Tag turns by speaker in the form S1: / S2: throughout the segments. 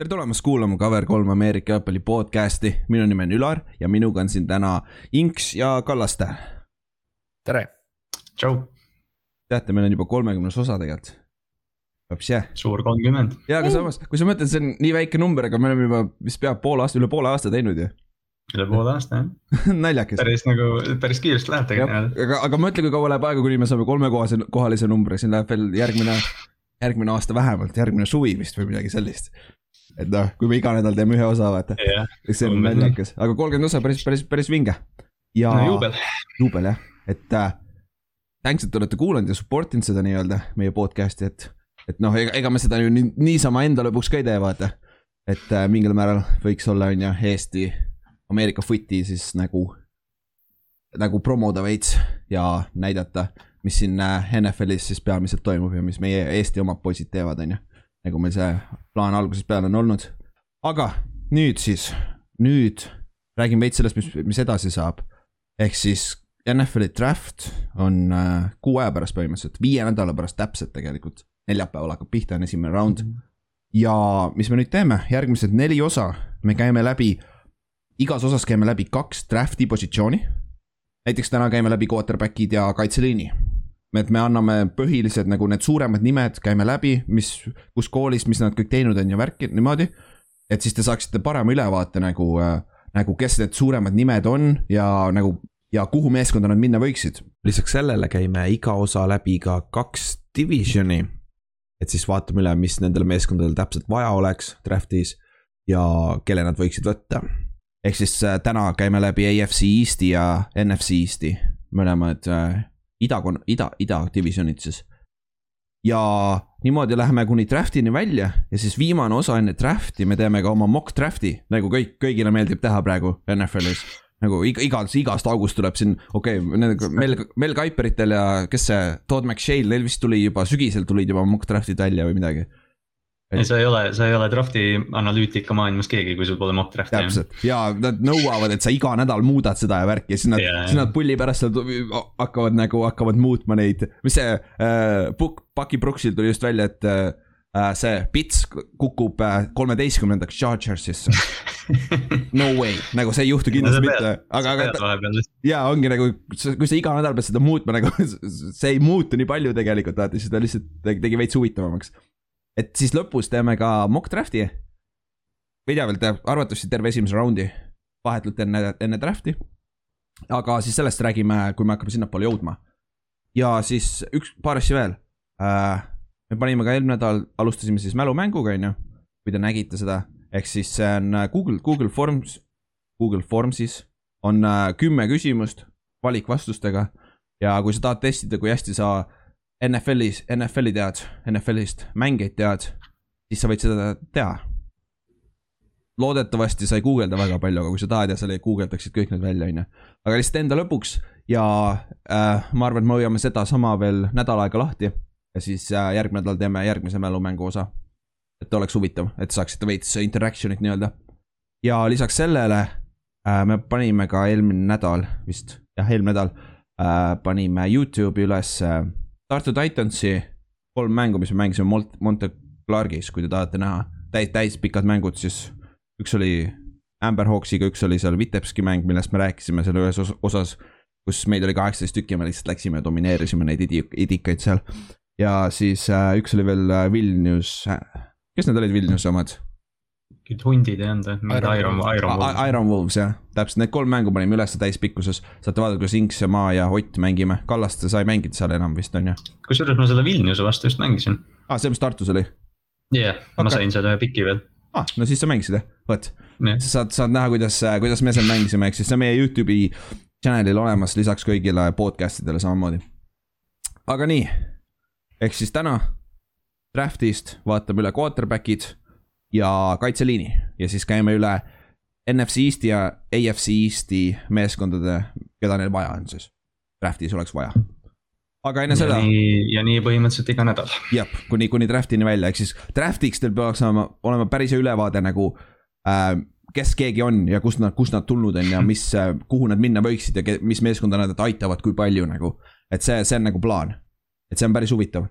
S1: tere tulemast kuulama Cover3 Ameerika jalgpalli podcast'i, minu nimi on Ülar ja minuga on siin täna Inks ja Kallaste.
S2: tere.
S3: tšau.
S1: teate, meil on juba kolmekümnes osa tegelikult. jah.
S3: suur kolmkümmend.
S1: ja, aga samas, kui sa mõtled, see on nii väike number, aga me oleme juba vist pea poole aasta, üle poole aasta teinud ju.
S3: üle poole aasta jah
S1: naljakas.
S3: päris nagu, päris kiiresti läheb tegelikult.
S1: aga, aga mõtle, kui kaua läheb aega, kuni me saame kolmekohalise, kohalise numbri, siin läheb veel järgmine, järgmine aasta vähemalt, järgmine suvi vist või midagi sellist et noh, kui me iga nädal teeme ühe osa, vaata
S3: yeah..
S1: see on naljakas, aga kolmkümmend osa päris, päris, päris vinge. ja
S3: no, juubel.
S1: juubel jah, et äh, thanks, et te olete kuulanud ja support inud seda nii-öelda meie podcast'i, et, et noh, ega, ega me seda ju nii, niisama enda lõbuks ka ei tee, vaata. et äh, mingil määral võiks olla, on ju, Eesti, Ameerika footi siis nagu, nagu promoda veits ja näidata, mis siin äh, NFL-is siis peamiselt toimub ja mis meie Eesti omad poisid teevad, on ju nagu meil see plaan algusest peale on olnud. aga nüüd siis, nüüd räägin veits sellest, mis, mis edasi saab. ehk siis NFL-i draft on äh, kuu aja pärast põhimõtteliselt, viie nädala pärast täpselt tegelikult. neljapäeval hakkab pihta, on esimene round. ja mis me nüüd teeme, järgmised neli osa, me käime läbi, igas osas käime läbi kaks draft'i positsiooni. näiteks täna käime läbi quarterback'id ja kaitseliini et me anname põhilised nagu need suuremad nimed, käime läbi, mis, kus koolis, mis nad kõik teinud on ja värki niimoodi. et siis te saaksite parema ülevaate nagu äh,, nagu kes need suuremad nimed on ja nagu ja kuhu meeskonda nad minna võiksid. lisaks sellele käime iga osa läbi ka kaks divisioni. et siis vaatame üle, mis nendel meeskondadel täpselt vaja oleks draft'is ja kelle nad võiksid võtta. ehk siis äh, täna käime läbi AFC Eest'i ja NFC East'i, mõlemad äh, ida, ida, idadivisjonid siis. ja niimoodi läheme kuni draft'ini välja ja siis viimane osa enne draft'i me teeme ka oma mock draft'i, nagu kõik, kõigile meeldib teha praegu NFL-is nagu iga, igast, igast august tuleb siin, okei okay,, Mel, Mel Kuiperitel ja kes see, Todd McShale, neil vist tuli juba sügisel tulid juba mock draft'id välja või midagi
S3: ei, sa ei ole, sa ei ole draft'i analüütika maailmas keegi, kui sul pole mock draft'i.
S1: täpselt ja nad nõuavad, et sa iga nädal muudad seda ja värki ja siis nad yeah., siis nad pulli pärast hakkavad nagu, hakkavad muutma neid, mis see äh,, Bucky Brooksil tuli just välja, et äh, see Pits kukub äh, kolmeteistkümnendaks Chargersisse no way, nagu see ei juhtu kindlasti no, mitte, aga, aga. ja ongi nagu, kui sa iga nädal pead seda muutma nagu see ei muutu nii palju tegelikult, vaata, siis ta lihtsalt tegi veits huvitavamaks et siis lõpus teeme ka mock draft'i. videovalt teeb arvatavasti terve esimese raundi, vahetult enne, enne draft'i. aga siis sellest räägime, kui me hakkame sinnapoole jõudma. ja siis üks, paar asja veel äh,. me panime ka eelmine nädal, alustasime siis mälumänguga, on ju, kui te nägite seda, ehk siis see on äh, Google, Google Forms, Google Formsis on äh, kümme küsimust valikvastustega ja kui sa tahad testida, kui hästi sa NFL-is, NFL-i tead, NFL-ist mängijaid tead, siis sa võid seda teha. loodetavasti sa ei guugelda väga palju, aga kui sa tahad ja sa guugeldaksid kõik need välja, on ju. aga lihtsalt enda lõpuks ja äh, ma arvan, et me hoiame sedasama veel nädal aega lahti ja siis äh, järgmine nädal teeme järgmise mälumängu osa. et oleks huvitav, et saaksite veits interaction'it nii-öelda. ja lisaks sellele äh, me panime ka eelmine nädal vist, jah, eelmine nädal äh, panime Youtube'i üles äh, Tartu Titansi kolm mängu, mis me mängisime Mont-, Monte Clarkis, kui te tahate näha, täis, täispikad mängud, siis üks oli Amber Hawksiga, üks oli seal Vitebski mäng, millest me rääkisime seal ühes osas, kus meid oli kaheksateist tükki me lihtsalt läksime ja domineerisime neid idi-, idikaid seal. ja siis äh, üks oli veel äh, Vilnius äh,, kes need olid Vilniuse omad?
S3: Mingid hundid ei olnud või? mingid Iron, Iron Wolves.
S1: Iron Wolves jah, täpselt need kolm mängu panime üles täispikkuses. saate vaadata, kuidas Inks ja Ma ja Ott mängime, Kallaste sa ei mänginud seal enam vist on ju?
S3: kusjuures ma selle Vilniuse vastu just mängisin.
S1: aa ah,, see, mis Tartus oli?
S3: jah yeah, okay., ma sain selle piki veel.
S1: ah,, no siis sa mängisid jah, vot yeah.. sa saad, saad näha, kuidas, kuidas me seal mängisime, ehk siis see on meie Youtube'i channel'il olemas lisaks kõigile podcast idele samamoodi. aga nii, ehk siis täna draft'ist vaatame üle quarterback'id ja kaitseliini ja siis käime üle NFC Eesti ja AFC Eesti meeskondade, keda neil vaja on siis. Draft'is oleks vaja. aga enne ja seda.
S3: ja nii põhimõtteliselt iga nädal.
S1: jah, kuni, kuni draft'ini välja, ehk siis draft'iks teil peaks olema, olema päris ülevaade nagu äh, kes keegi on ja kust nad, kust nad tulnud on ja mis, äh, kuhu nad minna võiksid ja mis meeskonda nad aitavad, kui palju nagu. et see, see on nagu plaan. et see on päris huvitav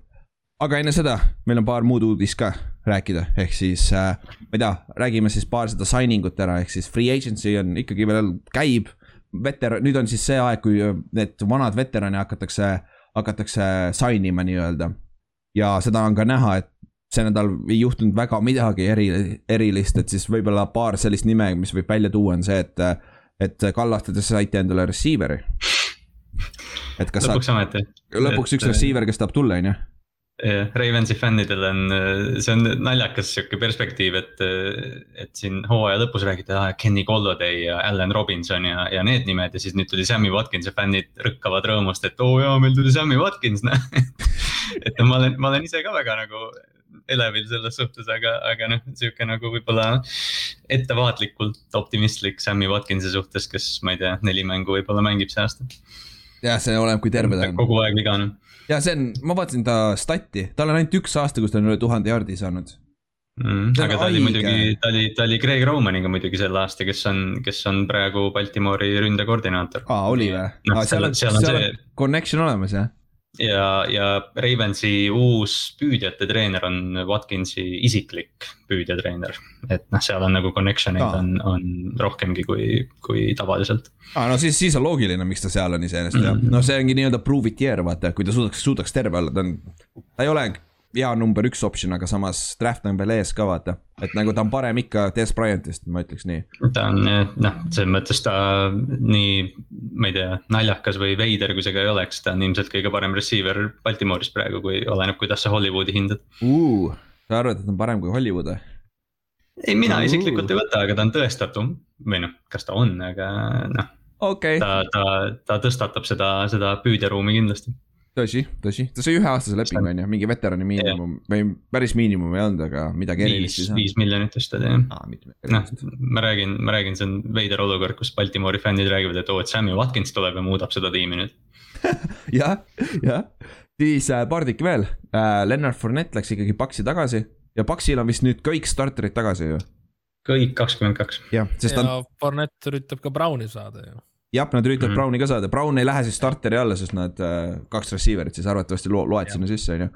S1: aga enne seda, meil on paar muud uudist ka rääkida, ehk siis äh,, ma ei tea, räägime siis paar seda signing ut ära, ehk siis free agency on ikkagi veel käib. veteran, nüüd on siis see aeg, kui need vanad veterane hakatakse, hakatakse sign ima nii-öelda. ja seda on ka näha, et see nädal ei juhtunud väga midagi eri, erilist, et siis võib-olla paar sellist nime, mis võib välja tuua, on see, et, et Kallastada saite endale receiver'i.
S3: et kas lõpuks ometi.
S1: lõpuks et, üks receiver, kes tahab tulla, on ju
S3: jah, Ravensi fännidel on, see on naljakas sihuke perspektiiv, et, et siin hooaja lõpus räägiti, ah Kenny Golladay ja Allan Robinson ja, ja need nimed ja siis nüüd tuli Sammy Watkins ja fännid rõkkavad rõõmust, et oo oh, jaa, meil tuli Sammy Watkins, noh. et ma olen, ma olen ise ka väga nagu elevil selles suhtes, aga, aga noh, sihuke nagu võib-olla ettevaatlikult optimistlik Sammy Watkinsi suhtes, kes ma ei tea, neli mängu võib-olla mängib see aasta.
S1: jah, see oleneb, kui terve ta on.
S3: kogu aeg vigane
S1: ja see on, ma vaatasin ta stati, tal on ainult üks aasta, kus ta on üle tuhande jardi saanud
S3: mm,. aga ta oli muidugi, ta oli, ta oli Craig Romaniga muidugi sel aasta, kes on, kes on praegu Baltimori ründekoordinaator.
S1: aa, oli või?
S3: noh, seal on, seal on see.
S1: Connection olemas jah
S3: ja, ja Ravensi uus püüdjate treener on Watkinsi isiklik püüdjatreener. et noh, seal on nagu connection eid on, on rohkemgi kui, kui tavaliselt.
S1: aa, no siis, siis on loogiline, miks ta seal on iseenesest mm -hmm. jah, no see ongi nii-öelda prove it year, vaata, kui ta suudaks, suudaks terve olla, ta on, ta ei ole hea number üks optsioon, aga samas draft on veel ees ka vaata. et nagu ta on parem ikka Des Bryantist, ma ütleks nii.
S3: ta on noh, selles mõttes ta nii, ma ei tea, naljakas või veider, kui see ka ei oleks, ta on ilmselt kõige parem receiver Baltimooris praegu, kui oleneb, kuidas sa Hollywoodi hindad
S1: uh,. sa arvad, et ta on parem kui Hollywood või?
S3: ei, mina uh. isiklikult ei võta, aga ta on tõestatum või noh, kas ta on, aga noh
S1: okay..
S3: ta, ta, ta tõstatab seda, seda püüdjaruumi kindlasti
S1: tõsi, tõsi, ta sai üheaastase lepingu on ju, mingi veterani miinimum yeah. või päris miinimum ei olnud, aga midagi
S3: erilist ei saa. viis miljonit vist oli jah ah,. noh, ma räägin, ma räägin, see on veider olukord, kus Baltimori fännid räägivad, et oo, et Sammy Watkins tuleb ja muudab seda tiimi nüüd
S1: jah, jah, siis äh, paar tükki veel äh,, Lennart Fournette läks ikkagi Paxi tagasi ja Paxil on vist nüüd kõik starterid tagasi ju.
S3: kõik kakskümmend kaks.
S1: jah, sest
S2: ta. ja Fournette üritab ka Browni saada ju
S1: jah, nad üritavad mm -hmm. Browni ka saada, Brown ei lähe siis starteri alla, sest nad äh, kaks receiver'it siis arvatavasti lo loed sinna sisse, on ju.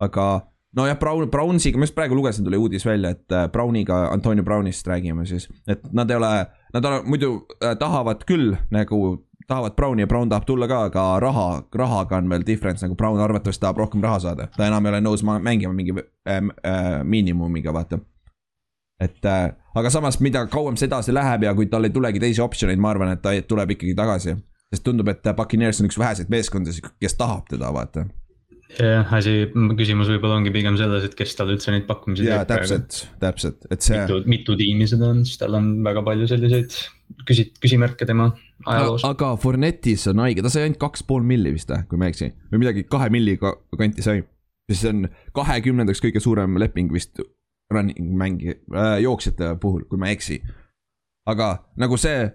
S1: aga nojah, Brown, Brownsiga, ma just praegu lugesin, tuli uudis välja, et äh, Browniga, Antonio Brownist räägime siis. et nad ei ole, nad ole, muidu äh, tahavad küll nagu, tahavad Browni ja Brown tahab tulla ka, aga raha, rahaga on veel difference, nagu Brown arvatavasti tahab rohkem raha saada. ta enam ei ole nõus mängima mingi äh, äh, miinimumiga, vaata et äh, aga samas, mida kauem see edasi läheb ja kui tal ei tulegi teisi optsioneid, ma arvan, et ta tuleb ikkagi tagasi. sest tundub, et Puccaneers on üks väheseid meeskondasid, kes tahab teda, vaata.
S3: jah, asi, küsimus võib-olla ongi pigem selles, et kes talle üldse neid pakkumisi
S1: teeb. jaa, täpselt, täpselt, et see.
S3: mitu, mitu tiimi seda on, sest tal on väga palju selliseid küsi-, küsimärke tema ajaloos.
S1: aga Fornetis on haige, ta sai ainult kaks pool milli vist või, kui ma ei eksi, või midagi kahe milli kanti sai. siis see on kahekümnendaks kõige suurem leping vist running mängi äh,, jooksjate puhul, kui ma ei eksi. aga nagu see,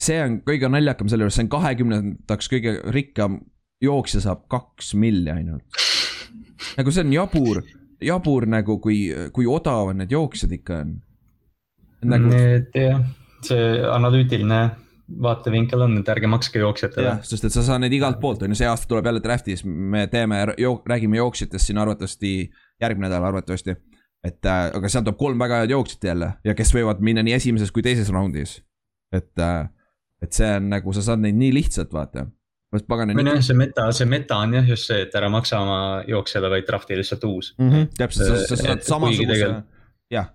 S1: see on kõige naljakam selle juures, see on kahekümnendaks kõige rikkam jooksja saab kaks milli ainult. nagu see on jabur, jabur nagu kui, kui odavad need jooksjad ikka on
S3: nagu.... Need jah, see analüütiline vaatevinkel on, et ärge makske jooksjatele.
S1: jah, sest et sa saad neid igalt poolt, on ju, see aasta tuleb jälle draft'is, me teeme, räägime jooksjatest siin arvatavasti järgmine nädal arvatavasti et äh, aga sealt tuleb kolm väga head jooksjat jälle ja kes võivad minna nii esimeses kui teises raundis. et äh,, et see on nagu, sa saad neid nii lihtsalt, vaata.
S3: noh, see meta, see meta on jah just see, et ära maksa oma jooksjale, vaid drafti lihtsalt uus
S1: mm. -hmm, täpselt, sa, sa saad samasuguse, jah.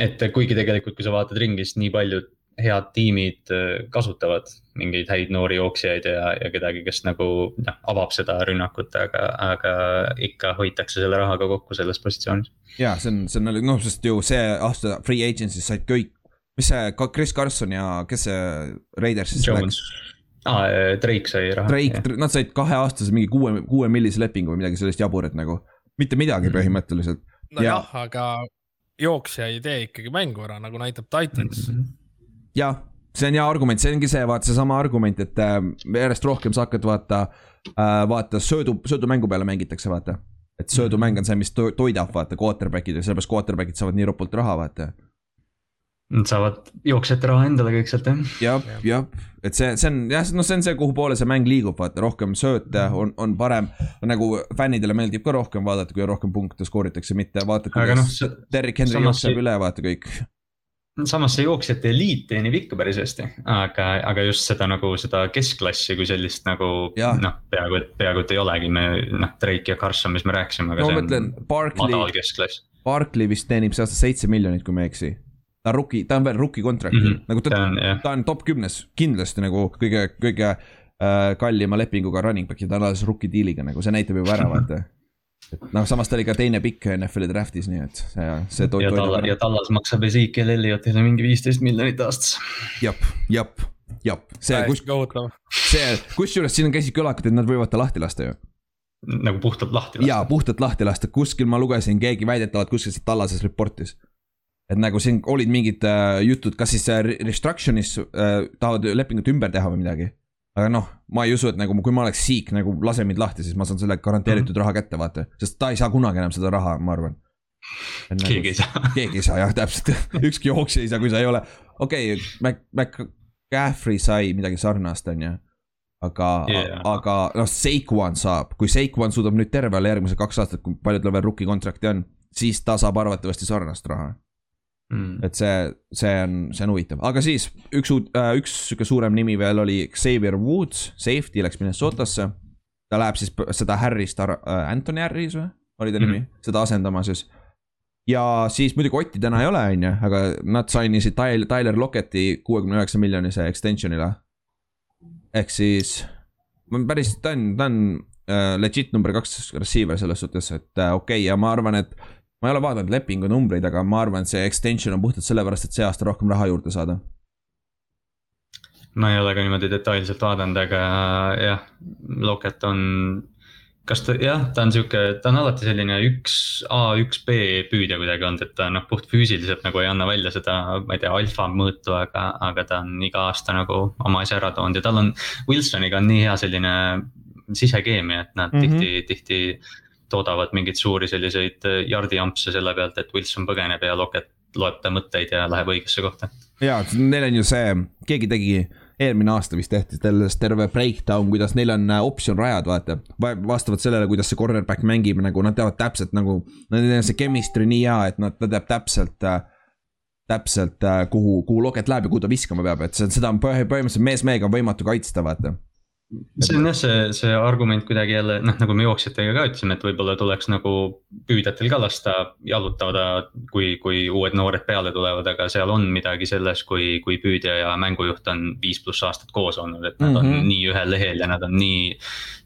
S3: et kuigi tegelikult, kui sa vaatad ringi, siis nii paljud head tiimid äh, kasutavad mingeid häid noori jooksjaid ja, ja kedagi, kes nagu noh, avab seda rünnakut, aga, aga ikka hoitakse selle rahaga kokku selles positsioonis.
S1: ja see on, see on noh, sest ju see aasta free agency's said kõik, mis see Chris Carson ja kes see Raidersist läks?
S3: aa ah,, Drake sai raha.
S1: Drake, nad said kaheaastase mingi kuue, kuue millise lepingu või midagi sellist jaburat nagu, mitte midagi mm. põhimõtteliselt.
S2: nojah ja..., aga jooksja ei tee ikkagi mängu ära, nagu näitab Titans mm. -hmm
S1: jah, see on hea argument, see ongi see, vaata seesama argument, et äh, järjest rohkem sa hakkad vaata äh,, vaata söödu, söödumängu peale mängitakse, vaata. et söödumäng on see, mis to toidab, vaata, quarterback'id ja sellepärast quarterback'id saavad nii ropult raha, vaata
S3: Nad saavad jooksjate raha endale kõik sealt jah.
S1: jah, jah, et see, see on jah, noh, see on see, kuhu poole see mäng liigub, vaata rohkem sööte on, on parem. nagu fännidele meeldib ka rohkem vaadata, kui rohkem punkte skooritakse, mitte vaata, kuidas, Derrick Henry jookseb üle, vaata kõik.
S3: Samas see jooksjate eliit teenib ikka päris hästi, aga, aga just seda nagu seda keskklassi kui sellist nagu noh, peaaegu, et peaaegu et ei olegi, me noh, Drake ja Carson, mis me rääkisime, aga
S1: no
S3: see
S1: mõtlen
S3: on,
S1: Barkley
S3: madal, keskklass.
S1: Barkley vist teenib see aasta seitse miljonit, kui ma ei eksi. ta on rookie, ta on veel rookie contract'il mm, -hmm. nagu ta,
S3: ta on
S1: ta on top kümnes kindlasti nagu kõige, kõige äh, kallima lepinguga running back ja ta on alles rookie deal'iga nagu see näitab juba ära, vaata. Et noh, samas ta oli ka teine pikk NFL-i draft'is, nii et see, see to-
S3: ja Tallas, ja. Tallas maksab Ezekiel Elliottile mingi viisteist miljonit aastas.
S1: jep, jep, jep, see, kus see, kusjuures siin käisid kõlakad, et nad võivad ta lahti lasta ju.
S3: nagu puhtalt lahti
S1: jaa, puhtalt lahti lasta, kuskil ma lugesin, keegi väidetavalt kuskil siit Tallases report'is. et nagu siin olid mingid äh, jutud, kas siis äh, restruction'is äh, tahavad lepingut ümber teha või midagi. Aga noh, ma ei usu, et nagu kui ma oleks siik nagu lase mind lahti, siis ma saan selle garanteeritud mm -hmm. raha kätte, vaata, sest ta ei saa kunagi enam seda raha, ma arvan.
S3: keegi ei saa.
S1: keegi ei saa jah, täpselt, ükski jooksja ei saa, kui sa ei ole, okei okay,, Mac, McCaffrey sai midagi sarnast, on ju. aga yeah., aga noh, Saquon saab, kui Saquon suudab nüüd terve olla järgmised kaks aastat, kui palju tal veel rookie contract'i on, siis ta saab arvatavasti sarnast raha.
S3: Mm.
S1: et see, see on, see on huvitav, aga siis üks uut- äh,, üks sihuke suurem nimi veel oli Xavier Woods, safety läks Minnesotasse. ta läheb siis seda Harry'st, Anthony Harris või, oli ta nimi mm, seda asendama siis. ja siis muidugi Otti täna ei ole, on ju, aga nad sainisid Tyler, Tyler Locketti kuuekümne üheksa miljonise extension'ile. ehk siis, päris, ta on, ta on äh, legit number kaks receiver selles suhtes, et äh, okei okay, ja ma arvan, et ma ei ole vaadanud lepingu numbreid, aga ma arvan, et see extension on puhtalt sellepärast, et see aasta rohkem raha juurde saada.
S3: ma ei ole ka niimoodi detailselt vaadanud, aga jah, Locket on, kas ta jah, ta on sihuke, ta on alati selline üks A, üks B püüdja kuidagi olnud, et ta noh, puht füüsiliselt nagu ei anna välja seda, ma ei tea, alfa mõõtu, aga, aga ta on iga aasta nagu oma asja ära toonud ja tal on. Wilsoniga on nii hea selline sisekeemia, et nad mm. -hmm. tihti, tihti toodavad mingeid suuri selliseid jardijampse selle pealt, et Wilson põgeneb ja Locket loeb ta mõtteid ja läheb õigesse kohta.
S1: ja neil on ju see, keegi tegi eelmine aasta vist tehti sellest terve breakdown, kuidas neil on äh, optsioon rajad, vaata. vastavalt sellele, kuidas see cornerback mängib nagu nad teavad täpselt nagu, neil on see chemistry nii hea, et nad, ta teab täpselt äh, täpselt, kuhu, kuhu loket läheb ja kuhu ta viskama peab, et seda on põh- põhimõtteliselt mees mehega on võimatu kaitsta, vaata.
S3: See on jah, see, see argument kuidagi jälle noh, nagu me jooksjatega ka ütlesime, et võib-olla tuleks nagu püüdjatel ka lasta jalutada, kui, kui uued noored peale tulevad, aga seal on midagi selles, kui, kui püüdja ja mängujuht on viis pluss aastat koos olnud, et nad mm -hmm.
S1: Mhm.
S3: on nii ühel lehel ja nad on nii.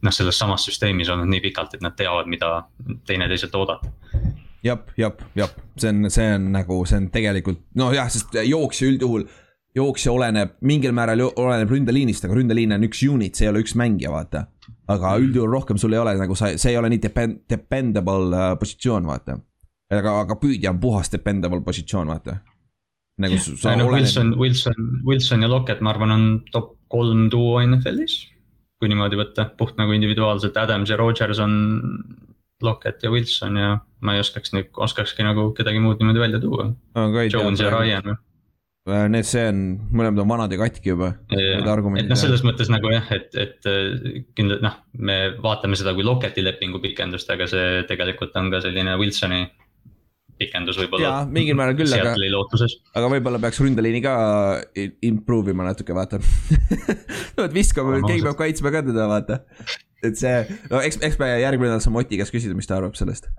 S3: noh, selles samas süsteemis olnud nii pikalt, et nad teavad, mida teineteiselt oodata.
S1: jep, jep, jep, see on, see on nagu, see on tegelikult nojah, sest jooksja üldjuhul, jooksja oleneb mingil määral oleneb ründeliinist, aga ründeliin on üks unit, see ei ole üks mängija, vaata. aga üldjuhul rohkem sul ei ole nagu sa, see ei ole nii depend-, dependable äh, positsioon, vaata. aga, aga püüdja on puhas dependable positsioon, vaata. nagu su- sa
S3: noh,
S1: olened
S3: Wilson, Wilson, Wilson ja Lockett, ma arvan, on top kolm duo NFL-is. kui niimoodi võtta, puht nagu individuaalselt, Adams ja Rodgers on Lockett ja Wilson ja ma ei oskaks nüüd, oskakski nagu kedagi muud niimoodi välja tuua.
S1: Tea
S3: Jones ja. Ryan või?
S1: Äh, Need, see on, mõlemad on vanad ja katki juba.
S3: Et noh, selles mõttes nagu jah, et, et äh, kindlalt noh, me vaatame seda kui Locketti lepingu pikendust, aga see tegelikult on ka selline Wilsoni pikendus võib-olla.
S1: Jaa, mingil määral küll, aga- aga võib-olla peaks ründeliini ka improve ima natuke, vaata. peavad viskama,
S3: Oma
S1: keegi peab kaitsma ka teda, vaata. et see, no eks, eks me järgmine nädal saame Oti käest küsida, mis ta arvab sellest.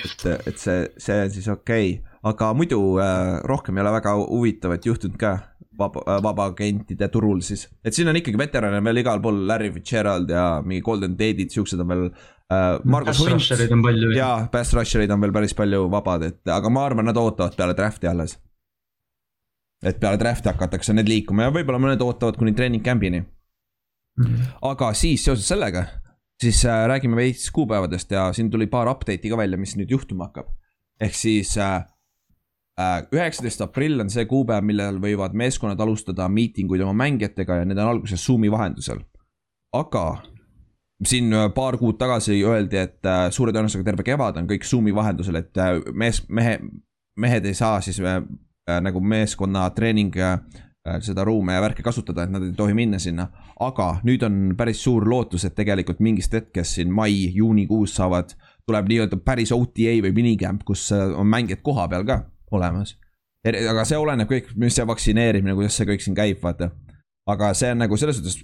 S1: et, et see, see on siis okei okay., aga muidu äh, rohkem ei ole väga huvitavat juhtunud ka vaba, vabaagentide turul siis. et siin on ikkagi veterane veel igal pool, Larry Fitzgerald ja mingi Golden Tate'id, siuksed on veel äh,. Hunt
S3: Rusherid on palju.
S1: jaa, pass rusher'id on veel päris palju vabad, et aga ma arvan, nad ootavad peale draft'i alles. et peale draft'i hakatakse need liikuma ja võib-olla mõned ootavad kuni treening camp'ini. aga siis seoses sellega, siis äh, räägime veits kuupäevadest ja siin tuli paar update'i ka välja, mis nüüd juhtuma hakkab. ehk siis üheksateist äh, aprill on see kuupäev, millal võivad meeskonnad alustada miitinguid oma mängijatega ja need on alguses Zoom'i vahendusel. aga siin äh, paar kuud tagasi öeldi, et äh, suure tõenäosusega terve kevad on kõik Zoom'i vahendusel, et äh, mees, mehe, mehed ei saa siis äh, äh, nagu meeskonna treening äh, seda ruume ja värki kasutada, et nad ei tohi minna sinna. aga nüüd on päris suur lootus, et tegelikult mingist hetkest siin mai, juunikuus saavad, tuleb nii-öelda päris OTA või minicamp, kus äh, on mängijad koha peal ka olemas. aga see oleneb kõik, mis see vaktsineerimine, kuidas see kõik siin käib, vaata. aga see on nagu selles suhtes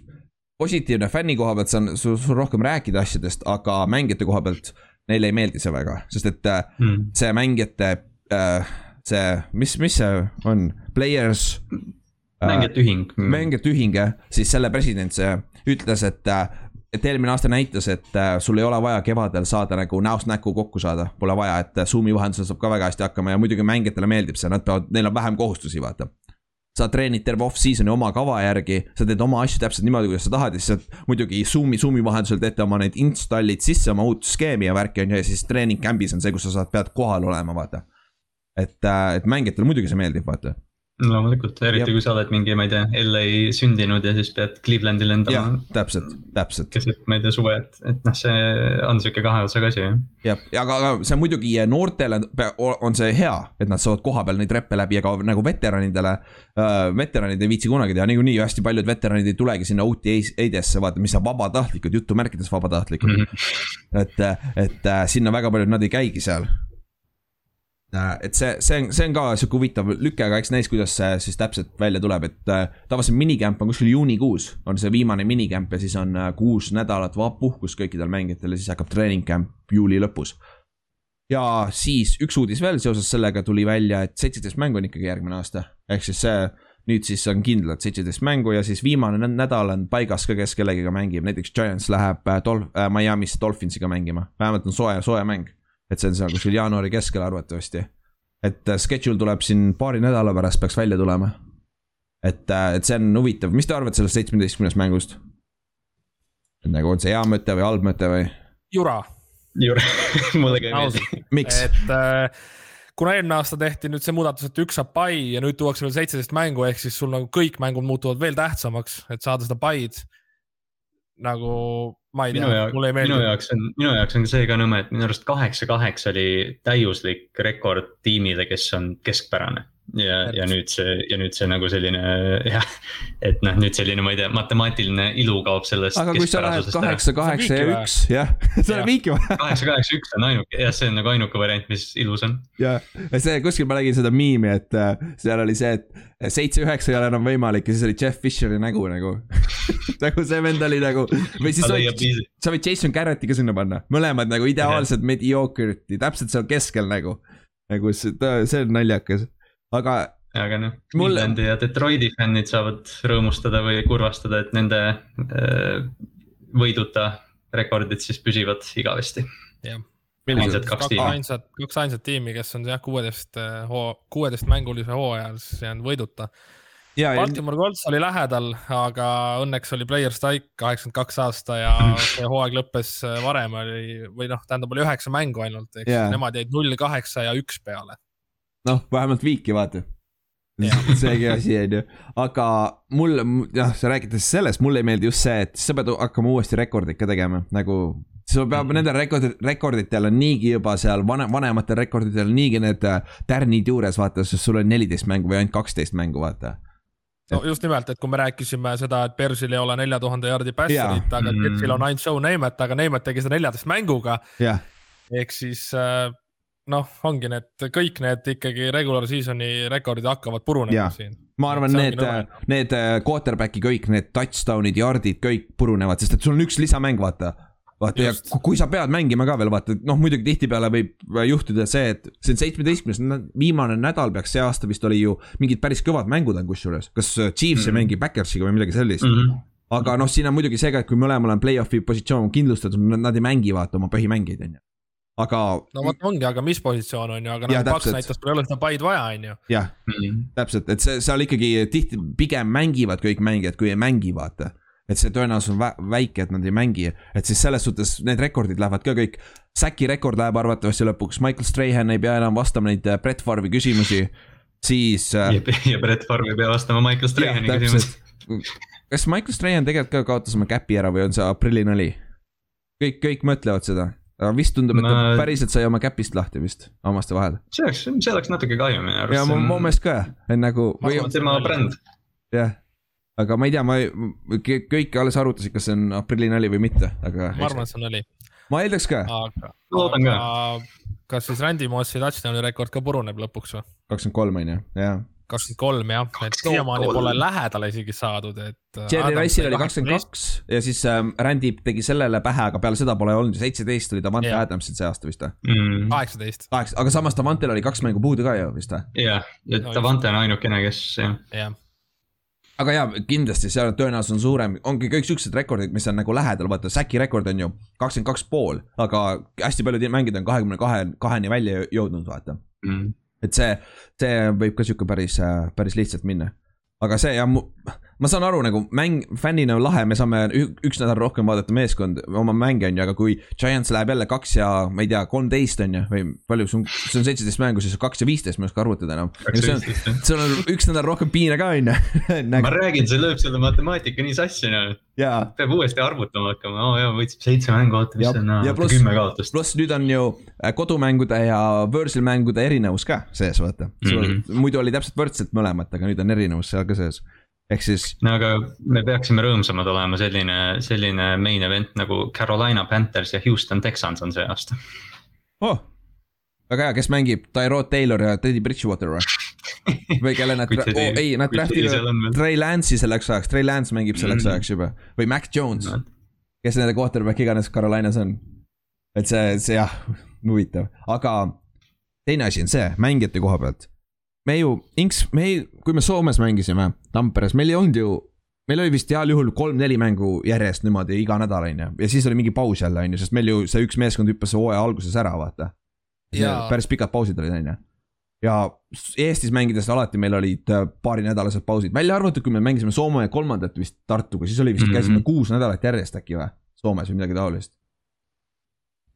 S1: positiivne fänni koha pealt, see on sul, rohkem rääkida asjadest, aga mängijate koha pealt neile ei meeldi see väga, sest et mm. see mängijate äh, see, mis, mis see on, players
S3: äh,. Mängijate ühing
S1: mm.. mängijate ühing jah, siis selle president see ütles, et, et eelmine aasta näitas, et äh, sul ei ole vaja kevadel saada nagu näost näkku kokku saada, pole vaja, et Zoom'i vahendusel saab ka väga hästi hakkama ja muidugi mängijatele meeldib see, nad peavad, neil on vähem kohustusi, vaata. Sa treenid terve off-season'i oma kava järgi, sa teed oma asju täpselt niimoodi, kuidas sa tahad ja siis sa muidugi Zoom'i, Zoom'i vahendusel teete oma neid install'id sisse, oma uut skeemi ja värki on ju ja siis treening camp'is on see, kus sa saad, pead kohal olema, vaata. Et, äh, et mängijatele muidugi see meeldib, vaata
S3: loomulikult, eriti kui sa oled mingi, ma ei tea, LA sündinud ja siis pead Clevelandi lendama.
S1: täpselt, täpselt.
S3: keset, ma ei tea, suve, et, et noh, see on sihuke kahe otsaga asi, jah.
S1: jah, ja aga, aga see muidugi noortele on see hea, et nad saavad kohapeal neid reppe läbi, aga nagu veteranidele äh,. veteranid ei viitsi kunagi teha, niikuinii hästi paljud veteranid ei tulegi sinna OTA-desse, vaata, mis on vabatahtlikud, jutumärkides vabatahtlikud mm. -hmm. et, et äh, sinna väga paljud nad ei käigi seal et see, see on, see on ka sihuke huvitav lüke, aga eks näis, kuidas see siis täpselt välja tuleb, et äh, tavaliselt minicamp on kuskil juunikuus, on see viimane minicamp ja siis on äh, kuus nädalat puhkust kõikidel mängijatel ja siis hakkab treening camp juuli lõpus. ja siis üks uudis veel seoses sellega tuli välja, et seitseteist mängu on ikkagi järgmine aasta, ehk siis see nüüd siis on kindlalt seitseteist mängu ja siis viimane nädal on paigas ka, kes kellegiga mängib, näiteks Giants läheb Dolph- äh,, Miami's Dolphinsiga mängima, vähemalt on soe, soe mäng et see on seal kuskil jaanuari keskel arvatavasti. et äh, schedule tuleb siin paari nädala pärast peaks välja tulema. et, äh, et see on huvitav, mis te arvate sellest seitsmeteistkümnest mängust? et nagu on see hea mõte või halb mõte või?
S2: jura.
S3: jura mulle ka ei meeldi.
S1: miks?
S2: et äh, kuna eelmine aasta tehti nüüd see muudatus, et üks saab pai ja nüüd tuuakse veel seitseteist mängu, ehk siis sul nagu kõik mängud muutuvad veel tähtsamaks, et saada seda paid. Nagu ma ei tea, mulle ei meeldi.
S3: minu jaoks on, minu jaoks on see ka nõme, et minu arust kaheksa, kaheksa oli täiuslik rekord tiimile, kes on keskpärane ja, ja nüüd see ja nüüd see nagu selline jah, et noh, nüüd selline, ma ei tea, matemaatiline ilu kaob sellest.
S1: aga kui sa lähed kaheksa, kaheksa ja üks, jah, seda on viiki vaja.
S3: kaheksa, kaheksa, üks on ainuke, jah, see on nagu ainuke variant, mis ilus on.
S1: jah, see kuskil ma nägin seda miimi, et äh, seal oli see, et seitse, üheksa ei ole enam võimalik ja siis oli Jeff Fisheri nägu nagu nagu see vend oli nagu, või siis oli, sa võid Jason Garretti ka sinna panna, mõlemad nagu ideaalsed mediocre'id, täpselt seal keskel nagu. nagu see, see on naljakas aga.
S3: aga noh, Clevelandi ja Detroiti fännid saavad rõõmustada või kurvastada, et nende äh, võiduta rekordid siis püsivad igavesti.
S2: jah ainsad kaks tiimi. ainsad, kaks ainsat tiimi, kes on jah, kuueteist äh, hoo-, kuueteist mängulise hooajal siis jäänud võiduta. Baltimore Colts oli lähedal, aga õnneks oli player strike kaheksakümmend kaks aasta ja see hooaeg lõppes äh, varem oli või noh, tähendab oli üheksa mängu ainult, eks yeah. nemad jäid null, kaheksa ja üks peale
S1: noh, vähemalt viiki vaata seegi asi on ju, aga mulle, jah, sa rääkides sellest, mulle ei meeldi just see, et sa pead hakkama uuesti rekordit ka tegema, nagu. sul peab mm -hmm. nendel rekordid, rekorditel on niigi juba seal vanem, vanematel rekorditel on niigi need äh, tärnid juures, vaata, sest sul on neliteist mängu või ainult kaksteist mängu, vaata
S2: no just nimelt, et kui me rääkisime seda, et Bersil ei ole nelja tuhande jaardi passerit, aga mm. Jetsil on ainult show Neimet, aga Neimet tegi seda neljateist mänguga. ehk siis äh, noh, ongi need kõik need ikkagi regular season'i rekordid hakkavad purunema siin.
S1: ma arvan, need, need äh, quarterback'i kõik need touchdown'id, yard'id kõik purunevad, sest et sul on üks lisamäng, vaata. vaata Just. ja kui sa pead mängima ka veel vaata, noh muidugi tihtipeale võib juhtuda see, et see on seitsmeteistkümnes, viimane nädal peaks see aasta vist oli ju mingid päris kõvad mängud on kusjuures, kas äh, Chiefs mm -hmm. ei mängi Backersiga või midagi sellist mm. -hmm aga noh, siin on muidugi see ka, et kui mõlemal on play-off'i positsioon kindlustatud, nad ei mängi vaata oma põhimängijaid, on ju aga.
S2: no vot ongi, aga mis positsioon on ju, aga nagu Paks näitas, mul ei ole seda paid vaja, on ju.
S1: jah mm -hmm., täpselt, et see seal ikkagi tihti pigem mängivad kõik mängijad, kui ei mängi, vaata. et see tõenäosus on vä väike, et nad ei mängi, et siis selles suhtes need rekordid lähevad ka kõik. Säki rekord läheb arvatavasti lõpuks, Michael Strahan ei pea enam vastama neid äh, Brett Farvi küsimusi, siis.
S3: Äh, ja, ja Brett Farv ei pea vastama Michael Strahani küsimusi.
S1: kas Michael Strahan tegelikult ka kaotas oma käpi ära või on see aprillinali? kõik, kõik mõtlevad seda aga vist tundub, et ma... ta päriselt sai oma käpist lahti vist hammaste vahel.
S3: see oleks, see oleks natuke kahju minu
S1: arust. ja mu, mu meelest ka nagu.
S3: tema bränd.
S1: jah, aga ma ei tea, ma kõik alles arutasid, kas see on aprilli nali või mitte, aga.
S2: ma arvan, et see on nali.
S1: ma eeldaks ka.
S2: aga, aga kas siis Randy Mossi touchdown'i rekord ka puruneb lõpuks või?
S1: kakskümmend kolm on ju, jah
S2: kakskümmend kolm jah, et siiamaani pole lähedale isegi saadud, et.
S1: Äh, Jerry Rice'il oli kakskümmend kaks ja siis ähm, Randy tegi sellele pähe, aga peale seda pole olnud ju, seitseteist oli Davante yeah. Adamsil see aasta vist või
S2: mm.? kaheksateist.
S1: kaheksa, aga samas Davantel oli kaks mängu puudu ka ju vist või?
S3: jah, et Davante on ainukene, kes jah
S2: yeah
S1: aga jaa, kindlasti seal tõenäosus on suurem, ongi kõik siuksed rekordid, mis on nagu lähedal, vaata Säki rekord on ju kakskümmend kaks pool, aga hästi paljud mängijad on kahekümne kahe, kaheni välja jõudnud, vaata mm et see, see võib ka sihuke päris, äh, päris lihtsalt minna. aga see ja ma saan aru nagu mäng, fännina on lahe, me saame üks nädal rohkem vaadata meeskond, oma mänge on ju, aga kui Giants läheb jälle kaks ja ma ei tea, kolmteist on ju, või palju see on, see on seitseteist mängu, siis kaks ja viisteist, ma ei oska arvutada enam. No.. sul on üks nädal rohkem piine ka on ju.
S3: Nagu.... ma räägin, see lööb selle matemaatika nii sassi noh peab uuesti arvutama hakkama, oo oh, jaa, võitsime seitse mängu, oota, mis see on, kümme kaotust.
S1: pluss nüüd on ju äh, kodumängude ja võõrsil mängude erinevus ka sees, vaata. Mm. -hmm. muidu oli täpselt võrdselt mõlemat, aga nüüd on erinevus seal ka sees ehk siis.
S3: no aga me peaksime rõõmsamad olema, selline, selline main event nagu Carolina Panthers ja Houston Texans on see aasta
S1: oh,. väga hea, kes mängib, Tyrod Taylor ja Teddy Bridgewater või? või kelle nad, oh, ei, nad draft'ivad Trey Lance'i selleks ajaks, Trey Lance mängib selleks mm ajaks juba või Mac Jones no., kes nende quarterback iganes Carolinas on. et see, see jah, huvitav, aga teine asi on see, mängijate koha pealt me ju, Inks, me ei, kui me Soomes mängisime Tamperes, meil ei olnud ju, meil oli vist heal juhul kolm-neli mängu järjest niimoodi iga nädal, on ju, ja siis oli mingi paus jälle, on ju, sest meil ju see üks meeskond hüppas hooaja alguses ära, vaata. päris pikad pausid olid, on ju. ja Eestis mängides alati meil olid äh, paarinädalased pausid, välja arvatud, kui me mängisime Soome kolmandat vist Tartuga, siis oli vist mm, -hmm. käisime kuus nädalat järjest äkki või, Soomes või midagi taolist.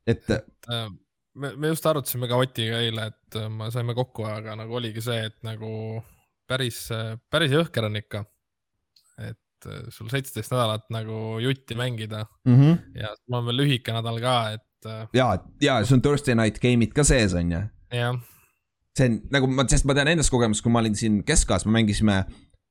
S1: et
S2: äh, me, me just arutasime ka Otiga eile, et äh, me saime kokku, aga nagu oligi see, et nagu päris, päris jõhker on ikka. et äh, sul seitseteist nädalat nagu jutti mängida
S1: mm -hmm.
S2: ja sul on veel lühike nädal ka, et.
S1: Äh, ja, ja see on Thursday night game'id ka sees, on ju.
S2: jah.
S1: see on nagu ma, sest ma tean endast kogemust, kui ma olin siin keskajas, me mängisime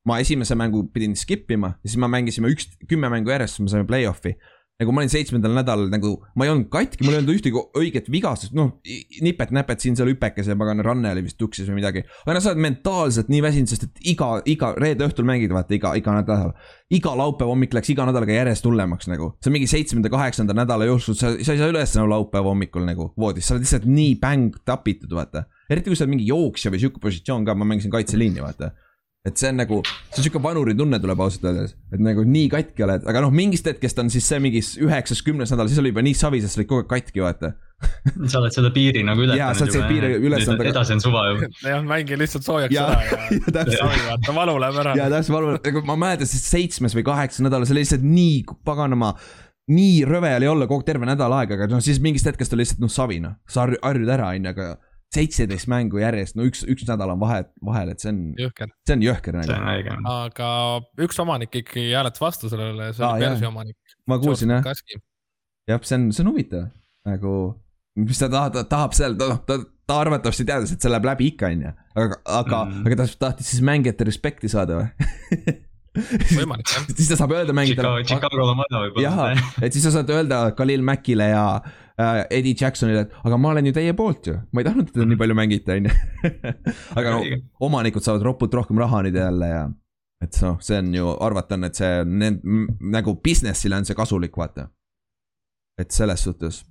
S1: ma esimese mängu pidin skip ima ja siis me mängisime üks, kümme mängu järjest, siis me saime play-off'i nagu ma olin seitsmendal nädalal nagu, ma ei olnud katki, mul ei olnud ühtegi õiget vigastust, noh, nipet-näpet siin-seal hüpekes ja pagan ranne oli vist tuksis või midagi. aga noh, sa oled mentaalselt nii väsinud, sest et iga, iga reede õhtul mängid, vaata iga, iga nädal. iga laupäeva hommik läks iga nädalaga järjest hullemaks nagu, see on mingi seitsmenda, kaheksanda nädala jooksul, sa, sa ei saa üles nagu laupäeva hommikul nagu voodis, sa oled lihtsalt nii bäng tapitud, vaata. eriti kui sa oled mingi jooksja või sihuke positsioon ka, ma mängisin kaitseliini, vaata et see on nagu, see on sihuke vanuri tunne tuleb ausalt öeldes, et nagu nii katki oled, aga noh, mingist hetkest on siis see mingi üheksas, kümnes nädal, siis oli juba nii savi, sest sa olid kogu aeg katki, vaata
S3: sa oled seda piiri nagu ületanud.
S1: jaa, sa oled selle piiri ületanud.
S3: edasi on suva
S2: ju. jah, mängi lihtsalt soojaks ja, ära ja, ja, savi, vaata, valu läheb ära.
S1: jaa, täpselt, valu, nagu ma mäletan, siis seitsmes või kaheksas nädal, see oli lihtsalt nii paganama nii rõve oli olla kogu terve nädal aega, aga noh, siis mingist hetkest oli lihtsalt noh, savi noh, sa harjud ära, on ju, aga seitseteist mängu järjest, no üks, üks nädal on vahe, vahel, et see on. see on jõhker.
S3: õige.
S2: aga üks omanik ikkagi hääletas vastu sellele, see oli Persi omanik.
S1: ma kuulsin jah. jah, see on, see on huvitav, nagu, mis ta tahab, tahab seal, ta, ta, ta arvatavasti teadis, et see läheb läbi ikka, on ju. aga, aga mm., aga ta tahtis siis mängijate respekti saada või
S2: võimalik jah.
S1: siis ta saab öelda mängijatele.
S3: Chicago'l on vaja
S1: võib-olla. et siis sa saad öelda Khalil Mackile ja Eddie Jacksonile, et aga ma olen ju teie poolt ju, ma ei tahtnud teda nii palju mängida, on ju. aga no omanikud saavad ropult rohkem raha nüüd jälle ja et noh, see on ju, arvata on, et see nagu business'ile on see kasulik, vaata. et selles suhtes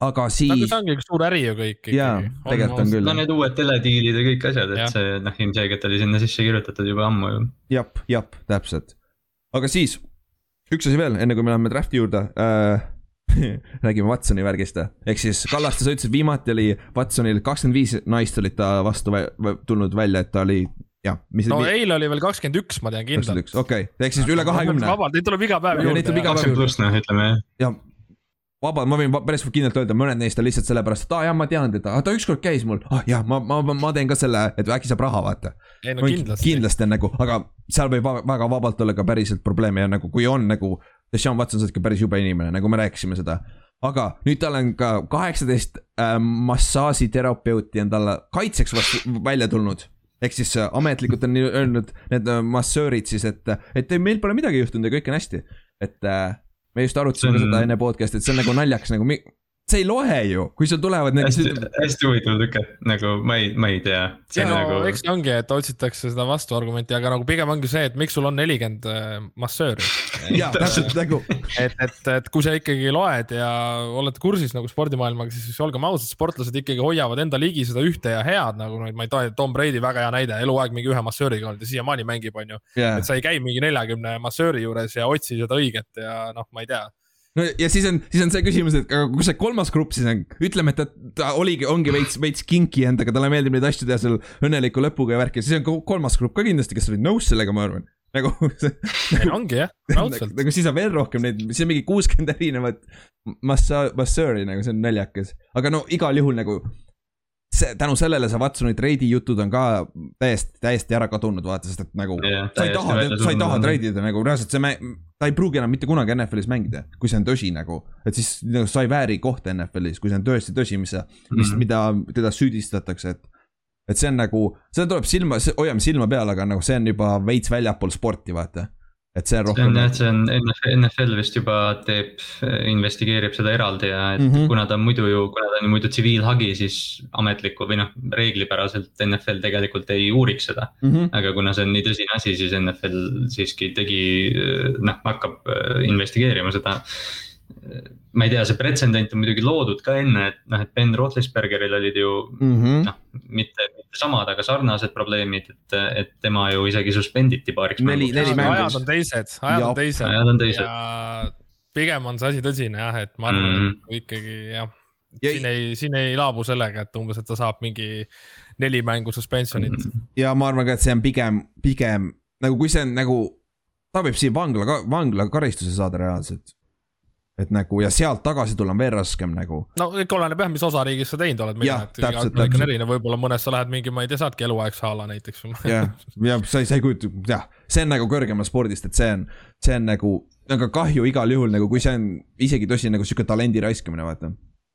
S1: aga siis.
S2: nagu see ongi üks suur äri ju kõik.
S1: jaa, tegelikult on küll.
S3: no need uued telediilid ja kõik asjad, et see noh, ilmselgelt oli sinna sisse kirjutatud juba ammu ju.
S1: jep, jep, täpselt. aga siis, üks asi veel, enne kui me läheme draft'i juurde äh, räägime Watsoni värgist, ehk siis Kallaste, sa ütlesid, viimati oli Watsonil kakskümmend viis naist olid ta vastu tulnud välja, et ta oli jah.
S2: no mis... eile oli veel kakskümmend üks, ma tean kindlalt.
S1: okei okay., ehk siis üle kahekümne.
S2: vabalt, neid tuleb iga päev juurde.
S3: kakskümmend pluss noh, ütleme jah.
S1: ja vaba, ma võin päris kindlalt öelda, mõned neist on lihtsalt sellepärast, et aa ah, jah, ma tean teda, ta ükskord käis mul, ah jah, ma, ma, ma teen ka selle, et äkki saab raha, vaata.
S2: ei no kindlasti.
S1: kindlasti on nagu, aga seal võib väga vabalt olla ka päriselt probleeme ja nagu kui on nagu. Deshaun Watson, oled ikka päris jube inimene, nagu me rääkisime seda. aga nüüd tal on ka kaheksateist äh, massaažiterapeuti on talle kaitseks välja tulnud ehk siis äh, ametlikult on öelnud need äh, massöörid siis, et, et meil pole midagi juhtunud ja kõik on hästi. et äh, me just arutasime on... seda enne podcast'i, et see on nagu naljakas nagu see ei loe ju, kui sul tulevad need.
S3: hästi, hästi huvitav tüke, nagu ma ei, ma ei tea.
S2: ja no nagu... eks ongi, et otsitakse seda vastuargumenti, aga nagu pigem ongi see, et miks sul on nelikümmend äh, massööri
S1: jaa, täpselt nagu.
S2: et, et, et kui sa ikkagi loed ja oled kursis nagu spordimaailmaga, siis olgem ausad, sportlased ikkagi hoiavad enda ligi seda ühte ja head nagu, ma ei tea, Tom Brady väga hea näide, eluaeg mingi ühe massööriga olnud ja siiamaani mängib, on ju yeah.. et sa ei käi mingi neljakümne massööri juures ja otsi seda õiget ja noh, ma ei tea
S1: no ja siis on, siis on see küsimus, et aga kus see kolmas grupp siis on, ütleme, et ta, ta oligi, ongi veits, veits kinki endaga, talle meeldib neid asju teha seal õnneliku lõpuga ja värki, siis on kolmas grupp ka kindlasti, kes olid nõus sellega, ma arvan. Nagu
S2: see ongi jah, raudselt.
S1: nagu siis on veel rohkem neid, siis on mingi kuuskümmend erinevat massa-, massööri nagu see on naljakas, aga no igal juhul nagu see, tänu sellele see Watsoni treidi jutud on ka täiesti, täiesti ära kadunud, vaata, sest et nagu yeah, sa ei taha, sa ei taha treidida nagu reaalselt see, ta ei pruugi enam mitte kunagi NFL-is mängida, kui see on tõsi nagu. et siis nagu sa ei vääri kohta NFL-is, kui see on tõesti tõsi, mis sa, mis mm, -hmm. mida teda süüdistatakse, et. et see on nagu, seda tuleb silma, hoiame silma peal, aga nagu see on juba veits väljapool sporti, vaata et see on rohkem.
S3: see on jah, see on NFL vist juba teeb, investigeerib seda eraldi ja et mm -hmm. kuna ta on muidu ju, kuna ta on muidu tsiviilhagi, siis ametlikku või noh, reeglipäraselt NFL tegelikult ei uuriks seda mm. -hmm. aga kuna see on nii tõsine asi, siis NFL siiski tegi, noh hakkab investigeerima seda ma ei tea, see pretsedent on muidugi loodud ka enne, et noh, et Ben Roethlisbergeril olid ju mm -hmm. noh, mitte, mitte samad, aga sarnased probleemid, et, et tema ju isegi suspenditi paariks.
S2: neli, neli mängu. ajad on teised, ajad on teised.
S3: ajad on teised.
S2: ja pigem on see asi tõsine jah, et ma arvan mm, -hmm. et ikkagi jah. Ja, siin ei, siin ei laabu sellega, et umbes, et ta saab mingi neli mängu suspensionit mm. -hmm.
S1: ja ma arvan ka, et see on pigem, pigem nagu kui see on nagu, ta võib siin vangla, vanglakaristuse saada reaalselt et nagu ja sealt tagasi tulla on veel raskem nagu.
S2: no ikka oleneb jah, mis osariigis sa teinud oled. jah, täpselt, täpselt. erinev, võib-olla mõnes sa lähed mingi, ma ei tea, saadki eluaegse ala näiteks.
S1: jah, ja sa ei, sa ei kujuta, jah, see on nagu kõrgemal spordist, et see on, see on nagu, aga kahju igal juhul nagu, kui see on isegi tõsi nagu sihuke talendi raiskamine, vaata.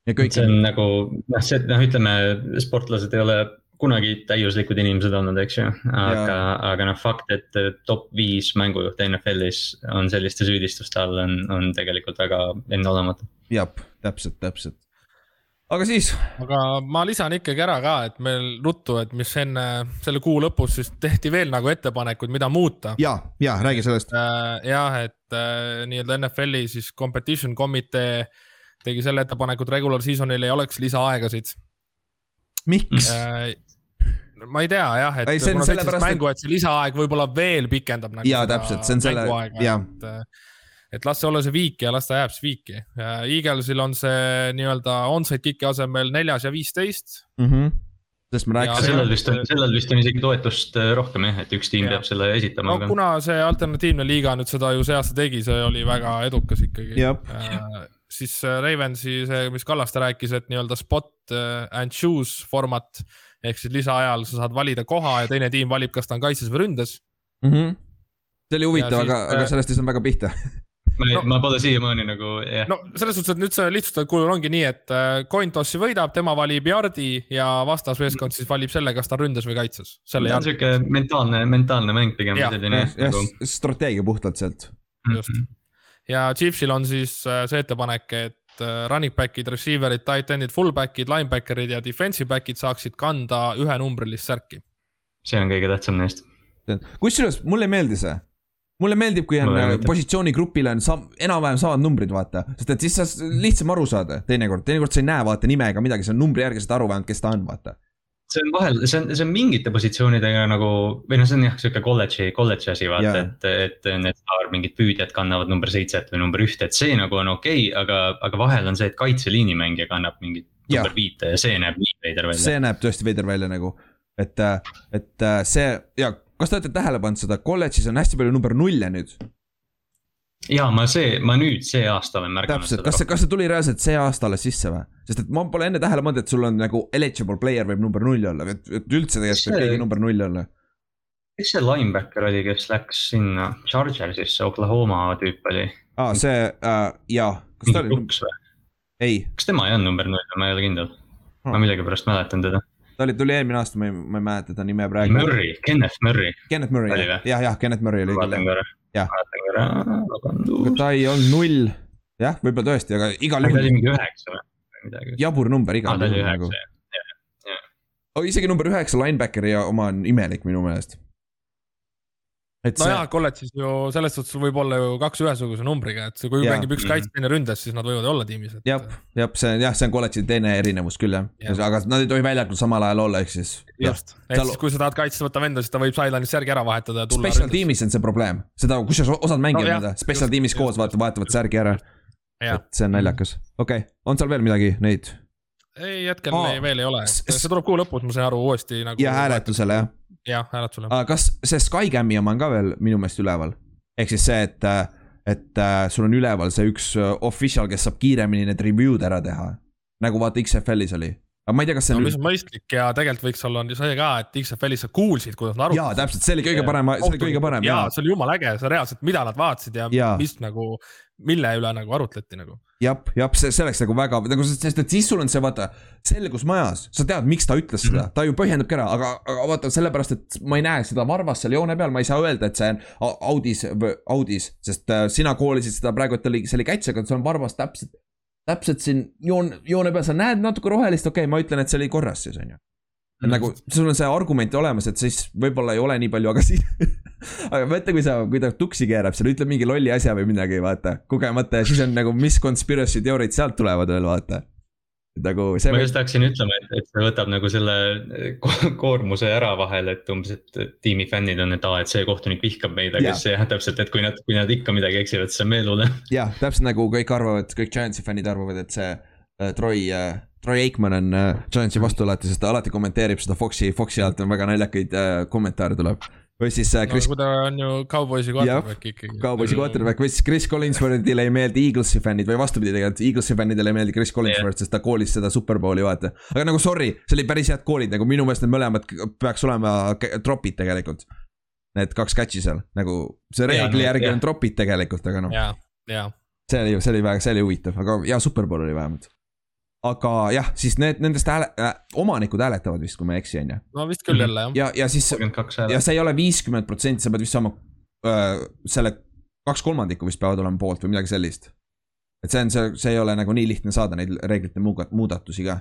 S3: see on nagu, noh, see, noh, ütleme, sportlased ei ole kunagi täiuslikud inimesed olnud, eks ju, aga, aga noh, fakt, et top viis mängujuht NFL-is on selliste süüdistuste all, on, on tegelikult väga enneolematu.
S1: jah, täpselt, täpselt. aga siis.
S2: aga ma lisan ikkagi ära ka, et meil ruttu, et mis enne selle kuu lõpus siis tehti veel nagu ettepanekuid, mida muuta.
S1: ja, ja räägi sellest
S2: äh,. jah, et äh, nii-öelda NFL-i siis competition komitee tegi selle ettepaneku, et regular season'il ei oleks lisaaegasid
S1: miks äh,?
S2: Ma ei tea jah, et ei, see on sellepärast, mängu, et see lisaaeg võib-olla veel pikendab nagu.
S1: jaa, täpselt, see on selle, jah.
S2: et las see olla see viik ja las ta jääb siis viiki. Eaglesil on see nii-öelda onside kick'i asemel neljas ja viisteist
S1: mm. -hmm sest ma rääkisin.
S3: sellel vist on, sellel vist on isegi toetust äh, rohkem jah, et üks tiim ja. peab selle esitama.
S2: no kuna see alternatiivne liiga nüüd seda ju see aasta tegi, see oli väga edukas ikkagi. Äh, siis äh, Ravensi see, mis Kallaste rääkis, et nii-öelda spot äh, and choose format ehk siis lisaajal sa saad valida koha ja teine tiim valib, kas ta on kaitses või ründes
S1: mm. -hmm. see oli huvitav, aga, aga äh, sellest ei saanud väga pihta
S3: ma, no, ma pole siiamaani nagu, jah.
S2: no selles suhtes, et nüüd see lihtsustatud kujul ongi nii, et äh, coin toss'i võidab, tema valib jardi ja vastasmeeskond siis valib selle, kas ta on ründes või kaitses.
S3: see on sihuke mentaalne, mentaalne mäng pigem.
S1: jah, nagu... strateegia puhtalt sealt.
S2: just, ja Chiefsil on siis äh, see ettepanek, et et äh, running back'id, receiver'id, tight end'id, fullback'id, linebacker'id ja defensive back'id saaksid kanda ühenumbrilist särki.
S3: see on kõige tähtsam neist.
S1: kusjuures mulle ei meeldi see. Mulle meeldib, kui on positsioonigrupil on sam-, enam-vähem samad numbrid, vaata, sest et siis sa lihtsam aru saada teinekord, teinekord sa ei näe vaata nime ega midagi, see on numbri järgi, saad aru vähemalt, kes ta on, vaata
S3: see on vahel, see on, see on mingite positsioonidega nagu või noh, see on jah, sihuke kolledži, kolledži asi vaata yeah., et, et need staar mingid püüdjad kannavad number seitset või number ühte, et see nagu on okei okay,, aga, aga vahel on see, et kaitseliini mängija kannab mingit yeah. number viite ja see näeb nii veider välja.
S1: see näeb tõesti veider välja nagu, et, et see ja kas te olete tähele pannud seda, kolledžis on hästi palju number nulle nüüd
S3: ja ma see, ma nüüd see aasta olen märganud.
S1: täpselt, kas see, kas see tuli reaalselt see aasta alles sisse või? sest et ma pole enne tähele pannud, et sul on nagu eligible player võib number null olla, et, et üldse tegelikult võib keegi number null olla.
S3: kes see linebacker oli, kes läks sinna Chargersisse, Oklahoma tüüp oli?
S1: aa, see äh,, jaa.
S3: kas ta oli?
S1: Ei.
S3: kas tema ei olnud number null, ma ei ole kindel hmm.. ma millegipärast mäletan teda.
S1: ta oli, tuli eelmine aasta, ma ei, ma ei mäleta ta nime praegu.
S3: Murry, Kenneth Murry.
S1: Kenneth Murry, jah, jah, Kenneth Murry oli
S3: küll. Jah.
S1: ta ei olnud null, jah, võib-olla tõesti, aga igal
S3: juhul. ta oli mingi üheksa või midagi.
S1: jabur number igal juhul nagu. Oh, isegi number üheksa linebackeri oma on imelik minu meelest
S2: nojah see..., kolledžis ju selles suhtes võib olla ju kaks ühesuguse numbriga, et kui ja. mängib üks kaitse, teine ründes, siis nad võivad olla tiimis et....
S1: jah, jah, see on jah, see on kolledži teine erinevus küll jah ja., aga nad ei tohi väljakul samal ajal olla, ehk siis.
S2: just, ehk Tal... siis kui sa tahad kaitses võtta venda, siis ta võib sideline'is särgi ära vahetada ja
S1: tulla. Special tiimis on see probleem, seda, kusjuures osad mängivad no, special tiimis koos vaata, vahetavad särgi ära. et see on naljakas, okei okay., on seal veel midagi neid?
S2: ei, hetkel oh. ei, veel ei ole, see tuleb kuu lõpus, ma saan aru, uuesti nagu.
S1: ja hääletusele jah
S2: jah, hääletusele.
S1: kas see Skycam'i oma on ka veel minu meelest üleval? ehk siis see, et, et äh, sul on üleval see üks äh, official, kes saab kiiremini need review'd ära teha. nagu vaata XFL-is oli aga ma ei tea, kas see
S2: on no,. mis on mõistlik ja tegelikult võiks olla see ka, et XFL-is sa kuulsid, kuidas nad arutasid.
S1: jaa, täpselt, see oli kõige parem, see oli kõige parem.
S2: jaa, see oli jumala äge, sa reaalselt, mida nad vaatasid ja, ja. mis nagu, mille üle nagu arutleti nagu.
S1: Jah, jah, see, see oleks nagu väga, nagu sest, et siis sul on see vaata, selgus majas, sa tead, miks ta ütles seda. Ta ju põhjendabki ära, aga, aga vaata sellepärast, et ma ei näe seda varvast seal joone peal, ma ei saa öelda, et see on Audis, Audis, sest äh, sina koolisid seda praegu, et oli, see oli käitsega, see on varvas täpselt täpselt siin joon, joone peal, sa näed natuke rohelist, okei okay,, ma ütlen, et see oli korras siis on ju. Mm. nagu sul on see argument olemas, et siis võib-olla ei ole nii palju, aga siis aga mõtle, kui sa, kui ta tuksi keerab seal, ütleb mingi lolli asja või midagi, vaata, kogemata ja siis on nagu, mis conspiracy teooriad sealt tulevad veel, vaata nagu
S3: see. ma just hakkasin ütlema, et, et see võtab nagu selle koormuse ära vahel, et umbes, et tiimi fännid on, et aa, et see kohtunik vihkab meid, aga siis jah, täpselt, et kui nad, kui nad ikka midagi eksivad, siis see on meeleulev.
S1: jah, täpselt nagu kõik arvavad, kõik Giantsi fännid arvavad, et see äh, Troy äh,, Troy Aikman on äh, Giantsi vastu alati, sest ta alati kommenteerib seda Foxi, Foxi alt on väga naljakaid äh, kommentaare tuleb või siis
S2: äh, Chris no,. ta on ju Cowboysi quarterback ikkagi.
S1: Cowboysi quarterback või siis Chris Collinsworthile ei meeldi Eaglesi fännid või vastupidi tegelikult, Eaglesi fännidele ei meeldi Chris Collinsworth yeah., sest ta koolis seda superbowli, vaata. aga nagu sorry, see oli päris head koolid, nagu minu meelest need mõlemad peaks olema drop'id tegelikult. Need kaks catch'i seal, nagu see reegli yeah, järgi yeah. on drop'id tegelikult, aga noh. see oli, see oli väga, see oli huvitav, aga hea superbowl oli vähemalt aga jah, siis need, nendest hääle äh,, omanikud hääletavad vist, kui ma ei eksi, on ju.
S2: no vist küll jälle
S1: jah. ja, ja siis, ja see ei ole viiskümmend protsenti, sa pead vist saama äh, selle kaks kolmandikku vist peavad olema poolt või midagi sellist. et see on see, see ei ole nagu nii lihtne saada neid reeglite muudatusi ka.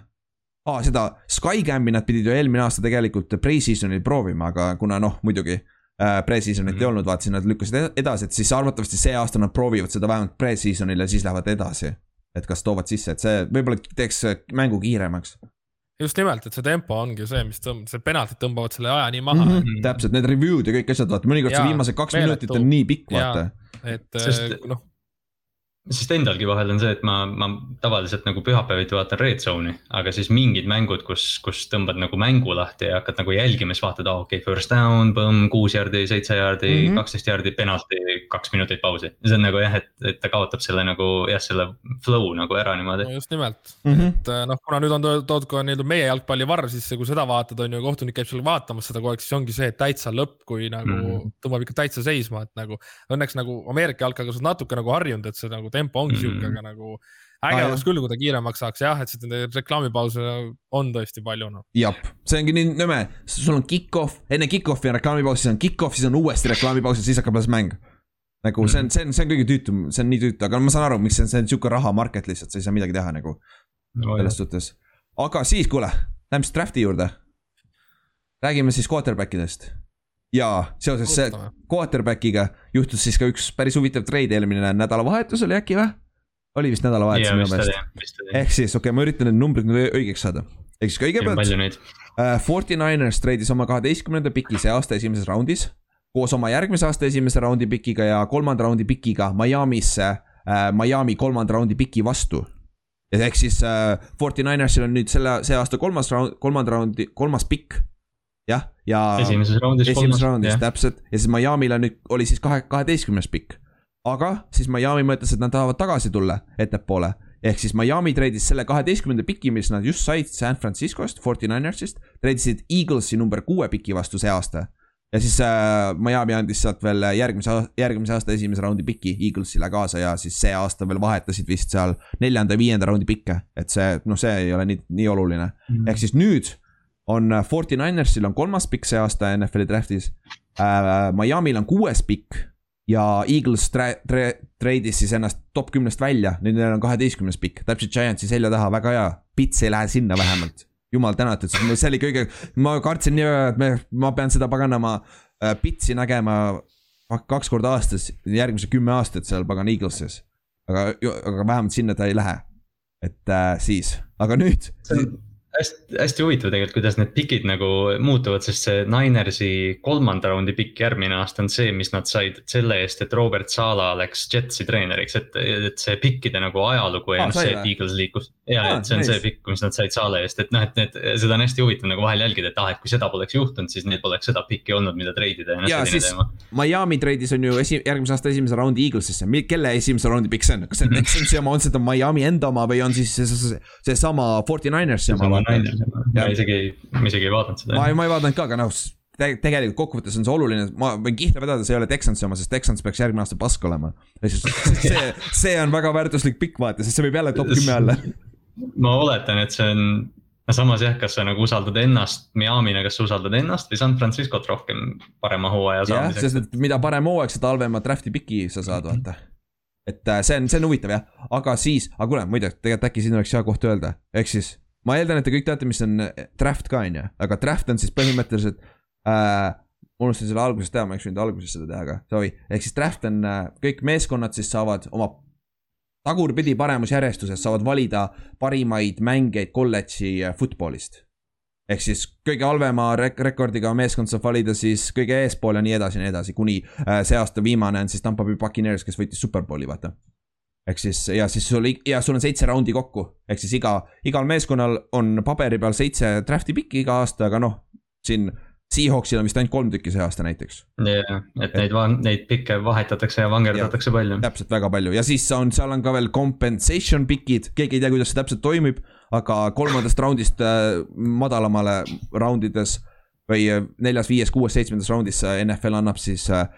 S1: aa, seda Skycam'i nad pidid ju eelmine aasta tegelikult pre-season'il proovima, aga kuna noh, muidugi äh, pre-season'it mm -hmm. ei olnud, vaatasin, nad lükkasid edasi, et siis arvatavasti see aasta nad proovivad seda vähemalt pre-season'il ja siis lähevad edasi et kas toovad sisse, et see võib-olla teeks mängu kiiremaks.
S2: just nimelt, et see tempo ongi see, mis tõmbab, see penaltid tõmbavad selle aja nii maha mm.
S1: -hmm. täpselt, need review'd ja kõik asjad, vaata mõnikord see viimased kaks minutit on nii pikk, vaata.
S2: et Sest... noh
S3: sest endalgi vahel on see, et ma, ma tavaliselt nagu pühapäeviti vaatan red zone'i, aga siis mingid mängud, kus, kus tõmbad nagu mängu lahti ja hakkad nagu jälgima, siis vaatad, aa okei okay,, first down, põmm, kuus jardi, seitse jardi -hmm. kaksteist jardi, penalti, kaks minutit pausi. see on nagu jah, et, et ta kaotab selle nagu jah, selle flow nagu ära niimoodi
S2: no. just nimelt mm, -hmm. et noh, kuna nüüd on toodud ka nii-öelda meie jalgpalli varr, siis kui seda vaatad, on ju, kohtunik käib seal vaatamas seda kogu aeg, siis ongi see, et täitsa lõpp, kui nagu mm -hmm. tõmbab ikka täitsa seisma, et nagu. Õnneks nagu Ameerika jalkaga sa oled natuke nagu harjunud, et see nagu tempo ongi mm sihuke, aga nagu äge ah, oleks küll, kui ta kiiremaks saaks jah, et seda reklaamipause on tõesti palju noh.
S1: jah, see ongi nii nõme, sul on kick-off, enne kick-off'i on reklaamipaus, siis on kick-off, siis on uuesti reklaamipaus ja siis hakkab alles mäng. nagu see on, see on, see on kõige tüütum, see on nii tüütu, aga ma saan aru, miks see on, see on sihuke raha market lihtsalt, sa ei saa midagi teha nagu no,. selles suhtes, aga siis kuule, lähme siis draft'i juurde. räägime siis quarterback idest ja seoses see quarterback'iga juhtus siis ka üks päris huvitav trade eelmine nädalavahetus oli äkki või? oli vist nädalavahetus minu meelest. ehk siis, okei okay,, ma üritan need numbrid nüüd õigeks saada. ehk siis kõigepealt. Uh, Forty Niners treidis oma kaheteistkümnenda piki see aasta esimeses raundis. koos oma järgmise aasta esimese raundi pikiga ja kolmanda raundi pikiga Miami'sse uh,, Miami kolmanda raundi piki vastu. ehk siis Forty Ninersil on nüüd selle, see aasta kolmas raund, kolmanda raundi, kolmas pikk jah, ja.
S3: esimeses raundis.
S1: esimeses raundis, täpselt ja siis Miami'l on nüüd, oli siis kahe, kaheteistkümnes pikk. aga siis Miami mõtles, et nad tahavad tagasi tulla ettepoole. ehk siis Miami treidis selle kaheteistkümnenda piki, mis nad just said San Franciscost, Forty Ninersist, treidisid Eaglesi number kuue piki vastu see aasta. ja siis äh, Miami andis sealt veel järgmise, järgmise aasta esimese raundi piki Eaglesile kaasa ja siis see aasta veel vahetasid vist seal neljanda ja viienda raundi pikke. et see, noh, see ei ole nii, nii oluline mm -hmm., ehk siis nüüd on Forty Ninersil on kolmas pikk see aasta NFL-i draft'is äh,. Miami'l on kuues pikk ja Eagles tra-, tra-, treidis siis ennast top kümnest välja, nüüd neil on kaheteistkümnes pikk, täpselt Giantsi selja taha, väga hea, Pits ei lähe sinna vähemalt jumal tänatud, sest see oli kõige, ma kartsin nii väga, et me, ma pean seda paganama äh, pitsi nägema kaks korda aastas, järgmised kümme aastat seal pagan Eagleses. aga, aga vähemalt sinna ta ei lähe. et äh, siis, aga nüüd.
S3: see on hästi, hästi huvitav tegelikult, kuidas need pikid nagu muutuvad, sest see Ninersi kolmanda raundi pikk järgmine aasta on see, mis nad said selle eest, et Robert Sala läks Jetsi treeneriks, et, et see pikkide nagu ajalugu ja noh, see, et Eagles liikus. ja, et see on nice. see pikk, mis nad said Sala eest, et noh, et need, seda on hästi huvitav nagu vahel jälgida, et ah, et kui seda poleks juhtunud, siis neil poleks seda pikki olnud, mida treidida
S1: ja noh, selline teema. Miami treidis on ju esi, järgmise aasta esimese raundi Eaglesisse, kelle esimese raundi pikk see on, kas see on Texansi oma, on seda Miami enda oma või on siis seesama see, see Forty Ninersi oma?
S3: Ma isegi, ma isegi ei vaadanud seda.
S1: ma, ma ei vaadanud ka, aga noh te, tegelikult kokkuvõttes on see oluline, ma võin kihla vedada, see ei ole Texansi oma, sest Texans peaks järgmine aasta pask olema. see, see on väga väärtuslik pikk vaata, sest see võib jälle top kümme olla.
S3: ma oletan, et see on, no samas jah, kas sa nagu usaldad ennast Miami'na, kas sa usaldad ennast või San Franciscot rohkem parema hooaja
S1: saamiseks? jah, sest et mida parem hooaeg, seda halvema draft'i piki sa saad, vaata et äh, see on, see on huvitav jah, aga siis, aga kuule, muide, tegelikult äkki siin oleks hea koht öelda, ehk siis ma eeldan, et te kõik teate, mis on eh, draft ka, on ju, aga draft on siis põhimõtteliselt äh,. unustasin selle alguses teha, ma oleks võinud alguses seda teha, aga sorry, ehk siis draft on äh,, kõik meeskonnad siis saavad oma tagurpidi paremusjärjestuses saavad valida parimaid mängijaid kolledži äh, football'ist. ehk siis kõige halvema rek rekordiga meeskond saab valida siis kõige eespool ja nii edasi ja nii edasi, kuni äh, see aasta viimane on siis Tampa Bay Buccaneers, kes võitis Superbowli, vaata ehk siis ja siis sul ja sul on seitse raundi kokku, ehk siis iga, igal meeskonnal on paberi peal seitse draft'i pikki iga aasta, aga noh, siin. Seahawksil on vist ainult kolm tükki see aasta näiteks.
S3: jah, et neid, neid pikke vahetatakse ja vangerdatakse ja, palju.
S1: täpselt väga palju ja siis on, seal on ka veel compensation pikid, keegi ei tea, kuidas see täpselt toimib. aga kolmandast raundist äh, madalamale raundides või äh, neljas, viies, kuues, seitsmendas raundis NFL annab siis äh,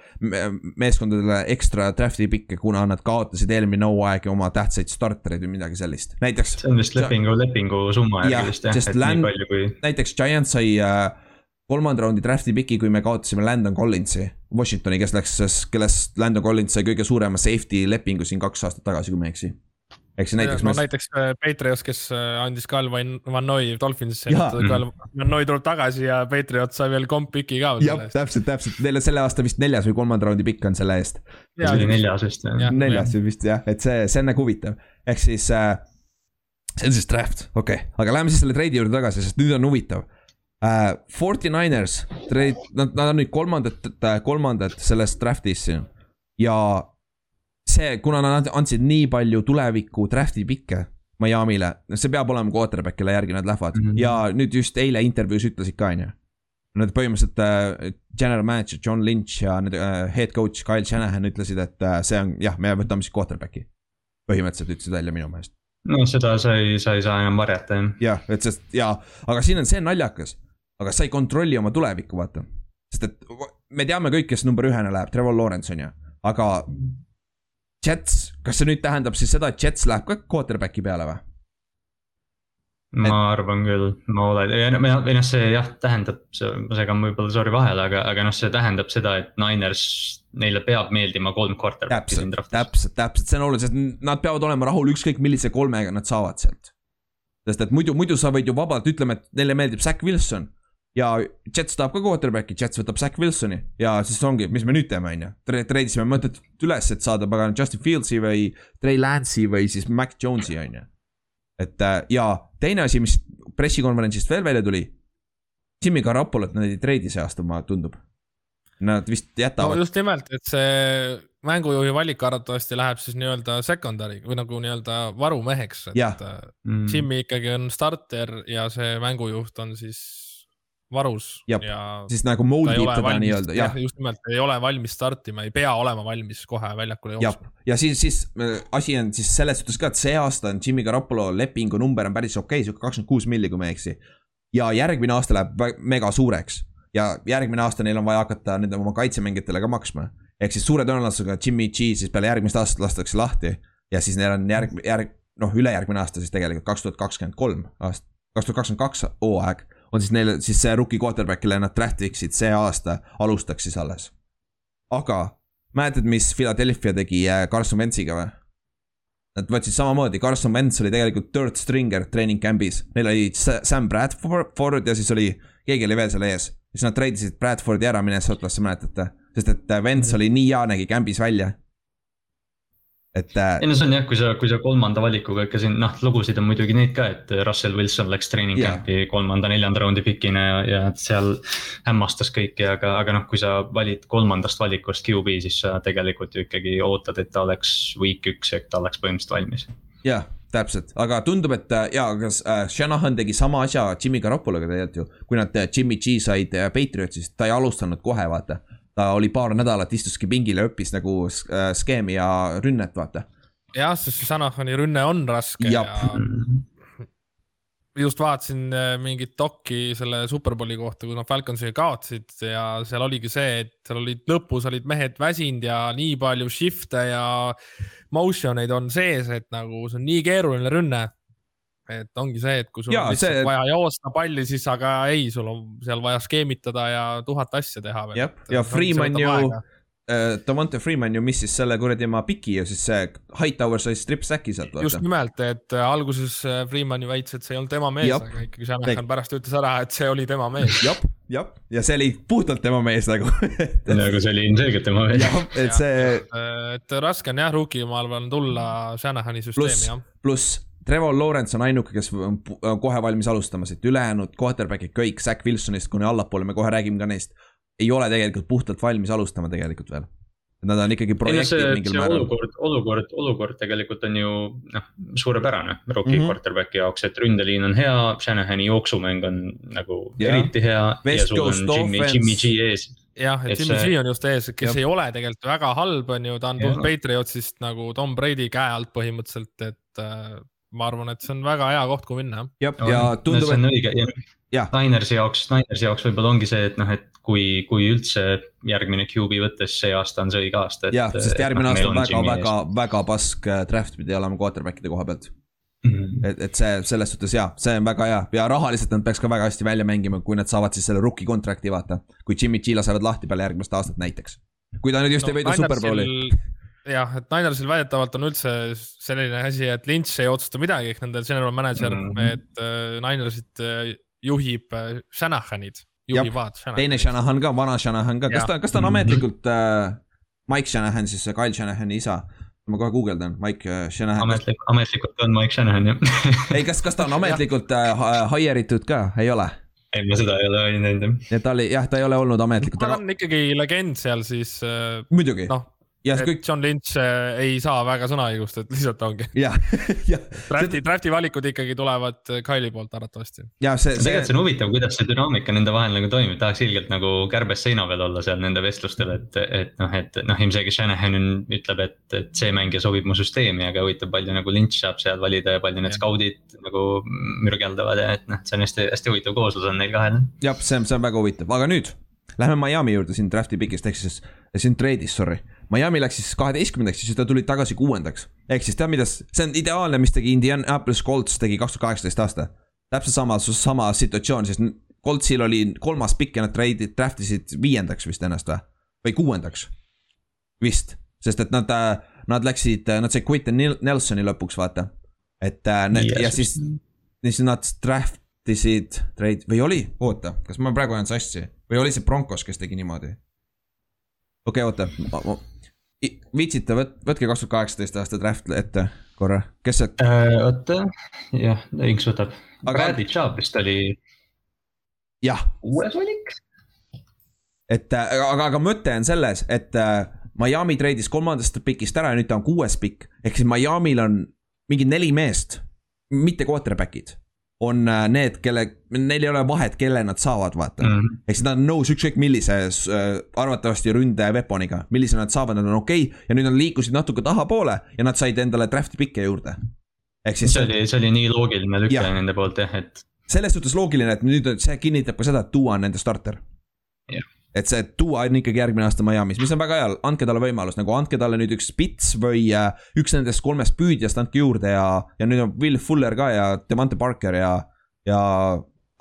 S1: meeskondadele ekstra draft'i pikke, kuna nad kaotasid eelmine hooaeg oma tähtsaid startereid või midagi sellist, näiteks.
S3: see on vist lepingu, lepingu summa järgi vist jah, et land, nii palju kui.
S1: näiteks Giants sai äh, kolmanda raundi draft'i piki, kui me kaotasime Landon Collinsi Washingtoni, kes läks, kellest Landon Collins sai kõige suurema safety lepingu siin kaks aastat tagasi, kui ma ei eksi ehk siis näiteks.
S2: no me... näiteks äh, Patriots, kes äh, andis Cal Van, Van Noy Dolphinsisse, Cal Van Noy tuleb tagasi ja Patriots sai veel komp-piki ka.
S1: jah, täpselt, täpselt, neil on selle aasta vist neljas või kolmanda raundi pikk on selle eest.
S3: see oli neljas vist jah.
S1: neljas vist jah, et see, see on nagu huvitav, ehk siis äh, see on siis draft, okei okay., aga läheme siis selle treidi juurde tagasi, sest nüüd on huvitav uh,. Forty Niners, trade, nad, nad on nüüd kolmandad, kolmandad selles draft'is siin ja see, kuna nad andsid nii palju tuleviku draft'i pikke Miami'le, see peab olema quarterback, kelle järgi nad lähevad mm -hmm. ja nüüd just eile intervjuus ütlesid ka, on ju. Nad põhimõtteliselt äh, general manager John Lynch ja need äh, head coach Kyle Shanahan ütlesid, et äh, see on jah, me võtame siis quarterback'i. põhimõtteliselt ütlesid välja minu meelest.
S3: no seda sa ei, sa ei saa enam varjata jah.
S1: jah, et sest ja, aga siin on see naljakas, aga sa ei kontrolli oma tulevikku, vaata. sest et me teame kõik, kes number ühena läheb, Trevor Lawrence on ju, aga Jets, kas see nüüd tähendab siis seda, et Jets läheb ka quarterback'i peale või?
S3: ma et... arvan küll, ma olen, või noh, see jah, tähendab, ma segan võib-olla sorry vahele, aga, aga noh, see tähendab seda, et Niners, neile peab meeldima kolm quarterback'i siin
S1: draftis. täpselt, täpselt, see on oluline, sest nad peavad olema rahul ükskõik millise kolmega nad saavad sealt. sest et muidu, muidu sa võid ju vabalt, ütleme, et neile meeldib Zack Wilson ja Jets tahab ka quarterback'i, Jets võtab Zack Wilsoni ja siis ongi, mis me nüüd teeme, on ju. treidisime mõtted üles, et saada pagan Justin Fieldsi või Trey Lance'i või siis Mac Jones'i, on ju. et äh, ja teine asi, mis pressikonverentsist veel välja tuli. Jimmy Garapolot nad ei treidi see aasta, mulle tundub. Nad vist jätavad
S2: no,. just nimelt, et see mängujuhi valik arvatavasti läheb siis nii-öelda secondary või nagu nii-öelda varumeheks, et ja. Äh, mm. Jimmy ikkagi on starter ja see mängujuht on siis varus. ja
S1: siis nagu moldib teda nii-öelda, jah.
S2: just nimelt, ei ole valmis startima, ei pea olema valmis kohe väljakule jooksma.
S1: ja siis, siis äh, asi on siis selles suhtes ka, et see aasta on Jimmy Garoppolo lepingu number on päris okei okay,, sihuke kakskümmend kuus milli, kui ma ei eksi. ja järgmine aasta läheb mega suureks ja järgmine aasta neil on vaja hakata nüüd oma kaitsemängijatele ka maksma. ehk siis suure tõenäosusega Jimmy G siis peale järgmist aastat lastakse lahti ja siis neil on järg, järg, noh, ülejärgmine aasta siis tegelikult kaks tuhat kakskümmend kolm aasta, kaks tuhat kakskümmend kaks hooaeg on siis neil siis see rookie quarterback, kelle nad draft iksid see aasta, alustaks siis alles. aga mäletad, mis Philadelphia tegi äh, Carson Wentsiga või? Nad võtsid samamoodi, Carson Wentz oli tegelikult third stringer treening camp'is, neil oli Sam Bradford ja siis oli, keegi oli veel seal ees. siis nad treidisid Bradfordi ära Minnesotasse, mäletate? sest et äh, Wentz oli nii hea, nägi camp'is välja
S3: et. Äh, ei no see on jah, kui sa, kui sa kolmanda valikuga ikka siin noh, lugusid on muidugi neid ka, et Russell Wilson läks treening yeah. camp'i kolmanda-neljanda raundi pikina ja, ja seal hämmastas kõiki, aga, aga noh, kui sa valid kolmandast valikust QB, siis sa tegelikult ju ikkagi ootad, et ta oleks week üks, et ta oleks põhimõtteliselt valmis.
S1: jah, täpselt, aga tundub, et äh, jaa, kas äh, Shanahan tegi sama asja Jimmy Garoppologa tegelikult ju. kui nad äh, Jimmy G said äh, Patriotsist, ta ei alustanud kohe, vaata ta oli paar nädalat, istuski pingil ja õppis nagu äh, skeemi ja rünnet, vaata.
S2: jah, sest see Sanahani rünne on raske Jab. ja just vaatasin äh, mingit dokki selle Superbowli kohta, kui nad Falconsiga kaotasid ja seal oligi see, et seal olid lõpus olid mehed väsinud ja nii palju shift'e ja motion eid on sees, et nagu see on nii keeruline rünne et ongi see, et kui sul ja, on lihtsalt see... vaja joosta palli, siis aga ei, sul on seal vaja skeemitada ja tuhat asja teha.
S1: jah, ja Freeman ju äh,, Davante Freeman ju missis selle kuradi oma piki ju siis see Hightower sai strip sack'i sealt.
S2: just nimelt, et äh, alguses äh, Freeman ju väitis, et see ei olnud tema mees, aga ikkagi Shanahan pärast ütles ära, et see oli tema mees.
S1: jah, jah, ja see oli puhtalt tema mees nagu
S3: nagu see oli ilmselgelt tema mees.
S1: et see.
S2: et raske on jah, rookie ma arvan tulla Shanahani süsteemi jah.
S1: pluss Trevor Lawrence on ainuke, kes on kohe valmis alustamas, et ülejäänud quarterback'id kõik, Zack Wilsonist kuni allapoole, me kohe räägime ka neist. ei ole tegelikult puhtalt valmis alustama tegelikult veel. Nad on ikkagi projektid
S3: no mingil määral. olukord, olukord, olukord tegelikult on ju noh, suurepärane rookie mm -hmm. quarterback'i jaoks, et ründeliin on hea, Shanahani jooksumäng on nagu yeah. eriti hea. ja sul on Jimmy, G ees
S2: jah, et Jimmy G on just ees, kes jah. ei ole tegelikult väga halb, on ju, ta on tulnud Patriotsist nagu Tom Brady käe alt põhimõtteliselt, et äh, ma arvan, et see on väga hea koht, kuhu minna.
S1: jah, ja tundub,
S3: et. see on õige ja, ja. Ninersi jaoks, Ninersi jaoks võib-olla ongi see, et noh, et kui, kui üldse järgmine QB võttes see aasta on see õige aasta.
S1: jah, sest järgmine aasta on väga, väga, väga pask äh, draft pidi olema quarterback'ide koha pealt mm. -hmm. et, et see selles suhtes jaa, see on väga hea ja rahaliselt nad peaks ka väga hästi välja mängima, kui nad saavad siis selle rookie contract'i vaata. kui Jimmy G lasevad lahti peale järgmist aastat näiteks. kui ta nüüd just no, ei võida superbowli
S2: jah, et Ninersil väidetavalt on üldse selline asi, et Lynch ei otsusta midagi, ehk nende general manager mm, -hmm. et äh, Ninersit äh, juhib äh, Shanahanid, juhivad.
S1: teine Shanahan ka, vana Shanahan ka, kas ta, kas ta on ametlikult äh, Mike Shanahan siis, Kyle Shanahani isa? ma kohe guugeldan, Mike äh, Shanahan.
S3: ametlik, ametlikult on Mike Shanahan jah
S1: ei, kas, kas ta on ametlikult äh, hire itud ka, ei ole?
S3: ei, ma seda ei ole näinud
S1: jah. ta oli, jah, ta ei ole olnud ametlikult.
S2: ta on ikkagi legend seal siis
S1: äh,. muidugi.
S2: noh et kõik... John Lynch äh, ei saa väga sõnaõigust, et lihtsalt ongi. Drafti, drafti valikud ikkagi tulevad äh, Kyle'i poolt arvatavasti.
S3: ja see, see. tegelikult see on huvitav, kuidas see dünaamika nende vahel nagu toimib, tahaks ilgelt nagu kärbes seina peal olla seal nende vestlustel, et, et noh, et noh, ilmselgelt Shanahan ütleb, et, et see mängija sobib mu süsteemi, aga huvitav, palju nagu Lynch saab seal valida ja palju need skaudid nagu mürgeldavad ja et noh, see on hästi, hästi huvitav kooslus on neil kahel.
S1: jah, see on, see on väga huvitav, aga nüüd Lähme Miami juurde siin draft'i pikist, ehk siis siin trade'is, sorry Miami läks siis kaheteistkümnendaks, siis ta tuli tagasi kuuendaks. ehk siis tead, mida, see on ideaalne, mis tegi Indianapolis Colts tegi kaks tuhat kaheksateist aasta. täpselt sama, sama situatsioon, sest Coltsil oli kolmas pikk ja nad treidid, draft isid viiendaks vist ennast või? või kuuendaks, vist, sest et nad, nad läksid, nad said Quentin Nelsoni lõpuks, vaata. et need, yes. ja siis, siis nad draft isid, trade või oli, oota, kas ma praegu ajan sassi või oli see Broncos, kes tegi niimoodi? okei okay,, oota, viitsite, võt-, võtke kaks tuhat kaheksateist aasta draft ette korra, kes see
S3: äh,? oota, jah, Inks võtab aga.... Bradley Chubb vist oli.
S1: jah.
S3: kuues valik.
S1: et äh, aga, aga mõte on selles, et äh, Miami treidis kolmandast pikist ära ja nüüd ta on kuues pikk. ehk siis Miami'l on mingi neli meest, mitte quarterback'id on äh, need, kelle, neil ei ole vahet, kelle nad saavad, vaata mm -hmm.. ehk siis nad on nõus ükskõik millise äh, arvatavasti ründe weapon'iga, millise nad saavad, nad on okei okay, ja nüüd nad liikusid natuke tahapoole ja nad said endale draft'i pikke juurde.
S3: ehk siis. see oli, see oli nii loogiline lüke nende poolt jah, et.
S1: selles suhtes loogiline, et nüüd see kinnitab ka seda, et Duo on nende starter.
S3: yeah
S1: et see Duo on ikkagi järgmine aasta Miami's, mis on väga hea, andke talle võimalus, nagu andke talle nüüd üks spits või äh, üks nendest kolmest püüdjast andke juurde ja, ja nüüd on Will Fuller ka ja Devante Parker ja, ja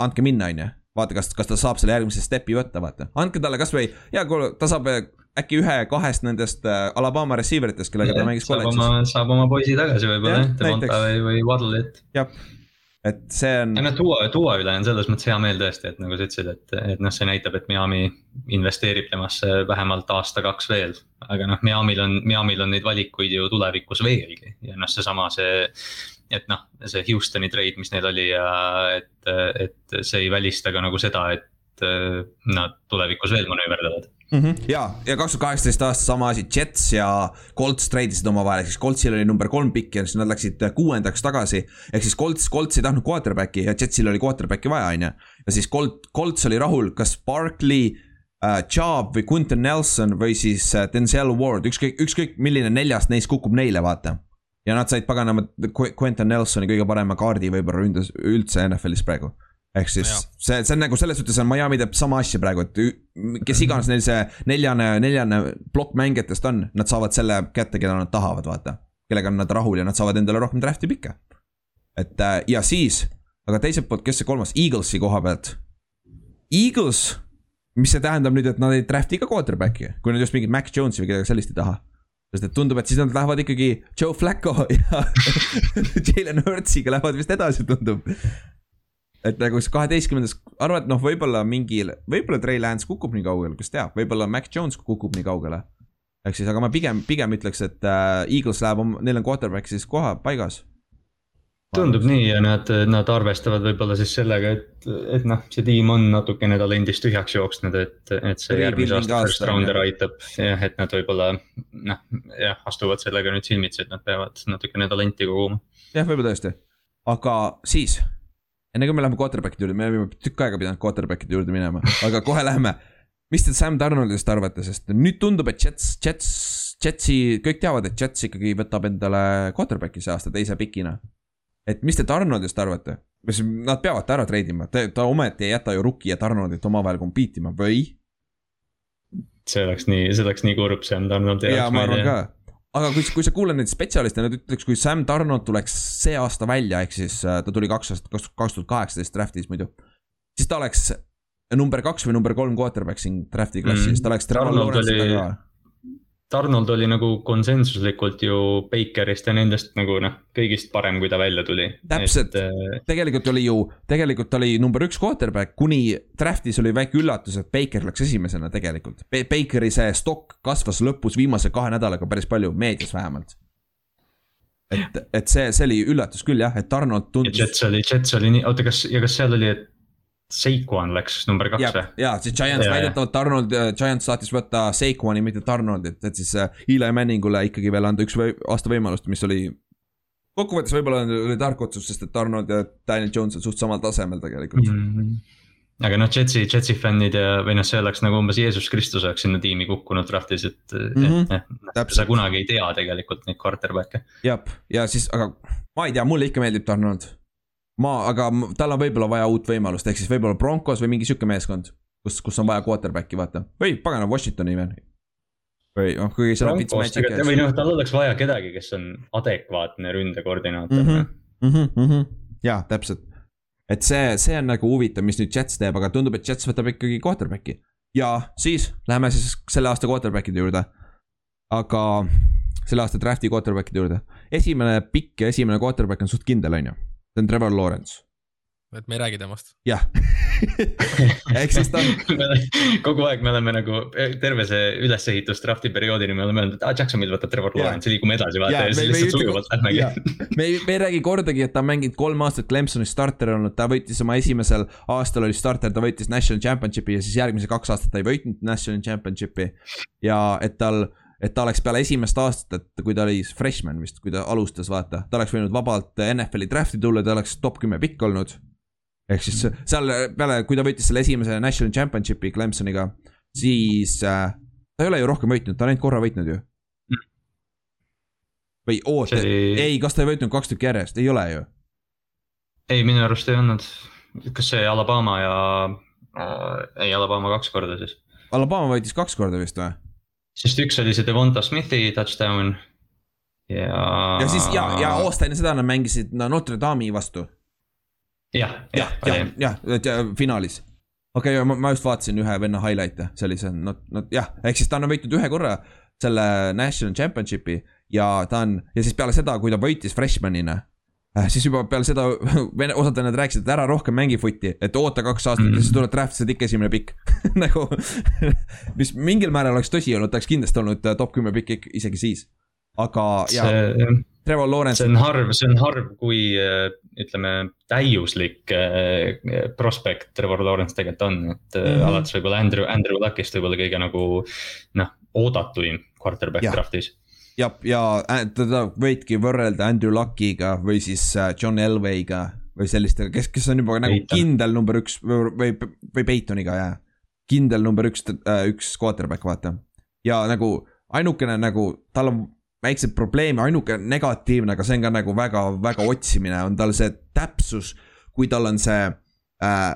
S1: andke minna, on ju. vaata, kas, kas ta saab selle järgmise step'i võtta, vaata, andke talle kasvõi, hea, ta saab äh, äkki ühe-kahest nendest äh, Alabama receiver itest, kellega ta mängis kolledžis.
S3: saab oma poisi tagasi võib-olla jah, Devonta või, või Waddle'it.
S1: jah et see on.
S3: noh, Duo, Duo üle on selles mõttes hea meel tõesti, et nagu sa ütlesid, et, et noh, see näitab, et Miami investeerib temasse vähemalt aasta-kaks veel. aga noh, Miami'l on, Miami'l on neid valikuid ju tulevikus veelgi ja noh, seesama see. et noh, see Houstoni trade, mis neil oli ja et, et see ei välista ka nagu seda, et nad tulevikus veel manööverdavad
S1: mm. -hmm. ja, ja kaks tuhat kaheksateist aasta sama asi, Jets ja Colts treidisid omavahel, ehk siis Coltsil oli number kolm pikk ja siis nad läksid kuuendaks tagasi. ehk siis Colts, Colts ei tahtnud quarterback'i ja Jetsil oli quarterback'i vaja, on ju. ja siis Colt, Colts oli rahul, kas Barkley uh,. Chubb või Quinton Nelson või siis uh, Denzel Ward, ükskõik, ükskõik milline neljast neist kukub neile, vaata. ja nad said paganama Quinton Nelsoni kõige parema kaardi võib-olla ründes üldse NFL-is praegu ehk siis no see, see on nagu selles suhtes on Miami teeb sama asja praegu, et kes iganes neil see neljane, neljane plokk mängijatest on, nad saavad selle kätte, keda nad tahavad, vaata. kellega on nad rahul ja nad saavad endale rohkem draft'i pikke. et äh, ja siis, aga teiselt poolt, kes see kolmas, Eaglesi koha pealt. Eagles, mis see tähendab nüüd, et nad ei draft'i ka quarterback'i, kui nad just mingit Mac Jones'i või kedagi sellist ei taha sest et tundub, et siis nad lähevad ikkagi Joe Flacco ja Jalen Hurtsiga lähevad vist edasi, tundub et nagu see kaheteistkümnendas, arvad, noh, võib-olla mingil, võib-olla Trey Lance kukub nii kaugele, kes teab, võib-olla Mac Jones kukub nii kaugele. ehk siis, aga ma pigem, pigem ütleks, et äh, Eagles läheb, neil on quarterback siis koha paigas.
S3: tundub nii ja nad, nad arvestavad võib-olla siis sellega, et, et noh, see tiim on natukene talendist tühjaks jooksnud, et, et see järgmise aasta first rounder aitab. jah, et nad võib-olla noh, jah, astuvad sellega nüüd silmitsi, et nad peavad natukene talenti koguma.
S1: jah, võib-olla tõesti, aga siis enne kui me läheme quarterback'ide juurde, me oleme tükk aega pidanud quarterback'ide juurde minema, aga kohe läheme. mis te Sam Donaldist arvate, sest nüüd tundub, et Jets, Jets, Jetsi, kõik teavad, et Jets ikkagi võtab endale quarterback'i see aasta teise pikina. et mis te Donaldist arvate? kas nad peavad ta ära treidima, ta ometi ei jäta ju Rookie ja Donaldit omavahel compete ima või?
S3: see oleks nii, see oleks nii kurb Sam Donaldi
S1: jaoks. jaa, ma arvan ka aga kui, kui sa kuuled neid spetsialiste, nad ütleks, kui Sam Darnold tuleks see aasta välja, ehk siis äh, ta tuli kaks aastat, kaks tuhat kaheksateist draft'is muidu. siis ta oleks number kaks või number kolm quarterback siin draft'i klassis mm., ta oleks.
S3: Darnold oli, Arnold oli nagu konsensuslikult ju Bakerist ja nendest nagu noh, kõigist parem, kui ta välja tuli.
S1: täpselt, äh, tegelikult oli ju, tegelikult oli number üks quarterback, kuni draft'is oli väike üllatus, et Baker läks esimesena tegelikult. Bakeri see stokk kasvas lõpus viimase kahe nädalaga päris palju, meedias vähemalt et, et see, see oli üllatus küll jah, et Arnold tundus.
S3: Jets oli, Jets oli nii, oota, kas, ja kas seal oli, et Saquon läks number kaks või?
S1: ja, siis Giants väidetavalt Arnold, äh, Giants saatis võtta Saquoni, mitte Arnoldit, et siis äh, Eli Manningule ikkagi veel anda üks või, aasta võimalust, mis oli. kokkuvõttes võib-olla oli tark otsus, sest et Arnold ja Daniel Jones on suht samal tasemel tegelikult mm.
S3: -hmm aga noh, Jetsi, Jetsi fännid ja, või noh, see oleks nagu umbes Jeesus Kristus oleks sinna tiimi kukkunud draft'is, et mm, -hmm. et noh, sa kunagi ei tea tegelikult neid quarterback'e.
S1: jah, ja siis, aga ma ei tea, mulle ikka meeldib Arnold ma, aga tal on võib-olla vaja uut võimalust, ehk siis võib-olla Broncos või mingi sihuke meeskond, kus, kus on vaja quarterback'i vaata või pagana Washingtoni või. või noh, kuigi seal on
S3: ikka. või noh, tal oleks vaja kedagi, kes on adekvaatne ründekoordinaator mm. -hmm,
S1: mm -hmm, mm -hmm. ja täpselt, et see, see on nagu huvitav, mis nüüd Jets teeb, aga tundub, et Jets võtab ikkagi quarterback'i. ja siis läheme siis selle aasta quarterback'ide juurde. aga selle aasta draft'i quarterback'ide juurde, esimene pikk ja esimene quarterback on suht kindel, on ju see on Trevor Lawrence.
S2: et me ei räägi temast.
S1: jah ehk siis ta on
S3: kogu aeg me oleme nagu terve see ülesehitus draft'i perioodini me oleme öelnud, et aa Jacksonvil võtab Trevor Lawrence, liigume edasi vaata ja, ja siis lihtsalt sujuvalt lähmegi.
S1: me ei, me ei räägi kordagi, et ta on mänginud kolm aastat Clemsonis starter olnud, ta võitis oma esimesel aastal oli starter, ta võitis national championship'i ja siis järgmised kaks aastat ta ei võitnud national championship'i. ja et tal et ta oleks peale esimest aastat, et kui ta oli freshman vist, kui ta alustas, vaata, ta oleks võinud vabalt NFL-i draft'i tulla, ta oleks top kümme pikk olnud. ehk siis seal peale, kui ta võitis selle esimese national championship'i Clemsoniga, siis äh, ta ei ole ju rohkem võitnud, ta on ainult korra võitnud ju. või oota oli..., ei, kas ta ei võitnud kaks tükki järjest, ei ole ju?
S3: ei, minu arust ei olnud, kas see Alabama ja ei, Alabama kaks korda siis.
S1: Alabama võitis kaks korda vist või?
S3: Sest üks oli see Devonta Smithi touchdown ja.
S1: ja siis ja, ja aasta enne seda nad mängisid no, Notre Dame'i vastu.
S3: jah, jah,
S1: jah, jah, ja, finaalis. okei okay,, ma just vaatasin ühe venna highlight'e, see oli see, no, no jah, ehk siis ta on võitnud ühe korra selle national championship'i ja ta on ja siis peale seda, kui ta võitis freshman'ina siis juba peale seda osad vennad rääkisid, et ära rohkem mängi footi, et oota kaks aastat mm -hmm. ja siis tuleb draft, sa oled ikka esimene pikk nagu mis mingil määral oleks tõsi olnud, ta oleks kindlasti olnud äh, top kümme pikk isegi siis. aga jaa, Trevor Lawrence.
S3: see on harv, see on harv, kui äh, ütleme, täiuslik prospekt Trevor Lawrence tegelikult on, et mm -hmm. alates võib-olla Andrew, Andrew Luckist võib-olla kõige nagu noh, oodatuim quarterback ja. draft'is
S1: ja, ja teda võidki võrrelda Andrew Luckiga või siis äh, John Elway'ga või sellistega, kes, kes on juba nagu Peyton. kindel number üks või, või, või Peytoniga jah. kindel number üks, äh, üks quarterback, vaata. ja nagu ainukene nagu, tal on väiksed probleeme, ainuke negatiivne, aga see on ka nagu väga, väga otsimine, on tal see täpsus, kui tal on see äh,.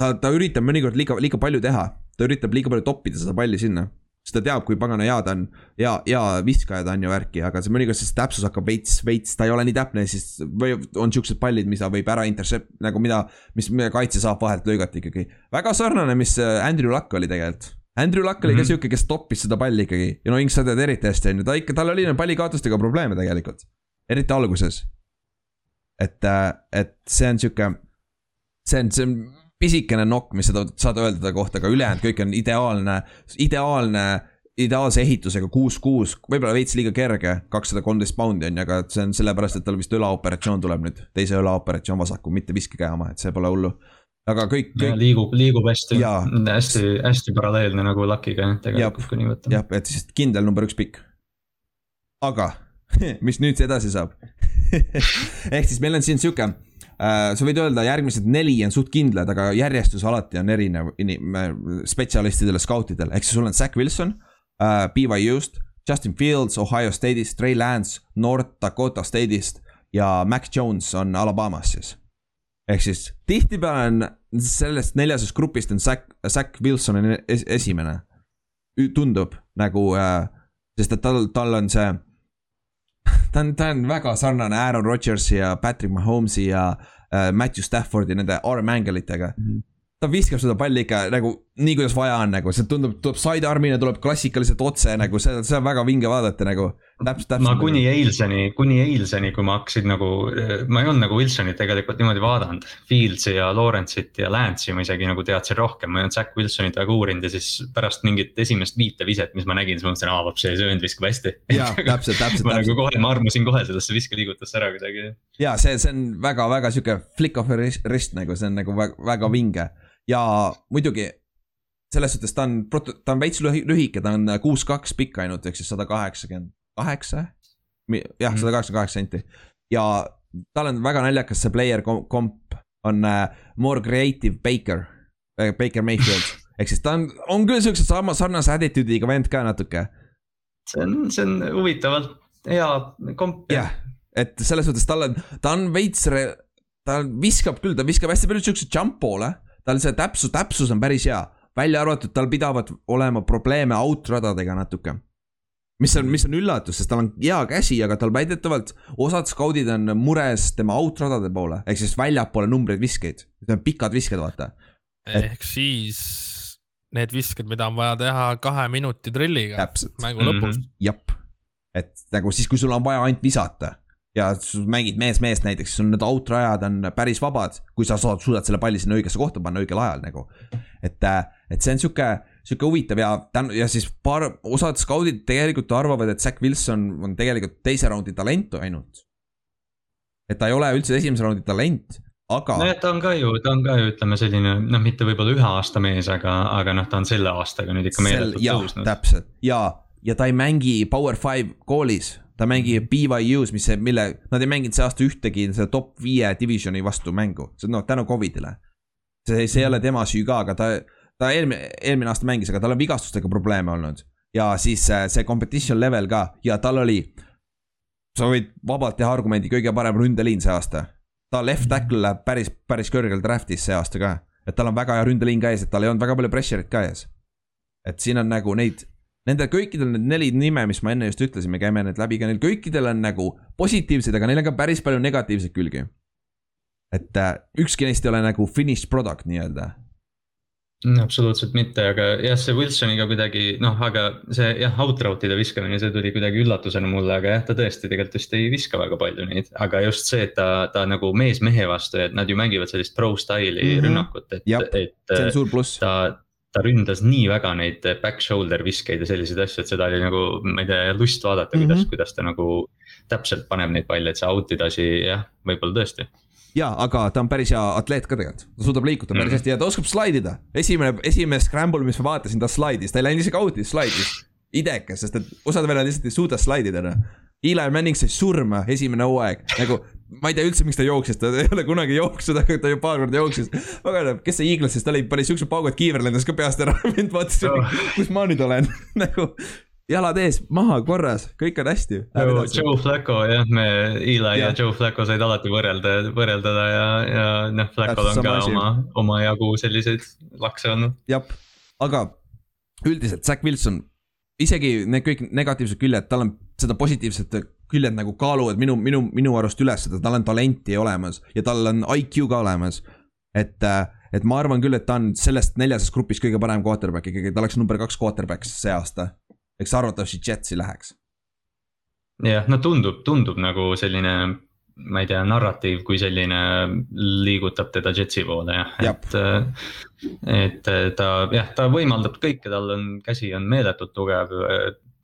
S1: ta, ta üritab mõnikord liiga, liiga palju teha, ta üritab liiga palju toppida seda palli sinna sest ta teab, kui pagana hea ta on, hea, hea viskaja ta on ju värki, aga see mõnikord siis täpsus hakkab veits, veits, ta ei ole nii täpne, siis või on siuksed pallid, mida võib ära intercept, nagu mida, mis kaitse saab vahelt lõigata ikkagi. väga sarnane, mis äh, Andrew Luck oli tegelikult. Andrew Luck oli mm -hmm. ka mhm. sihuke, kes toppis seda palli ikkagi ja no Inks sa tead eriti hästi, on ju, ta ikka, tal oli pallikaotustega probleeme tegelikult. eriti alguses. et, äh, et see on sihuke, see on, see on pisikene nokk, mis seda saad öelda ta kohta, aga ülejäänud kõik on ideaalne, ideaalne, ideaalse ehitusega kuus, kuus, võib-olla veits liiga kerge, kakssada kolmteist poundi on ju, aga see on sellepärast, et tal vist õlaoperatsioon tuleb nüüd, teise õlaoperatsioon vasaku, mitte viskekäe oma, et see pole hullu. aga kõik, kõik....
S3: liigub, liigub hästi, hästi, hästi paralleelne nagu Luckiga tegelikult, kui nii võtta.
S1: jah, et siis kindel number üks pikk. aga mis nüüd edasi saab ehk siis meil on siin sihuke sa võid öelda, järgmised neli on suht kindlad, aga järjestus alati on erinev spetsialistidele, skautidele, ehk siis sul on Zack Wilson uh,, BYU-st, Justin Fields Ohio State'ist, Trey Lance North Dakota State'ist ja Mac Jones on Alabamas siis. ehk siis tihtipeale on sellest neljasest grupist on Zack, Zack Wilson on es esimene. tundub nagu uh,, sest et tal, tal on see ta on, ta on väga sarnane Aaron Rodgersi ja Patrick Mahomes'i ja äh, Matthew Staffordi nende arm angle itega mm. -hmm ta viskab seda palli ikka nagu nii, kuidas vaja on, nagu see tundub, tuleb sidearm'ina, tuleb klassikaliselt otse nagu see, see on väga vinge vaadata nagu. täpselt, täpselt.
S3: ma kuni eilseni, kuni eilseni, kui ma hakkasin nagu, ma ei olnud nagu Wilsonit tegelikult niimoodi vaadanud. Fieldsi ja Lawrence'it ja Lance'i ma isegi nagu teadsin rohkem, ma ei olnud Zack Wilsonit väga uurinud ja siis pärast mingit esimest viiteviset, mis ma nägin, siis ma mõtlesin, aa vaps, see söönd viskab hästi.
S1: jaa, täpselt, täpselt.
S3: ma nagu kohe, ma armusin kohe sellesse viskeliigutusse ära kuidagi.
S1: ja see, see on väga-väga sihuke flick of a wrist, wrist nagu, see on nagu väga, väga vinge ja muidugi selles suhtes ta on, ta on veits lühike, ta on kuus-kaks pikk ainult, ehk siis sada kaheksakümmend kaheksa. jah, sada kaheksakümmend kaheksa senti ja tal on väga naljakas see player komp on uh, more creative Baker uh,, Baker Mayfield ehk siis ta on, on küll siukse sama sarnase attitude'iga vend ka natuke.
S3: see on, see on huvitavalt hea komp.
S1: jah yeah., et selles suhtes tal on, ta on veits, ta viskab küll, ta viskab hästi palju siukseid jump ball'e tal see täpsus, täpsus on päris hea, välja arvatud tal pidavat olema probleeme outradadega natuke. mis on, mis on üllatus, sest tal on hea käsi, aga tal väidetavalt osad skaudid on mures tema outradade poole, ehk siis väljapoole numbreid viskeid, need on pikad visked, vaata.
S2: ehk siis need visked, mida on vaja teha kahe minuti drilliga mängu lõpus mm. -hmm.
S1: jep, et nagu siis, kui sul on vaja ainult visata ja sa mängid mees-meest näiteks, sul need outrajad on päris vabad, kui sa saad, suudad selle palli sinna õigesse kohta panna õigel ajal nagu. et, äh, et see on sihuke, sihuke huvitav ja tän-, ja siis paar, osad skaudid tegelikult arvavad, et Zack Wilson on tegelikult teise raundi talent ainult. et ta ei ole üldse esimese raundi talent, aga.
S3: nojah, ta on ka ju, ta on ka ju ütleme selline noh, mitte võib-olla ühe aasta mees, aga, aga noh, ta on selle aastaga nüüd ikka meeletult tõusnud.
S1: täpselt ja, ja ta ei mängi Power Five koolis ta mängib BYU-s, mis mille, nad ei mänginud see aasta ühtegi selle top viie divisioni vastu mängu, see on noh, tänu Covidile. see, see ei ole tema süü ka, aga ta, ta eelmine, eelmine aasta mängis, aga tal on vigastustega probleeme olnud. ja siis äh, see competition level ka ja tal oli, sa võid vabalt teha argumendi, kõige parem ründeliin see aasta. ta left tackle läheb päris, päris kõrgel draft'is see aasta ka. et tal on väga hea ründeliin ka ees, et tal ei olnud väga palju pressure'it ka ees. et siin on nagu neid, nende kõikidel need neli nime, mis ma enne just ütlesin, me käime need läbi ka, neil kõikidel on nagu positiivseid, aga neil on ka päris palju negatiivseid külgi. et äh, ükski neist ei ole nagu finished product nii-öelda
S3: absoluutselt mitte, aga jah, see Wilsoniga kuidagi noh, aga see jah, outrout'ide viskamine, see tuli kuidagi üllatusena mulle, aga jah, ta tõesti tegelikult vist ei viska väga palju neid. aga just see, et ta, ta nagu mees mehe vastu, et nad ju mängivad sellist pro style'i mm -hmm. rünnakut, et,
S1: et. see on suur pluss.
S3: ta, ta ründas nii väga neid back shoulder viskeid ja selliseid asju, et seda oli nagu, ma ei tea, lust vaadata mm, -hmm. kuidas, kuidas ta nagu täpselt paneb neid palle, et see out ida asi jah, võib-olla tõesti
S1: jaa, aga ta on päris hea atleet ka tegelikult, ta suudab liikuda päris mm. hästi ja ta oskab slaidida. esimene, esimene scramble, mis ma vaatasin, ta slaidis, ta ei läinud isegi out'i, slaidis. idekas, sest et osad vennad lihtsalt ei suuda slaidida noh. Eli Manning sai surma esimene hooaeg, nagu ma ei tea üldse, miks ta jooksis, ta ei ole kunagi jooksnud, aga ta ju paar korda jooksis. pagan, kes see Eagles, siis tal oli päris siuksed paugad, kiiver lendas ka peast ära, mind vaatas oh., kus ma nüüd olen nagu jalad ees, maha, korras, kõik on hästi.
S3: Joe, Flacco jah, me, Eli ja. ja Joe Flacco said alati võrrelda, võrreldada ja, ja noh, Flaccol on ka asi. oma, omajagu selliseid lakse olnud.
S1: jah, aga üldiselt Zack Wilson, isegi need kõik negatiivsed küljed, tal on seda positiivset küljed nagu kaaluvad minu, minu, minu arust üles seda, tal on talenti olemas ja tal on IQ ka olemas. et, et ma arvan küll, et ta on sellest neljasest grupist kõige parem quarterback ikkagi, ta oleks number kaks quarterback see aasta eks arvatavasti Jetsi läheks.
S3: jah, no tundub, tundub nagu selline, ma ei tea, narratiiv kui selline liigutab teda Jetsi poole jah, et. et ta jah, ta võimaldab kõike, tal on, käsi on meeletult tugev.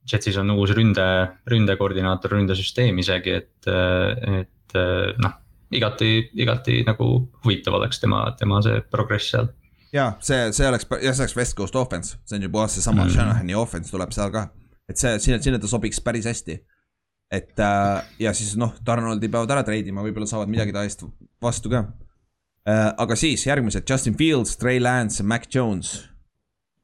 S3: Jetsis on uus ründe, ründekoordinaator, ründesüsteem isegi, et, et noh igati, igati nagu huvitav oleks tema, tema see progress seal
S1: ja see, see oleks, jah, see oleks West Coast offense, see on juba seesama mm. Shanahani offense tuleb seal ka. et see, sinna, sinna ta sobiks päris hästi. et äh, ja siis noh, Donaldi peavad ära treidima, võib-olla saavad midagi ta eest vastu ka äh,. aga siis järgmised Justin Fields, Trey Lance, Mac Jones.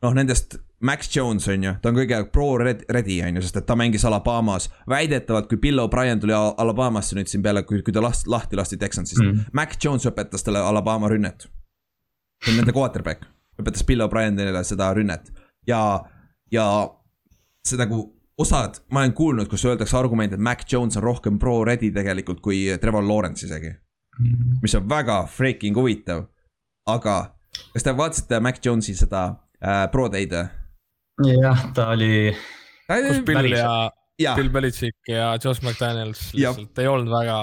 S1: noh, nendest Max Jones on ju, ta on kõige pro ready on ju, sest et ta mängis Alabamas. väidetavalt, kui Bill O'Brien tuli Alabamasse nüüd siin peale, kui, kui ta last, lahti lasti Texansist mm., Mac Jones õpetas talle Alabama rünnet see on nende quarterback, õpetas Bill O'Brienile seda rünnet ja, ja see nagu osad, ma olen kuulnud, kus öeldakse argument, et Mac Jones on rohkem pro ready tegelikult kui Trevor Lawrence isegi. mis on väga freaking huvitav, aga kas te vaatasite Mac Jonesi seda äh, pro day'd?
S3: jah, ta oli.
S2: kus Bill ja Bill Belichik ja Josh McDaniels lihtsalt ei olnud väga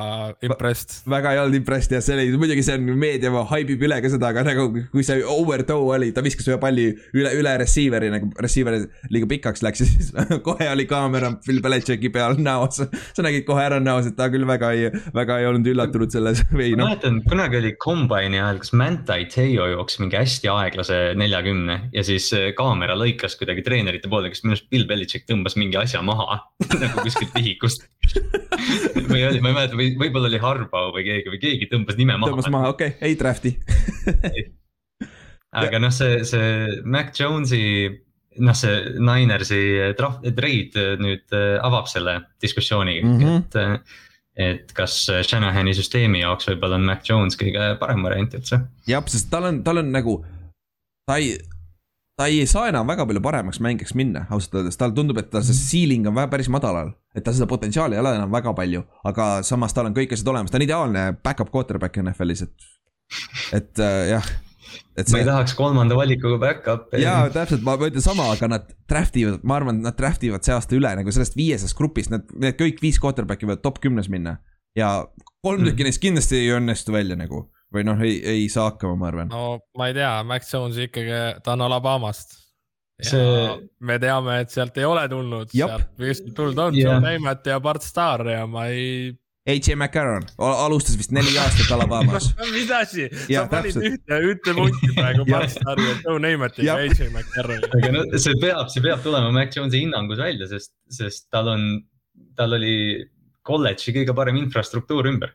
S2: impressed.
S1: väga ei olnud impressed ja see oli, muidugi see on meedia haibib üle ka seda, aga nagu kui see overthrow oli, ta viskas ühe palli üle, üle receiver'i nagu receiver liiga pikaks läks ja siis kohe oli kaamera Bill Belichiki peal näos. sa nägid kohe ära näos, et ta küll väga ei, väga ei olnud üllatunud selles või
S3: noh. ma mäletan, kunagi oli Combine'i ajal, kas Manti Teo jooksis mingi hästi aeglase neljakümne ja siis kaamera lõikas kuidagi treenerite poole, kes minu arust Bill Belichik tõmbas mingi asja maha nagu kuskilt vihikust või oli, ma ei mäleta, või võib-olla oli Harbau või keegi või keegi tõmbas nime maha.
S1: tõmbas maha, okei okay., ei draft'i
S3: aga noh, see, see Mac Jones'i, noh, see Ninersi trade nüüd äh, avab selle diskussiooni mm, -hmm. et äh, et kas Shanahani süsteemi jaoks võib-olla on Mac Jones kõige parem variant üldse.
S1: jah, sest tal on, tal on nagu, ta ei ta ei saa enam väga palju paremaks mängijaks minna, ausalt öeldes, talle tundub, et ta see ceiling on päris madalal. et tal seda potentsiaali ei ole enam väga palju, aga samas tal on kõik asjad olemas, ta on ideaalne back-up quarterback NFL-is, et, et äh, jah.
S3: et see. ma ei tahaks kolmanda valikuga back-up'i.
S1: jaa, täpselt, ma ütlen sama, aga nad draft ivad, ma arvan, nad draft ivad see aasta üle nagu sellest viiesest grupist, need, need kõik viis quarterback'i võivad top kümnes minna. ja kolm tükki mm. neist kindlasti ei õnnestu välja nagu või noh, ei, ei saa hakkama, ma arvan.
S2: no ma ei tea, Max Jones ikkagi, ta on Alabamast. See... me teame, et sealt ei ole tulnud, sealt vist tulnud on yeah. John Neymat ja Bart Starr ja ma ei.
S1: AJ McCarron alustas vist neli aastat Alabamas
S2: mis asi, sa panid ühte, ühte punkti praegu Bart Starri ja Joe Neymati ja AJ McCarroni.
S3: aga no see peab, see peab tulema Mac Jones'i hinnangus välja, sest, sest tal on, tal oli kolledži kõige parem infrastruktuur ümber.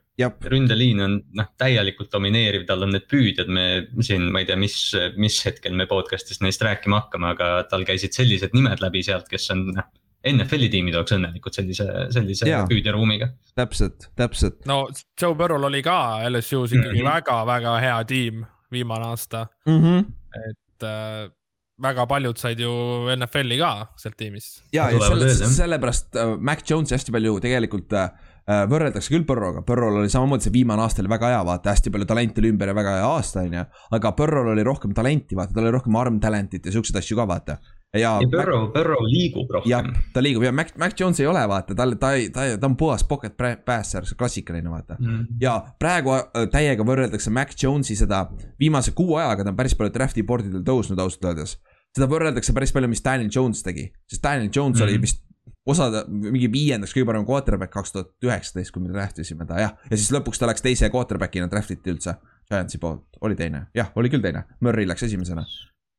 S3: ründeliin on noh, täielikult domineeriv, tal on need püüdjad, me siin, ma ei tea, mis, mis hetkel me podcast'is neist rääkima hakkame, aga tal käisid sellised nimed läbi sealt, kes on noh. NFL-i tiimid oleks õnnelikud sellise, sellise püüdjaruumiga.
S1: täpselt, täpselt.
S2: no Joe Burrow'l oli ka LSU-s ikkagi väga-väga mm -hmm. hea tiim viimane aasta
S1: mm. -hmm.
S2: et äh, väga paljud said ju NFL-i ka sealt tiimist.
S1: ja, ja selle, sellepärast äh, Mac Jones'i hästi palju tegelikult äh, äh võrreldakse küll Burrow'ga, Burrow'l oli samamoodi see viimane aasta oli väga hea, vaata hästi palju talenti oli ümber ja väga hea aasta, on ju. aga Burrow'l oli rohkem talenti, vaata, tal oli rohkem arm talent'it ja siukseid asju ka, vaata
S3: ja, ja Burrow, Burrow liigub rohkem.
S1: ta liigub ja Mac, Mac Jones ei ole, vaata, tal, ta ta, ta on puhas pocket passer, see klassikaline, vaata mm.. ja praegu äh, täiega võrreldakse Mac Jones'i seda viimase kuu ajaga, ta on päris palju draft'i board idel tõusnud ausalt öeldes. seda võrreldakse päris palju, mis Daniel Jones tegi, sest Daniel Jones mm. oli vist osad, mingi viiendaks kõige parem quarterback kaks tuhat üheksateist, kui me draft isime ta jah, ja siis lõpuks ta läks teise quarterback'ina draft iti üldse. Giantsi poolt, oli teine, jah, oli küll teine, Murry läks esimesena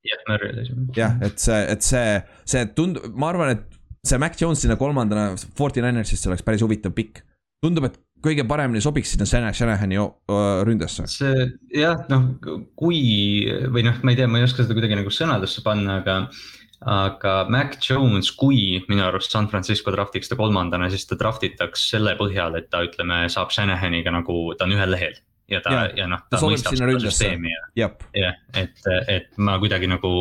S3: jah, Murry oli esimene.
S1: jah, et see, et see, see tundub, ma arvan, et see Mac Jones sinna kolmandana Forty Ninersisse oleks päris huvitav pikk. tundub, et kõige paremini sobiks sinna Shanahani ründesse.
S3: see jah, noh, kui või noh, ma ei tea, ma ei oska seda kuidagi nagu sõnadesse panna, aga aga Mac Jones, kui minu arust San Francisco draftiks ta kolmandana, siis ta draft itaks selle põhjal, et ta ütleme, saab Shanahaniga nagu, ta on ühel lehel ja ta ja, ja noh, ta mõistab seda süsteemi ja, jah, et, et ma kuidagi nagu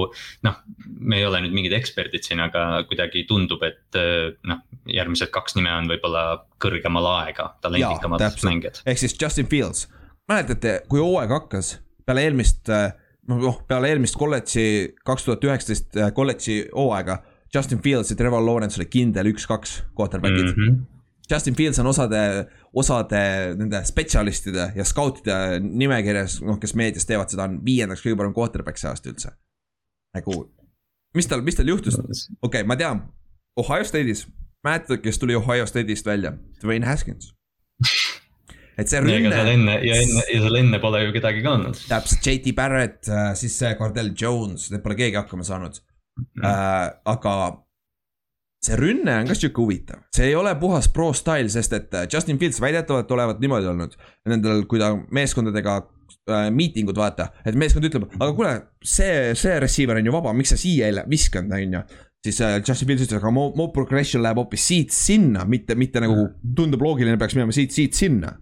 S3: noh, me ei ole nüüd mingid eksperdid siin, aga kuidagi tundub, et noh, järgmised kaks nime on võib-olla kõrgema laega, talendikamad mängijad.
S1: ehk siis Justin Fields, mäletate, kui hooaeg hakkas peale eelmist, noh peale eelmist kolledži, kaks tuhat üheksateist kolledži hooaega. Justin Fields ja Trevor Lawrence oli kindel üks-kaks quarterback'id mm. -hmm. Justin Fields on osade osade nende spetsialistide ja skautide nimekirjas, noh, kes meedias teevad seda, on viiendaks kõige parem quarterback see aasta üldse. nagu, mis tal, mis tal juhtus, okei okay,, ma tean, Ohio State'is, mäletad, kes tuli Ohio State'ist välja, Dwayne Haskins et see rünne.
S3: ja seal enne ja enne ja seal enne pole ju kedagi ka olnud.
S1: täpselt, JT Barrett, äh, siis see Cardell Jones, need pole keegi hakkama saanud mm.. Uh, aga see rünne on ka sihuke huvitav, see ei ole puhas pro style, sest et äh, Justin Fields väidetavalt olevat niimoodi olnud. Nendel, kui ta meeskondadega äh, miitingud vaata, et meeskond ütleb, aga kuule, see, see receiver on ju vaba, miks sa siia ei viskanud, on ju? Siis äh, Justin Fields ütles, aga mu, mu progression läheb hoopis siit sinna, mitte, mitte nagu tundub loogiline, peaks minema siit, siit sinna.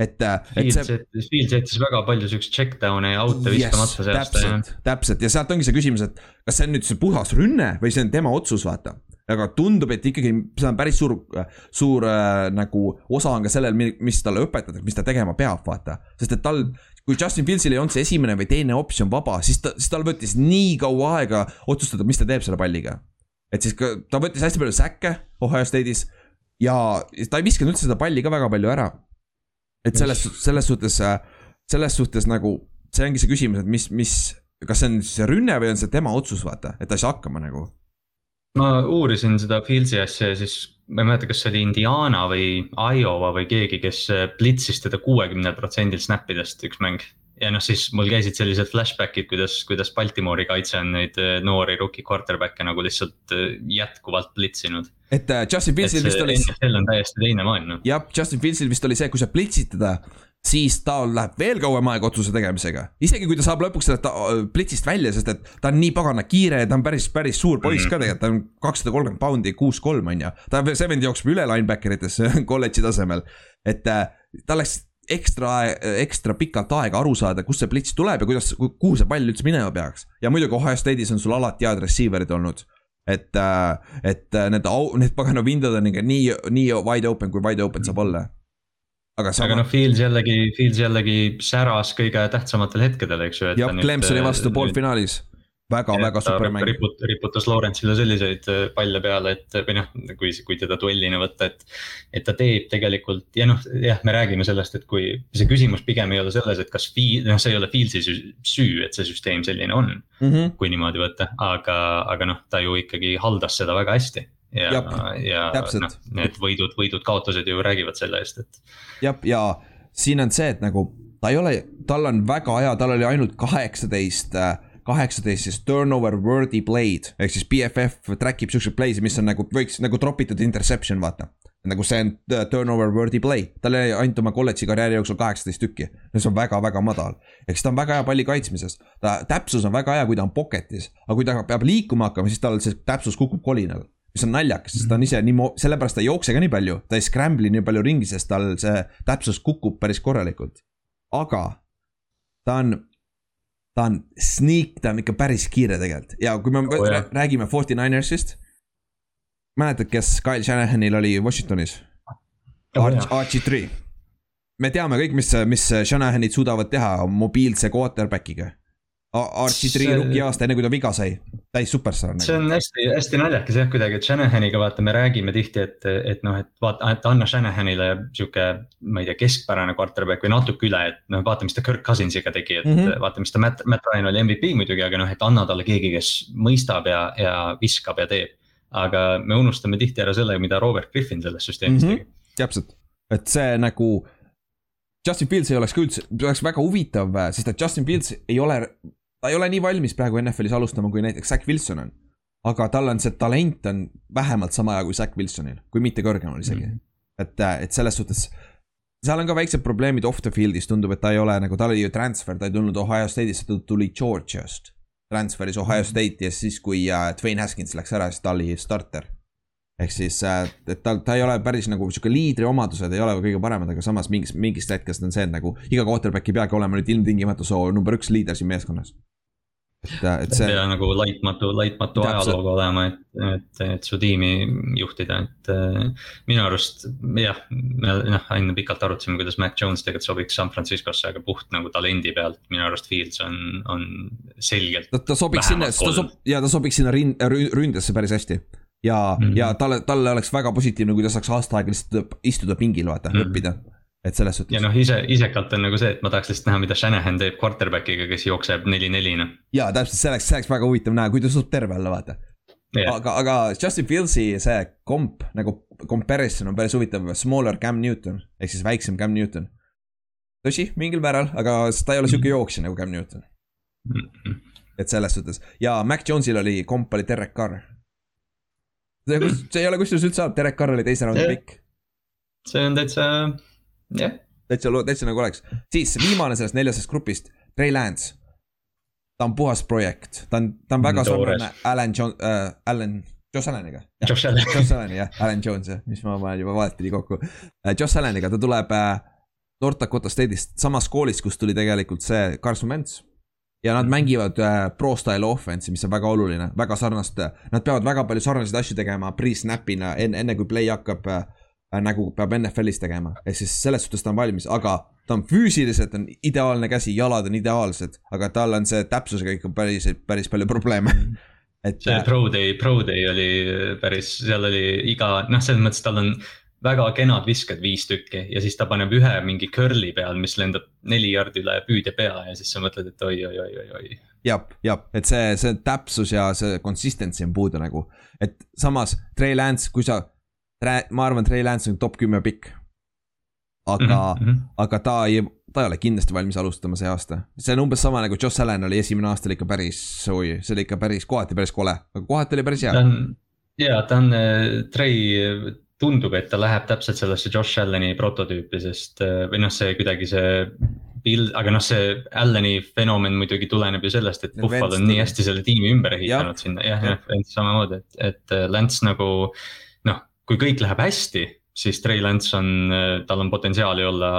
S1: Et, äh,
S3: et see. Fields jättis väga palju siukseid check down'e ja out'e viskamata
S1: yes, täpselt, täpselt. Ja sealt ongi see küsimus, et kas see on nüüd see puhas rünne või see on tema otsus, vaata aga tundub, et ikkagi see on päris suur, suur äh, nagu osa on ka sellel, mis talle õpetatakse, mis ta tegema peab, vaata. sest et tal, kui Justin Fieldsil ei olnud see esimene või teine optsioon vaba, siis ta, siis tal võttis nii kaua aega otsustada, mis ta teeb selle palliga. et siis ka, ta võttis hästi palju säkke Ohio State'is ja ta ei viskanud üldse seda palli ka väga palju ära. et selles, selles suhtes, selles suhtes nagu see ongi see küsimus, et mis, mis, kas see on see rünne või on see tema otsus, vaata, et ta ei saa hakkama nagu
S3: ma uurisin seda Fieldsi asja ja siis ma ei mäleta, kas see oli Indiana või Iowa või keegi, kes blitsis teda kuuekümnel protsendil snap idest üks mäng. Ja noh, siis mul käisid sellised flashback'id, kuidas, kuidas Baltimoori kaitse on neid äh, noori rookie quarterback'e nagu lihtsalt äh, jätkuvalt blitsinud.
S1: et uh, Justin Fieldsil vist oli.
S3: NFL on täiesti teine maailm.
S1: Noh. jah, Justin Fieldsil vist oli see, kui sa blitsid teda siis tal läheb veel kauem aega otsuse tegemisega. isegi kui ta saab lõpuks sellest plitsist välja, sest et ta on nii pagana kiire ja ta on päris, päris suur poiss ka mhm. tegelikult, ta on kakssada kolmkümmend poundi, kuus kolm on ju. ta see vend jookseb üle linebacker itesse kolledži tasemel. et äh, tal läks ekstra, ekstra pikalt aega aru saada, kust see plits tuleb ja kuidas, kuhu see pall üldse minema peaks. ja muidugi Ohio State'is on sul alati head receiver'id olnud et, äh, et äh, need, need pagana window'd on ikka nii, nii wide open, kui wide open saab olla
S3: aga, sama... aga noh, Fields jällegi, Fields jällegi säras kõige tähtsamatel hetkedel, eks ju.
S1: jah, Clemsoni vastu poolfinaalis väga, väga super mäng.
S3: riput-, riputas Lawrence'ile selliseid äh, palle peale, et või noh, kui, kui teda duellina võtta, et. et ta teeb tegelikult ja noh, jah, me räägime sellest, et kui see küsimus pigem ei ole selles, et kas Field, noh, see ei ole Fieldsi süü, et see süsteem selline on mm. -hmm. kui niimoodi võtta, aga, aga noh, ta ju ikkagi haldas seda väga hästi ja, ja noh, need võidud, võidud-kaotused ju räägivad selle eest, et.
S1: jah, ja siin on see, et nagu ta ei ole, tal on väga hea, tal oli ainult kaheksateist kaheksateist siis turnover worthy play'd ehk siis BFF track ib siukseid play'sid, mis on nagu võiks nagu drop itud interception, vaata. nagu see on turnover worthy play, tal oli ainult oma kolledži karjääri jooksul kaheksateist tükki. see on väga-väga madal, siis ta on väga hea palli kaitsmises. ta täpsus on väga hea, kui ta on pocket'is, aga kui ta peab liikuma hakkama, siis tal see täpsus kukub kolinal mis on naljakas, sest ta on ise nii, sellepärast ta ei jookse ka nii palju, ta ei scramble'i nii palju ringi, sest tal see täpsus kukub päris korralikult. aga ta on ta on sneak, ta on ikka päris kiire tegelikult ja kui me oh, räägime Forty Ninersist. mäletad, kes Kyle Shanahanil oli Washingtonis oh,? Archie Tree. me teame kõik, mis, mis Shanahanid suudavad teha mobiilse quarterback'iga Archie Tree rookie aasta, enne kui ta viga sai, täis superstaar.
S3: see on hästi, hästi naljakas jah, kuidagi, et Shanahaniga vaata, me räägime tihti, et, et noh, et vaata, et anna Shanahanile sihuke. ma ei tea, keskpärane quarterback või natuke üle, et noh, vaata, mis ta Kirk Cousinsiga tegi, et mm -hmm. vaata, mis ta Matt, Matt Ryan oli MVP muidugi, aga noh, et anna talle keegi, kes mõistab ja, ja viskab ja teeb. aga me unustame tihti ära selle, mida Robert Griffin selles süsteemis mm -hmm. tegi.
S1: täpselt, et see nagu Justin Fields ei oleks ka üldse, oleks väga huvitav, sest et Justin Fields ei ole ta ei ole nii valmis praegu NFL-is alustama, kui näiteks Zack Wilson on. aga tal on see talent on vähemalt sama hea kui Zack Wilsonil, kui mitte kõrgemal isegi mm. -hmm. et, äh, et selles suhtes, seal on ka väiksed probleemid off the field'is, tundub, et ta ei ole nagu, tal oli ju transfer, ta ei tulnud Ohio State'ist, ta tuli Georgiast. Transfer'is Ohio mhm. State'i ja siis, kui äh, Dwayne Haskins läks ära, siis ta oli starter ehk siis, äh, et ta, ta ei ole päris nagu sihuke liidri omadused ei ole kõige paremad, aga samas mingis, mingist hetkest on see, et nagu iga quarterback ei peagi olema nüüd ilmtingimata soo number üks liider siin meeskonnas
S3: et, et see. pea nagu laitmatu, laitmatu ajalooga olema, et, et, et su tiimi juhtida, et äh, minu arust jah, me noh, enne pikalt arutasime, kuidas Mac Jones tegelikult sobiks San Franciscosse, aga puht nagu talendi pealt minu arust Fields on, on selgelt.
S1: ta, ta sobiks sinna, ta sob-, ja ta sobiks sinna rind-, ründesse päris hästi ja mm, -hmm. ja talle, talle oleks väga positiivne, kui ta saaks aasta aega lihtsalt istuda pingil, vaata mm, -hmm. õppida et selles suhtes.
S3: ja noh, ise, isekalt on nagu see, et ma tahaks lihtsalt näha, mida Shanahan teeb quarterback'iga, kes jookseb neli-neli noh.
S1: ja täpselt, see oleks, see oleks väga huvitav näha, kui ta suhtub terve olla, vaata yeah.. aga, aga Justin Fieldsi see komp nagu comparison on päris huvitav, smaller Cam Newton ehk siis väiksem Cam Newton. tõsi, mingil määral, aga ta ei ole sihuke jooksja nagu Cam Newton mm. -hmm. et selles suhtes ja Mac Jones'il oli komp oli Derek Carr. see ei ole kusjuures üldse halb, Derek Carr oli teise raundi pikk.
S3: see on täitsa jah.
S1: täitsa, täitsa nagu oleks, siis viimane sellest neljasest grupist, Trey Lance. ta on puhas projekt, ta on, ta on väga sarnane Alan John äh,, Alan, Josh Alleniga.
S3: Josh Allan
S1: jah, Alan Jones jah, mis ma panen juba vahetati kokku äh,. Josh Alleniga, ta tuleb äh, North Dakota State'ist, samast koolist, kust tuli tegelikult see Carson Wentz ja nad mängivad äh, pro style offense'i, mis on väga oluline, väga sarnast, nad peavad väga palju sarnaseid asju tegema pre-snap'ina enne, enne kui play hakkab äh, Äh, nagu peab NFL-is tegema, ehk siis selles suhtes ta on valmis, aga ta on füüsiliselt on ideaalne käsi, jalad on ideaalsed, aga tal on see täpsusega ikka päris, päris palju probleeme
S3: et. see äh, Pro Day, Pro Day oli päris, seal oli iga, noh, selles mõttes tal on väga kenad visked, viis tükki ja siis ta paneb ühe mingi curl'i peal, mis lendab neli jardi üle püüdja pea ja siis sa mõtled, et oi, oi, oi, oi, oi.
S1: jah, jah, et see, see täpsus ja see consistency on puudu nagu, et samas Trey Lance, kui sa ma arvan, Trey Lance on top kümme pikk. aga mm, -hmm. aga ta ei, ta ei ole kindlasti valmis alustama see aasta. see on umbes sama nagu Josh Allan oli esimene aasta oli ikka päris, oi, see oli ikka päris, kohati päris kole, aga kohati oli päris hea.
S3: ja ta on, äh, Trey tundub, et ta läheb täpselt sellesse Josh Allani prototüüpi, sest äh, või noh, see kuidagi see pild, aga noh, see Allani fenomen muidugi tuleneb ju sellest, et Buffalo on nii hästi selle tiimi ümber ehitanud sinna, jah, jah, samamoodi, et, et äh, Lance nagu kui kõik läheb hästi, siis Trey Lance on, tal on potentsiaali olla,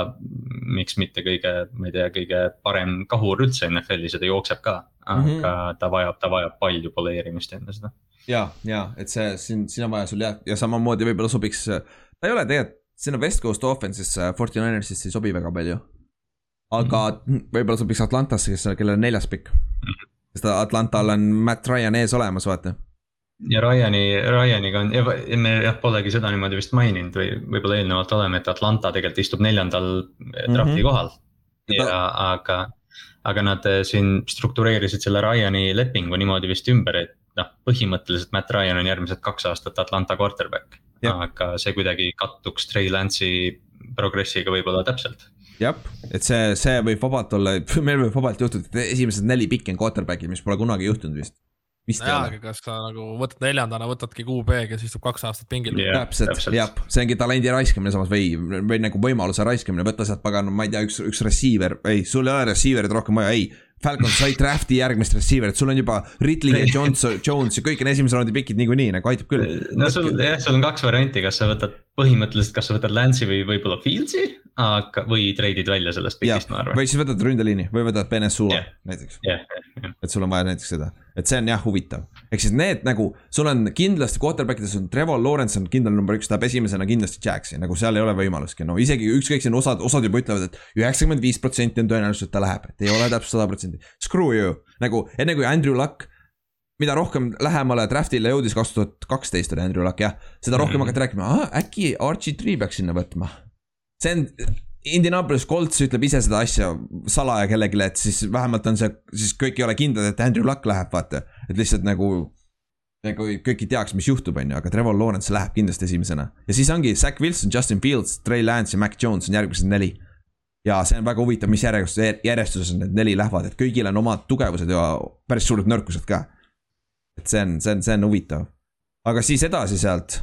S3: miks mitte kõige, ma ei tea, kõige parem kahur üldse NFL-is ja ta jookseb ka. aga mm -hmm. ta vajab, ta vajab palju poleerimist enne seda.
S1: ja, ja et see siin, siin on vaja sul jah, ja samamoodi võib-olla sobiks, ta ei ole tegelikult sinna West Coast offense'isse, Forty Ninersisse ei sobi väga palju. aga mm -hmm. võib-olla sobiks Atlantasse, kes, kellel on neljas pikk mm. -hmm. sest Atlantal on Matt Ryan ees olemas, vaata
S3: ja Ryani, Ryaniga on ja me jah, polegi seda niimoodi vist maininud või võib-olla eelnevalt oleme, et Atlanta tegelikult istub neljandal drafti mm -hmm. kohal. ja aga, aga nad eh, siin struktureerisid selle Ryani lepingu niimoodi vist ümber, et noh, põhimõtteliselt Matt Ryan on järgmised kaks aastat Atlanta quarterback. aga see kuidagi kattuks Trey Lance'i progressiga võib-olla täpselt
S1: jah, et see, see võib vabalt olla, meil võib vabalt juhtuda, et esimesed neli pikki on quarterback'id, mis pole kunagi juhtunud vist
S2: vist ei ole. kas sa nagu võtad neljandana, võtadki QB, kes istub kaks aastat pingil
S1: yeah,. täpselt, jah, see ongi talendi raiskamine samas või, või nagu võimaluse raiskamine, võtta sealt pagan, ma ei tea, üks, üks receiver, ei, sul ei ole receiver'it rohkem vaja, ei. Falcons sai draft'i järgmist receiver'it, sul on juba Ridley ja Jones, Jones ja kõik on esimese raundi pikid niikuinii nagu aitab küll.
S3: no sul jah, sul on kaks varianti, kas sa võtad põhimõtteliselt, kas sa võtad Lance'i või võib-olla Fieldsi, aga, või treidid välja sellest pikist, ma arvan.
S1: või siis võtad ründeliini või võtad Benesula yeah. näiteks yeah. et sul on vaja näiteks seda, et see on jah huvitav. Ehk siis need nagu, sul on kindlasti quarterback ides on Trevor Lawrence on kindel number üks, tahab esimesena kindlasti Jacksi, nagu seal ei ole võimalustki, no isegi ükskõik siin osad, osad juba ütlevad et, et üheksakümmend viis protsenti on tõenäosus, et ta läheb, et ei ole täpselt sada protsenti. Screw you, nagu enne kui Andrew Luck mida rohkem lähemale draft'ile jõudis, kaks tuhat kaksteist oli Andrew Luck jah, seda rohkem mm -hmm. hakati rääkima, äkki Archie Tree peaks sinna võtma. see on, Indianapolis Colts ütleb ise seda asja salaja kellelegi, et siis vähemalt on see, siis kõik ei ole kindlad, et Andrew Luck läheb, vaata. et lihtsalt nagu, nagu kõik ei teaks, mis juhtub, on ju, aga Trevor Lawrence läheb kindlasti esimesena. ja siis ongi Zack Wilson, Justin Fields, Trey Lance ja Mac Jones on järgmised neli. ja see on väga huvitav, mis järjestuses, järjestuses need neli lähevad, et kõigil on omad tugevused ja päris suured nõrkused ka et see on, see on, see on huvitav. aga siis edasi sealt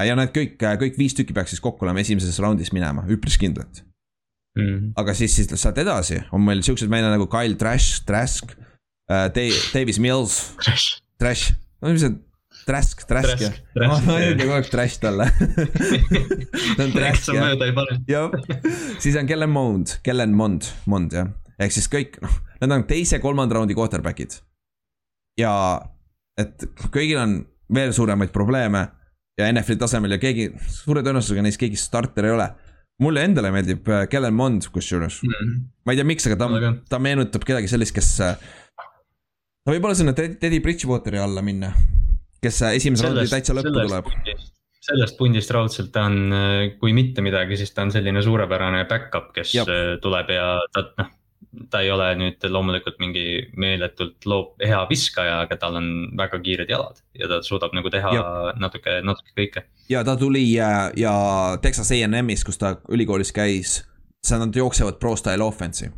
S1: ja need kõik, kõik viis tükki peaks siis kokku olema esimeses raundis minema, üpris kindlalt mm. aga siis, siis sealt edasi on meil siuksed mehed nagu Kyle Trash, Trask äh,, Davis Mills.
S3: Trash.
S1: Trash, no mis see Trask, Trask jah. ma ütlen kogu aeg trash talle
S3: ta on trash jah.
S1: jah, siis on Kellen Mond, Kellen Mond, Mond jah, ehk siis kõik noh, need on teise-kolmanda raundi quarterback'id. ja et kõigil on veel suuremaid probleeme ja NFL-i tasemel ja keegi, suure tõenäosusega neist keegi starter ei ole. Mulle endale meeldib äh, Kellen Mond kusjuures mm, ma ei tea, miks, aga ta, ta meenutab kedagi sellist, kes. Äh, ta võib olla sinna Teddy Bridgewateri alla minna, kes äh, esimese raundi täitsa lõppu tuleb.
S3: sellest pundist raudselt ta on, kui mitte midagi, siis ta on selline suurepärane back-up, kes Jab. tuleb ja ta noh ta ei ole nüüd loomulikult mingi meeletult loob, hea viskaja, aga tal on väga kiired jalad ja ta suudab nagu teha ja. natuke, natuke kõike.
S1: ja ta tuli ja, ja Texas A&M-ist, kus ta ülikoolis käis, seal nad jooksevad pro style offense'i.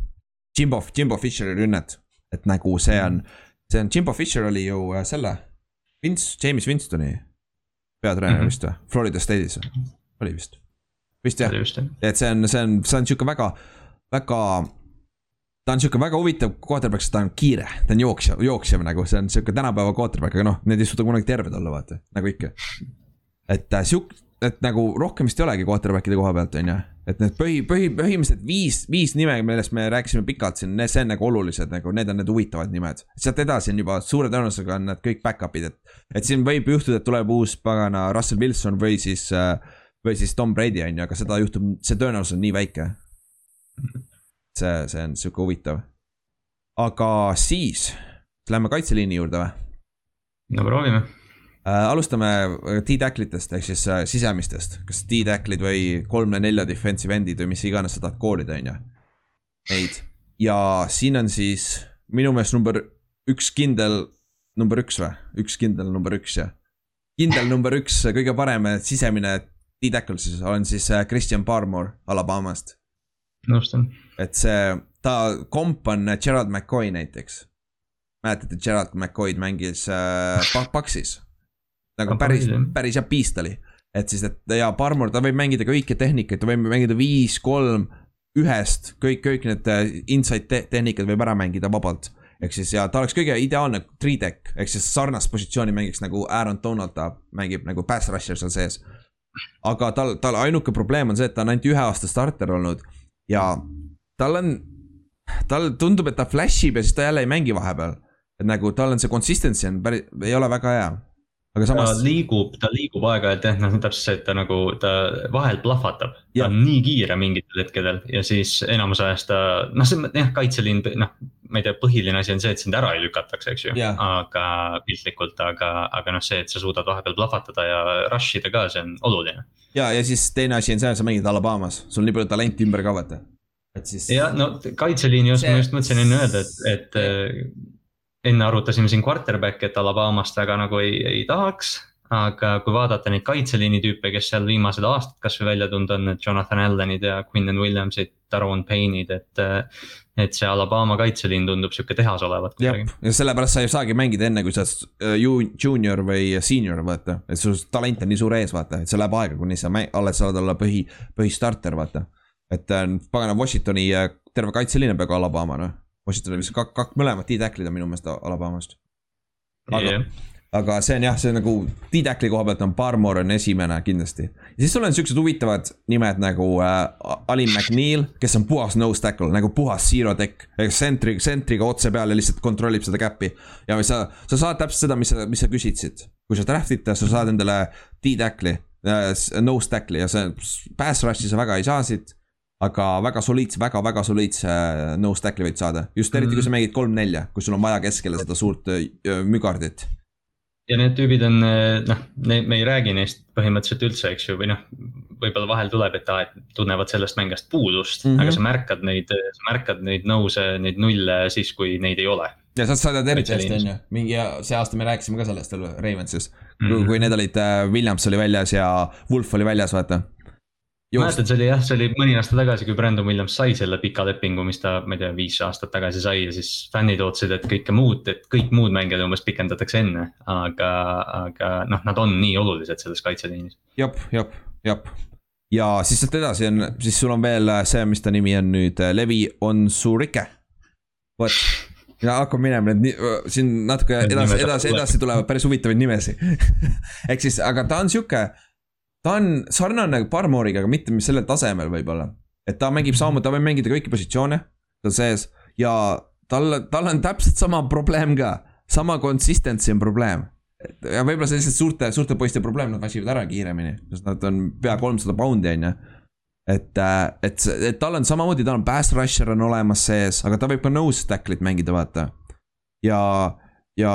S1: Jimbo, Jimbo Fisheri rünnet, et nagu see on, see on, Jimbo Fisher oli ju äh, selle, Vince, James Winstoni peatreener mm -hmm. vist või, Florida State'is oli vist. vist jah, et see on, see on, see on sihuke väga, väga ta on sihuke väga huvitav quarterback, sest ta on kiire, ta on jooksja, jooksjav nagu, see on sihuke tänapäeva quarterback, aga noh, need ei suuda kunagi terved olla, vaata, nagu ikka. et äh, sihuke, et nagu rohkem vist ei olegi quarterback'ide koha pealt, on ju. et need põhi, põhi, põhimõtteliselt viis, viis nime, millest me rääkisime pikalt siin, see on nagu olulised nagu, need on need huvitavad nimed. sealt edasi on juba suure tõenäosusega on need kõik back-up'id, et, et siin võib juhtuda, et tuleb uus pagana Russell Wilson või siis, äh, või siis Tom Brady on ju, aga seda juhtub, see tõenäosus on nii väike see, see on sihuke huvitav. aga siis, lähme kaitseliini juurde või?
S3: no proovime
S1: äh,. alustame T-tacklitest ehk siis äh, sisemistest, kas T-tacklid või kolme-nelja defensive end'id või mis iganes sa tahad koolida, on ju. Neid ja siin on siis minu meelest number üks kindel, number üks või, üks kindel number üks jah. kindel number üks, kõige parem sisemine T-tackle siis on siis äh, Christian Barmore Alabamast
S3: nõustun.
S1: Et see, ta komp on Gerald McCoy näiteks. mäletate, Gerald McCoy'd mängis äh, Paksis. nagu päris, päris hea piist oli. et siis, et ja Parmor, ta võib mängida kõiki tehnikaid, ta võib mängida viis, kolm, ühest, kõik, kõik need äh, inside te tehnikad võib ära mängida vabalt ehk siis ja ta oleks kõige ideaalne three deck ehk siis sarnast positsiooni mängiks nagu Aaron Donald, ta mängib nagu pass rusher seal sees. aga tal, tal ainuke probleem on see, et ta on ainult ühe aasta starter olnud ja tal on, tal tundub, et ta flash ib ja siis ta jälle ei mängi vahepeal. et nagu tal on see consistency on päris, ei ole väga hea. aga samas.
S3: ta liigub, ta liigub aeg-ajalt jah, noh täpselt see, et ta nagu, ta vahel plahvatab. ta on nii kiire mingitel hetkedel ja siis enamus ajast ta, noh, see jah, kaitseliin, noh. ma ei tea, põhiline asi on see, et sind ära ei lükatakse, eks ju, aga piltlikult, aga, aga noh, see, et sa suudad vahepeal plahvatada ja rush ida ka, see on oluline
S1: ja, ja siis teine asi on see, sa mängid Alabamas, sul on nii palju talenti ümber ka vaata,
S3: et siis. jah, no kaitseliini osas see... ma just mõtlesin enne öelda, et, et äh, enne arutasime siin quarterback'i, et Alabamast väga nagu ei, ei tahaks. aga kui vaadata neid kaitseliini tüüpe, kes seal viimased aastad kasvõi välja tulnud on, et Jonathan Allanid ja Quinnen Williamsid, Daron Payne'id, et äh, et see Alabama kaitseliin tundub sihuke tehas olevat.
S1: jah, ja sellepärast sa ei saagi mängida enne, kui sa oled äh, junior või senior, vaata. et sul talent on nii suur ees, vaata, et see läheb aega, kuni sa alles saad olla põhi, põhistarter, vaata. Et pagana Washingtoni terve kaitseliin on peaaegu Alabama, noh. Washington oli vist kak-, kak-, mõlemad D-tackle'id on minu meelest Alabamast. aga yeah., aga see on jah, see on nagu D-tackle'i koha pealt on Barmore on esimene kindlasti. ja siis sul on siuksed huvitavad nimed nagu äh, Alin McNeil, kes on puhas nose tackle nagu puhas zero tech. ehk sentri, sentriga otse peal ja lihtsalt kontrollib seda käppi. ja sa, sa saad täpselt seda, mis sa, mis sa küsitsid. kui sa draft'id ta, sa saad endale D-tackle'i äh,, nose tackle'i ja see pass rush'i sa väga ei saa siit aga väga soliidse väga,, väga-väga soliidse äh, no stack'i võid saada, just eriti mm -hmm. kui sa mhm. mängid kolm-nelja, kus sul on vaja keskele seda suurt äh, mügardit.
S3: ja need tüübid on äh, noh, me ei räägi neist põhimõtteliselt üldse, eks ju, või noh, võib-olla vahel tuleb, et aa, et tunnevad sellest mängust puudust mm, -hmm. aga sa märkad neid, sa märkad neid nõuse, neid nulle siis, kui neid ei ole.
S1: ja sa saad eriti hästi, on ju, mingi see aasta me rääkisime ka sellest Ravensis mm, -hmm. kui need olid, Williams oli väljas ja Wolf oli väljas, vaata
S3: mäletan, see oli jah, see oli mõni aasta tagasi, kui Brandon Williams sai selle pika lepingu, mis ta, ma ei tea, viis aastat tagasi sai ja siis fännid ootasid, et kõike muud, et kõik muud mängijad umbes pikendatakse enne. aga, aga noh, nad on nii olulised selles kaitseliinis.
S1: jep, jep, jep ja siis sealt edasi on, siis sul on veel see, mis ta nimi on nüüd, Levi Onsurike. vot, ja hakkab minema need, siin natuke edasi, edasi, edasi tulevad päris huvitavaid nimesid ehk siis, aga ta on sihuke ta on sarnane Barmoriga, aga mitte sellel tasemel võib-olla. et ta mängib samamoodi, ta võib mängida kõiki positsioone seal sees ja tal, tal on täpselt sama probleem ka, sama consistency on probleem. ja võib-olla see lihtsalt suurte, suurte poiste probleem, nad väsivad ära kiiremini, sest nad on pea kolmsada poundi, on ju et, et, et tal on samamoodi, tal on pass rusher on olemas sees, aga ta võib ka nose tackle'it mängida, vaata. ja, ja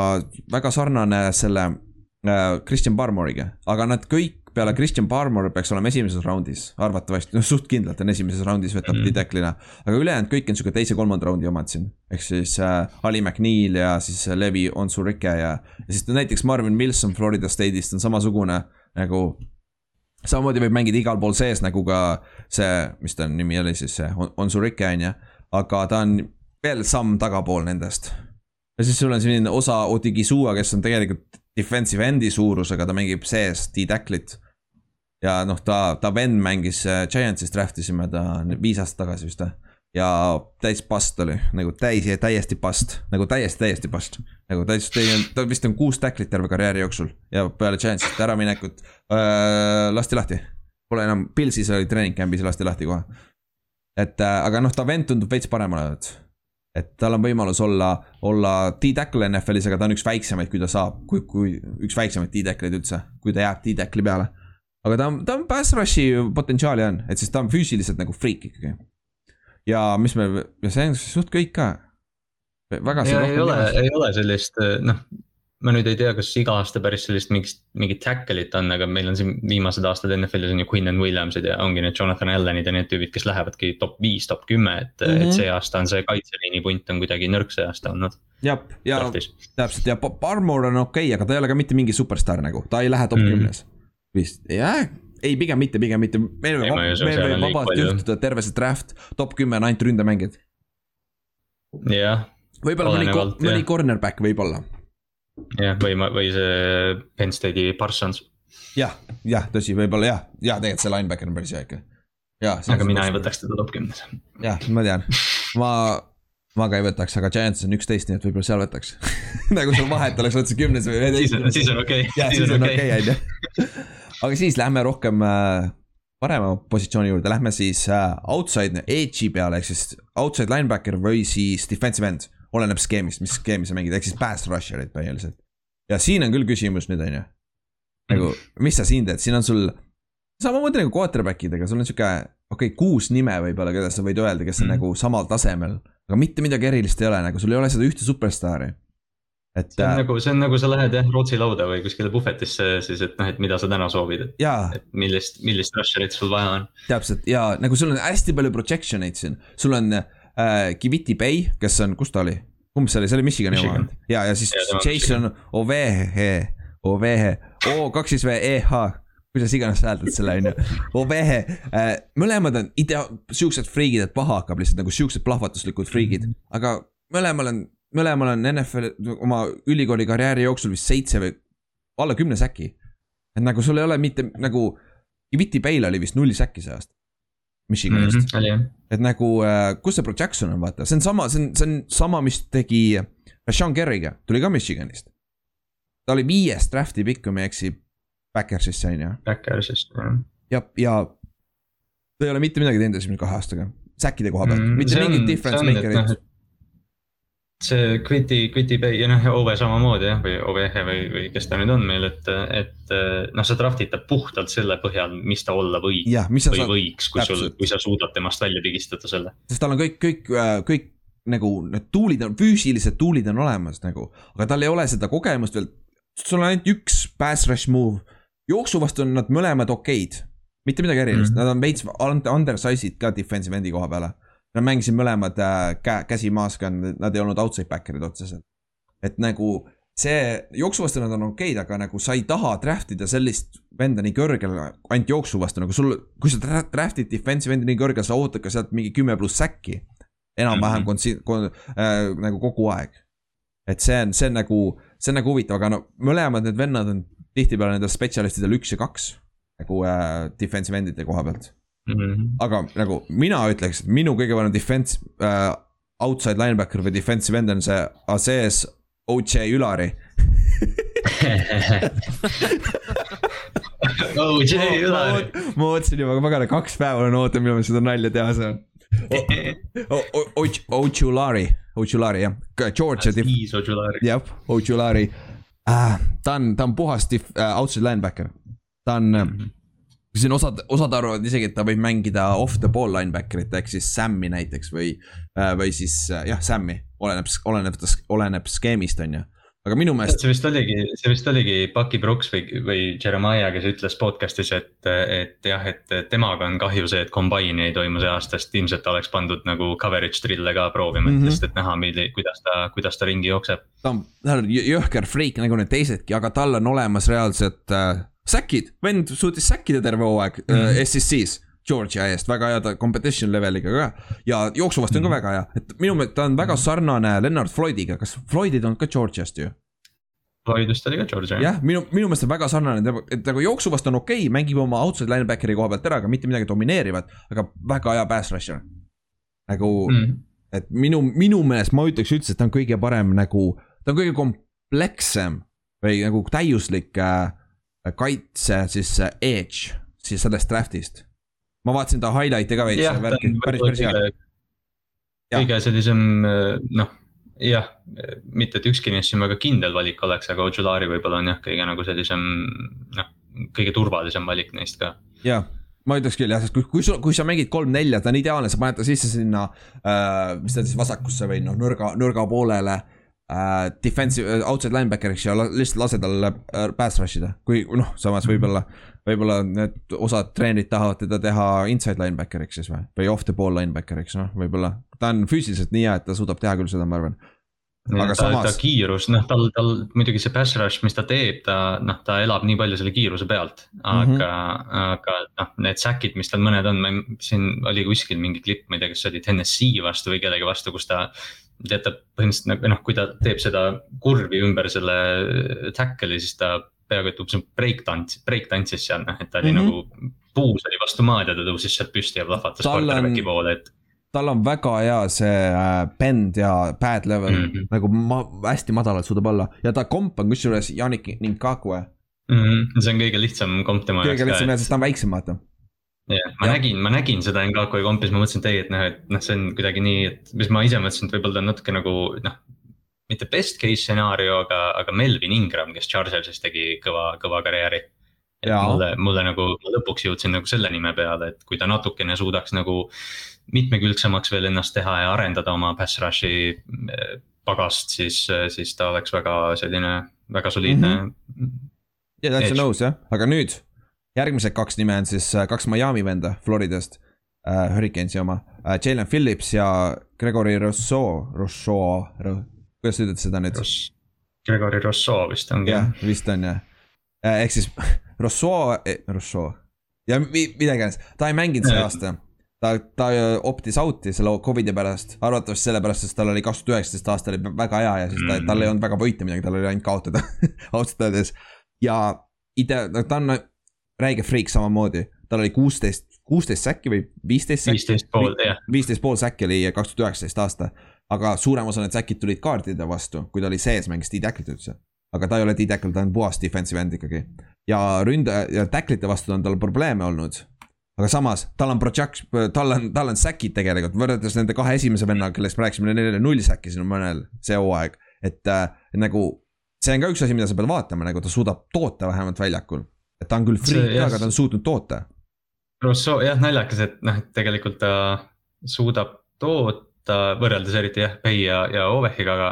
S1: väga sarnane selle äh, Christian Barmoriga, aga nad kõik peale Christian Barmore peaks olema esimeses raundis, arvatavasti, noh suht kindlalt on esimeses raundis võtab mm -hmm. Lideklina. aga ülejäänud kõik on sihuke teise-kolmanda raundi omad siin, ehk siis äh, Ali McNeil ja siis äh, Levi Onsurike ja, ja siis näiteks Marvin Wilson Florida State'ist on samasugune nagu samamoodi võib mängida igal pool sees nagu ka see, mis ta nimi oli siis see Onsurike on ju, aga ta on veel samm tagapool nendest. ja siis sul on selline osa Odigizua, kes on tegelikult defensive end'i suurusega, ta mängib sees D-tacklit ja noh, ta, ta vend mängis äh, Giantsis, draft isime ta viis aastat tagasi vist või. ja täis past oli, nagu täis, täiesti past, nagu täiesti, täiesti past. nagu täiesti, ta vist on kuus tacklit terve karjääri jooksul ja peale Giantsist äraminekut äh, lasti lahti. Pole enam, Pilsis oli treening camp'is ja lasti lahti kohe. et äh, aga noh, ta vend tundub veits parem olevat et tal on võimalus olla, olla D-tackle NFL-is, aga ta on üks väiksemaid, kui ta saab, kui, kui üks väiksemaid D-tackle'id üldse, kui ta jääb D-tackle'i peale aga ta on, ta on pass rush'i potentsiaali on, et siis ta on füüsiliselt nagu freak ikkagi. ja mis me, ja see on suht kõik ka.
S3: väga. ei ole, ei ole sellist noh, ma nüüd ei tea, kas iga aasta päris sellist mingit, mingit tackle'it on, aga meil on siin viimased aastad NFL-is on ju Quinn Williamsid ja ongi need Jonathan Allanid ja need tüübid, kes lähevadki top viis, top kümme, et mm, -hmm. et mhm. see aasta on see kaitseliini punt on kuidagi nõrk see aasta olnud.
S1: jah, ja täpselt ja Barmore on okei okay,, aga ta ei ole ka mitte mingi superstaar nagu, ta ei lähe top mhm. kümnes mm -hmm vist, jah, ei, pigem mitte, pigem mitte, meil võib, meil võib vabalt juhtuda terve see draft, top kümme on ainult ründemängijad.
S3: jah.
S1: võib-olla mõni, mõni cornerback võib-olla.
S3: jah, või, või see Penn State'i Parsons.
S1: jah, jah, tõsi, võib-olla jah, ja tegelikult see linebacker on päris hea ikka.
S3: aga mina ei võtaks teda top kümnes.
S1: jah, ma tean, ma ma ka ei võtaks, aga Giants on üksteist, nii et võib-olla seal võtaks nagu sul vahet oleks, sa kümnes või
S3: üheteistkümnes. siis on okei.
S1: jah, siis on okei, on ju. Aga siis lähme rohkem äh, parema positsiooni juurde, lähme siis äh, outside edge'i peale, ehk siis outside linebacker või siis defensive end. oleneb skeemist, mis skeemi sa mängid, ehk siis pass rusher'id põhiliselt. ja siin on küll küsimus nüüd, on ju. nagu, mis sa siin teed, siin on sul samamoodi nagu quarterback idega, sul on sihuke, okei okay,, kuus nime võib-olla, keda sa võid öelda, kes on mm. nagu samal tasemel aga mitte midagi erilist ei ole, nagu sul ei ole seda ühte superstaari.
S3: Et. see on äh, nagu, see on nagu sa lähed jah Rootsi lauda või kuskile puhvetisse siis, et noh, et mida sa täna soovid, et. et millist, millist rusher'it sul vaja on.
S1: täpselt ja nagu sul on hästi palju projection eid siin, sul on äh, Kiviti Bay, kes on, kus ta oli? kumb see oli, see oli Michigani oma ja, ja siis ja, Jason Ovehe, Ovehe, O kaks siis V E H kuidas iganes hääldad selle, on ju. Ovehe äh,, mõlemad on idea-, siuksed friigid, et paha hakkab lihtsalt nagu siuksed plahvatuslikud friigid, aga mõlemal on, mõlemal on NFL oma ülikooli karjääri jooksul vist seitse või alla kümne säki. et nagu sul ei ole mitte nagu, Iviti Bale oli vist null säki see aasta. Michiganist mm. -hmm, oli et nagu, äh, kus see Pro Jackson on, vaata, see on sama, see on, see on sama, mis tegi Rashawn Kerriga, tuli ka Michiganist. ta oli viies draft'i pikk, kui ma ei eksi, Backersisse on ju.
S3: Backersist, jah.
S1: ja, ja ta ei ole mitte midagi teinud esimese kahe aastaga, säkkide koha pealt mm,, mitte mingit difference maker'it
S3: see Quiti, Quiti Bay ja noh, Ove samamoodi jah, või Ovehe või, või kes ta nüüd on meil, et, et noh, sa draft'id ta puhtalt selle põhjal, mis ta olla võib. või saad, võiks, kui sul, kui sa suudad temast välja pigistada selle.
S1: sest tal on kõik, kõik, äh, kõik nagu need tuulid on, füüsilised tuulid on olemas nagu, aga tal ei ole seda kogemust veel. sul on ainult üks pass rush move, jooksu vastu on nad mõlemad okeid, mitte midagi erilist mm, -hmm. nad on veits undersize'id ka defensive end'i koha peale Nad mängisid mõlemad äh, kä-, käsi maas ka, nad ei olnud outside backer'id otseselt. et nagu see, jooksu vastu nad on okeid, aga nagu sa ei taha draft ida sellist venda nii kõrgel ainult jooksu vastu, nagu sul, kui sa draft'id defensive endi nii kõrgel, sa ootad ka sealt mingi kümme pluss säkki. enam-vähem mm -hmm. kon-, äh, nagu kogu aeg. et see on, see on nagu, see on nagu huvitav, aga no mõlemad need vennad on tihtipeale nendel spetsialistidel üks ja kaks. nagu äh, defensive end'ide koha pealt mm. -hmm. aga nagu mina ütleks, et minu kõige parem defense äh,, outside linebacker või defensive end on see Azees OJ Ülari
S3: OJ Ülari.
S1: ma ootasin juba pagana kaks päeva olen ootanud, millal ma seda nalja teha saan. Ojulari, Ojulari jah, Georgia. jah, Ojulari. Ah, ta on, ta on puhas dif- uh,, outside linebacker. ta on -hmm siin osad, osad arvavad isegi, et ta võib mängida off the ball linebacker'it ehk siis Sam'i näiteks või, äh, või siis äh, jah, Sam'i, oleneb, oleneb, oleneb skeemist, on ju aga minu meelest.
S3: see vist oligi, see vist oligi Bucky Brooks või, või Jeremiah, kes ütles podcast'is, et, et jah, et temaga on kahju see, et combine'i ei toimu see aasta, sest ilmselt oleks pandud nagu coverage drill'e ka proovima mm, -hmm. et, et näha, milli-, kuidas ta, kuidas ta ringi jookseb.
S1: ta on, ta on jõhker freak nagu need teisedki, aga tal on olemas reaalselt äh, säkid, vend suutis säkkida terve hooaeg mm -hmm. SEC-s. Georgia eest, väga hea ta competition leveliga ka ja jooksu vastu on ka mhm. väga hea, et minu meelest ta on väga mhm. sarnane Lennart Floydiga, kas Floydid on ka Georgiast ju?
S3: Floydist oli ka Georgia.
S1: jah, minu, minu meelest on väga sarnane, et nagu jooksu vastu on okei okay,, mängib oma outside linebackeri koha pealt ära, aga mitte midagi domineerivat, aga väga hea pass rusher. nagu mm., et minu, minu meelest ma ütleks üldse, et ta on kõige parem nagu, ta on kõige komplekssem või nagu täiuslik äh, kaitse siis edge siis sellest draft'ist. ma vaatasin ta highlight'e ka veits, värki, päris, päris hea.
S3: kõige sellisem noh, jah, mitte et ükski neist siin väga kindel valik oleks, aga Ojulari võib-olla on jah, kõige nagu sellisem noh, kõige turvalisem valik neist ka.
S1: jah ma ütleks küll jah, sest kui, kui sul, kui sa mängid kolm-nelja, ta on ideaalne, sa paned ta sisse sinna äh,, mis ta siis vasakusse või noh, nõrga, nõrga poolele äh, äh, defensive, äh, outside linebacker'iks ja lihtsalt lase tal äh, pass rush ida, kui noh, samas võib-olla, võib-olla need osad treenerid tahavad teda teha inside linebacker'iks siis või, või off the ball linebacker'iks, noh, võib-olla. ta on füüsiliselt nii hea, et ta suudab teha küll seda, ma arvan
S3: aga ta, samas. ta kiirus, noh, tal, tal muidugi see pass rush, mis ta teeb, ta noh, ta elab nii palju selle kiiruse pealt. aga mm, -hmm. aga noh, need säkid, mis tal mõned on, ma siin oli kuskil mingi klipp, ma ei tea, kas see oli Tennessee vastu või kellegi vastu, kus ta jätab põhimõtteliselt nagu noh, kui ta teeb seda kurvi ümber selle tackle'i, siis ta peaaegu et umbes break tants, break tantsis seal noh, et ta oli mm -hmm. nagu. puus oli vastu maad ja ta tõusis sealt püsti ja plahvatas quarterback'i poole, et.
S1: tal on väga hea see äh, bend ja pad level mm -hmm. nagu ma, hästi madalalt suudab olla ja ta komp on kusjuures Janik Ninkakue
S3: mm. -hmm. see on kõige lihtsam komp tema
S1: jaoks. kõige lihtsam jah, sest ta on väiksem, vaata
S3: jah, ma ja. nägin, ma nägin seda Ngakoi kompis, ma mõtlesin, ei, et noh, et noh, see on kuidagi nii, et mis ma ise mõtlesin, et võib-olla ta on natuke nagu noh. mitte best case stsenaarium, aga, aga Melvin Ingram, kes Chargersis tegi kõva, kõva karjääri. et ja. mulle, mulle nagu, ma lõpuks jõudsin nagu selle nime peale, et kui ta natukene suudaks nagu. mitmekülgsemaks veel ennast teha ja arendada oma pass rush'i eh, pagast, siis, siis ta oleks väga selline, väga soliidne mm.
S1: -hmm. ja täitsa nõus jah, aga nüüd järgmised kaks nime on siis äh, kaks Miami venda Floridast äh,, Hurricanesi oma äh,, Jalen Phillips ja Gregory Rousseau, Rousseau, kuidas sa ütled seda nüüd Ross,?
S3: Gregory Rousseau vist ongi.
S1: jah, vist on jah äh,, ehk siis Rousseau eh,, Rousseau ja mida iganes, ta ei mänginud see aasta ta, ta optis out'i selle Covidi pärast, arvatavasti sellepärast, sest tal oli kaks tuhat üheksateist aasta oli väga hea ja siis ta, tal ei olnud väga võita midagi, tal oli ainult kaotada ausalt öeldes. ja idee, ta on räige friik samamoodi. tal oli kuusteist, kuusteist säkki või viisteist
S3: säkki. viisteist pool, jah.
S1: viisteist pool säkki oli kaks tuhat üheksateist aasta. aga suurem osa need säkid tulid kaardide vastu, kui ta oli sees, mängis D-tacklit üldse. aga ta ei ole D-tackl, ta on puhas defensive end ikkagi. ja ründa- ja tacklite vastu on tal probleeme olnud aga samas tal on project, tal on, tal on säkid tegelikult võrreldes nende kahe esimese vennaga, kellest me rääkisime, neil oli null säkki siin mõnel see hooaeg. et, äh, nagu see on ka üks asi, mida sa pead vaatama, nagu ta suudab toota vähemalt väljakul. Et ta on küll freak ka, aga ta on suutnud toota.
S3: Rousseau jah, naljakas, et noh, et tegelikult ta suudab toota võrreldes eriti jah, Pei ja, ja Ovehiga, aga.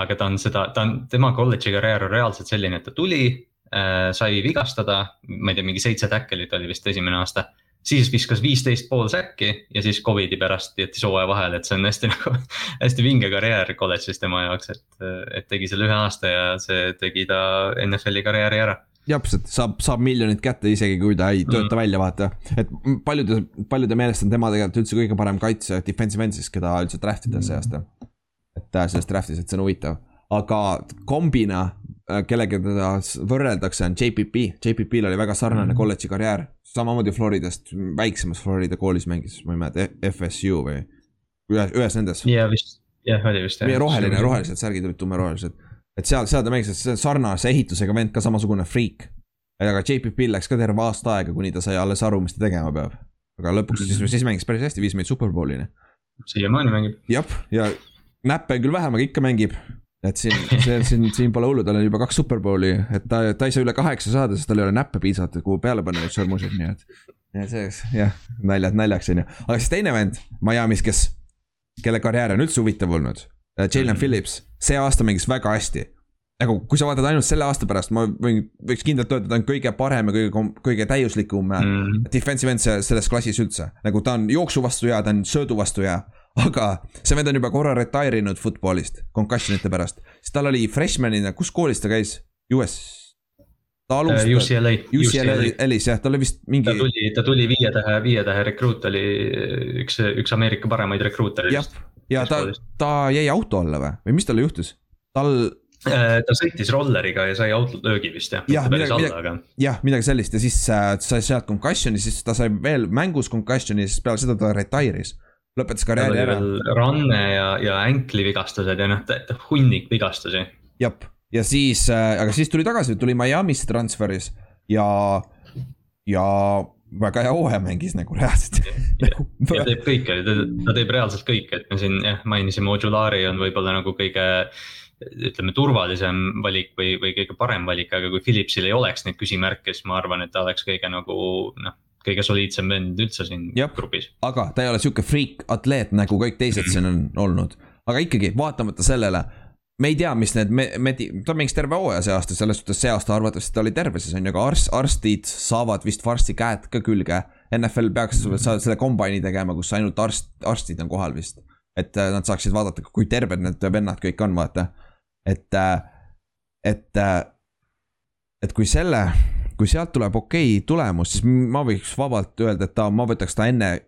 S3: aga ta on seda, ta on, tema kolledži karjäär on reaalselt selline, et ta tuli äh,, sai vigastada, ma ei tea, mingi seitse tackle'it oli vist esimene aasta siis viskas viisteist pool säkki ja siis Covidi pärast jättis hooaja vahele, et see on hästi nagu, hästi vinge karjäär kolledžis tema jaoks, et, et tegi selle ühe aasta ja see tegi ta NFL-i karjääri ära
S1: täpselt, saab, saab miljonit kätte, isegi kui ta ei tööta mm. välja, vaata. et paljude, paljude meelest on tema tegelikult üldse kõige parem kaitse defensive end siis, keda üldse draft ida see aasta. et sellest draft'is, et see on huvitav aga kombina, äh, kellega teda võrreldakse, on JPP. JPP-l oli väga sarnane mm kolledži karjäär, samamoodi Floridast, väiksemas Florida koolis mängis, ma ei mäleta, FSU või ühes, ühes nendest.
S3: ja vist, jah, oli vist
S1: roheline, rohelised särgid olid tummerohelised, et seal, seal ta mängis, see sarnase ehitusega vend ka samasugune friik. aga JPP-l läks ka terve aasta aega, kuni ta sai alles aru, mis ta tegema peab. aga lõpuks siis, siis mängis päris hästi, viis meid superbowlini.
S3: siiamaani mängib.
S1: jah, ja näppe küll vähem, aga ikka mängib et siin, see, siin, siin pole hullu, tal on juba kaks superbowli, et ta, ta ei saa üle kaheksa saada, sest tal ei ole näppe piisavalt, et kuhu peale panna neid sõrmusid, nii et. ja see, jah, naljad naljaks, on ju, aga siis teine vend Miami's, kes, kelle karjäär on üldse huvitav olnud. Äh, Jalen mm. Phillips, see aasta mängis väga hästi. nagu, kui sa vaatad ainult selle aasta pärast, ma võin, võiks kindlalt öelda, ta on kõige parem ja kõige, kõige täiuslikum äh, mm. defensive end selles klassis üldse. nagu ta on jooksu vastu hea, ta on söödu vastu hea aga see vend on juba korra retire inud football'ist concussion ite pärast, siis tal oli freshman'ina, kus koolis ta käis? US.
S3: ta alustas uh,. UCLA.
S1: UCLA-s jah, tal oli vist mingi.
S3: ta tuli, ta tuli viie tähe, viie tähe rekruut oli üks, üks Ameerika paremaid rekruute.
S1: jah, ja ta, ta jäi auto alla või, või mis talle juhtus? tal
S3: äh, ta sõitis rolleriga ja sai autolöögi vist jah.
S1: jah, midagi, midagi, jah, midagi sellist ja siis äh, sai sealt concussion'i, siis ta sai veel mängus concussion'i, siis peale seda ta retire'is lõpetas karjääri ära.
S3: ranne ja, ja änklivigastused ja noh, hunnik vigastusi.
S1: jah, ja siis äh,, aga siis tuli tagasi, tuli Miami'sse transfer'is ja, ja väga hea hooaja mängis nagu reaalselt.
S3: ja teeb kõike, ta teeb reaalselt kõike, et me siin jah mainisime, Ojulari on võib-olla nagu kõige ütleme, turvalisem valik või, või kõige parem valik, aga kui Philipsil ei oleks neid küsimärke, siis ma arvan, et ta oleks kõige nagu noh kõige soliidsem vend üldse siin Jab, grupis.
S1: aga ta ei ole sihuke freak atleet nagu kõik teised siin on olnud. aga ikkagi, vaatamata sellele, me ei tea, mis need me-, medi-, ta mängis terve hooaja see aasta, selles suhtes see aasta arvatavasti ta oli terve, siis on ju, aga arst, arstid saavad vist varsti käed ka külge. NFL peaks selle kombaini tegema, kus ainult arst, arstid on kohal vist. et äh, nad saaksid vaadata, kui terved need vennad kõik on, vaata. et, äh, et, äh, et kui selle kui sealt tuleb okei okay tulemus, siis ma võiks vabalt öelda, et ta, ma võtaks ta enne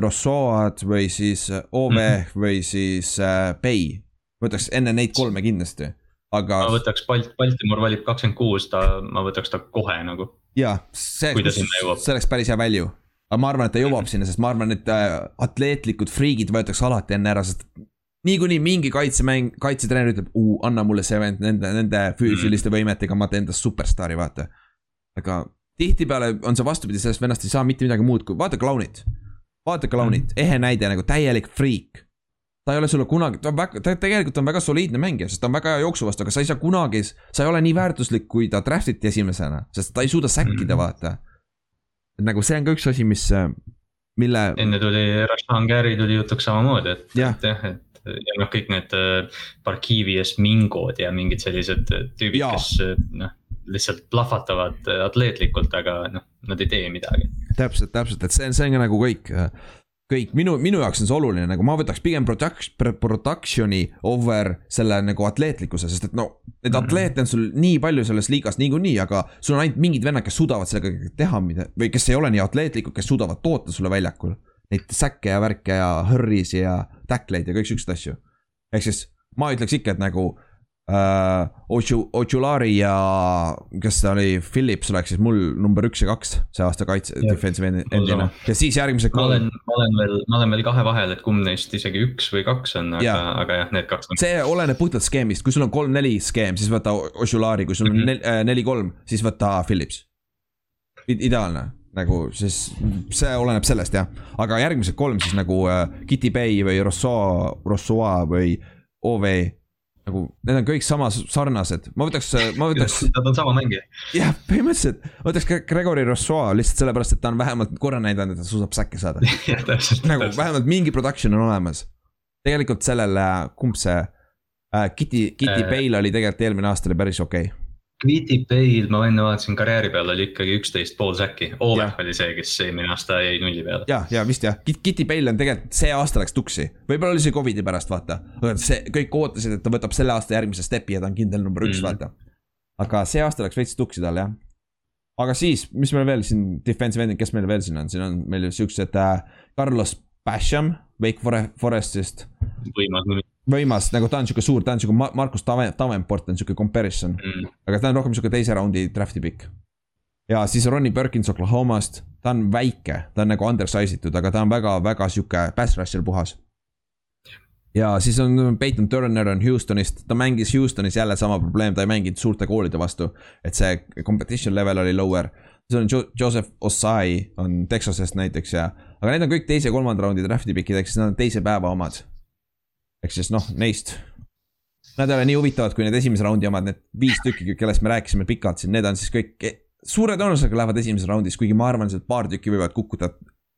S1: Rossoad või siis Ove mm -hmm. või siis Bay. Võtaks enne neid kolme kindlasti, aga.
S3: ma võtaks Balt-, Baltimore valib kakskümmend kuus, ta, ma võtaks ta kohe nagu.
S1: jaa, see, see oleks päris hea value. aga ma arvan, et ta jõuab sinna, sest ma arvan, et äh, atleetlikud friigid võetakse alati enne ära, sest niikuinii mingi kaitsemäng, kaitsetreener ütleb, anna mulle see vend nende, nende füüsiliste mhm. võimetega, ma teen tast superstaari, vaata aga tihtipeale on see vastupidi, sellest vennast ei saa mitte midagi muud, kui vaata Clownit. vaata Clownit mm., ehe näide nagu täielik friik. Ta ei ole sulle kunagi, ta on väga, ta tegelikult on väga soliidne mängija, sest ta on väga hea jooksu vastu, aga sa ei saa kunagi, sa ei ole nii väärtuslik, kui ta draft iti esimesena, sest ta ei suuda säkkida mm., vaata. et nagu see on ka üks asi, mis, mille.
S3: enne tuli Rashan Gary tuli jutuks samamoodi, et, et jah, et ja noh, kõik need Barkivi ja Smingod ja mingid sellised tüübid, kes noh lihtsalt plahvatavad atleetlikult, aga noh, nad ei tee midagi.
S1: täpselt, täpselt, et see on, see on ka nagu kõik kõik minu, minu jaoks on see oluline, nagu ma võtaks pigem production, production'i over selle nagu atleetlikkuse, sest et no. Neid atleete on sul nii palju selles liigas niikuinii, aga sul on ainult mingid vennad, kes suudavad sellega teha mida või kes ei ole nii atleetlikud, kes suudavad toota sulle väljakul. Neid säkke ja värke ja hurry'si ja tackleid ja kõik siukseid asju. ehk siis ma ütleks ikka, et nagu uh,. Ochu-, Ochulari ja kes ta oli, Phillips oleks siis mul number üks ja kaks see aasta kaitse, defensive end'ina. ja siis järgmised
S3: kolm. ma olen, ma olen veel, ma olen veel kahe vahel, et kumb neist isegi üks või kaks on, aga, aga jah, need kaks on.
S1: see oleneb puhtalt skeemist, kui sul on kolm-neli skeem, siis võta Ochulari, kui sul on mm -hmm. neli-kolm, siis võta Phillips. ideaalne nagu siis see oleneb sellest jah, aga järgmised kolm siis nagu äh, Kitty Bay või Rousseau, Rousseau või OV nagu need on kõik samas sarnased, ma võtaks, ma võtaks.
S3: Nad on sama mängija.
S1: jah, põhimõtteliselt, ma võtaks Gregory Rousseau lihtsalt sellepärast, et ta on vähemalt korra näidanud, et ta suudab säkke saada nagu täpselt. vähemalt mingi production on olemas. tegelikult sellele, kumb see äh,, Kitty, Kitty äh, Bale oli tegelikult eelmine aasta oli päris okei okay
S3: Quiddy Bale, ma enne vaatasin karjääri peal oli ikkagi üksteist pool säki, Oleg oli see, kes eelmine aasta jäi nulli peale.
S1: ja, ja vist jah, Kitty Bale on tegelikult see aasta läks tuksi, võib-olla oli see Covidi pärast, vaata. see, kõik ootasid, et ta võtab selle aasta järgmise stepi ja ta on kindel number üks mm, -hmm. vaata. aga see aasta läks veits tuksi tal jah. aga siis, mis meil veel siin, defensive end'id, kes meil veel siin on, siin on meil siuksed äh, Carlos Basham Wake Forestist.
S3: võimas nimi
S1: võimas, nagu ta on sihuke suur, ta on sihuke Markus Davenport on sihuke comparison mm.. aga ta on rohkem sihuke teise raundi draft'i pikk. ja siis Ronnie Perkins Oklahomast, ta on väike, ta on nagu undersize itud, aga ta on väga-väga sihuke pass rusher puhas. ja siis on Peyton Turner on Houstonist, ta mängis Houstonis jälle sama probleem, ta ei mänginud suurte koolide vastu. et see competition level oli lower. siis on jo Joseph Osai on Texasest näiteks ja, aga need on kõik teise kolmanda raundi draft'i pikid, ehk siis nad on teise päeva omad ehk siis noh, neist. Nad ei ole nii huvitavad kui need esimese raundi omad, need viis tükki, kellest me rääkisime pikalt siin, need on siis kõik suure tõenäosusega lähevad esimeses raundis, kuigi ma arvan, et paar tükki võivad kukkuda,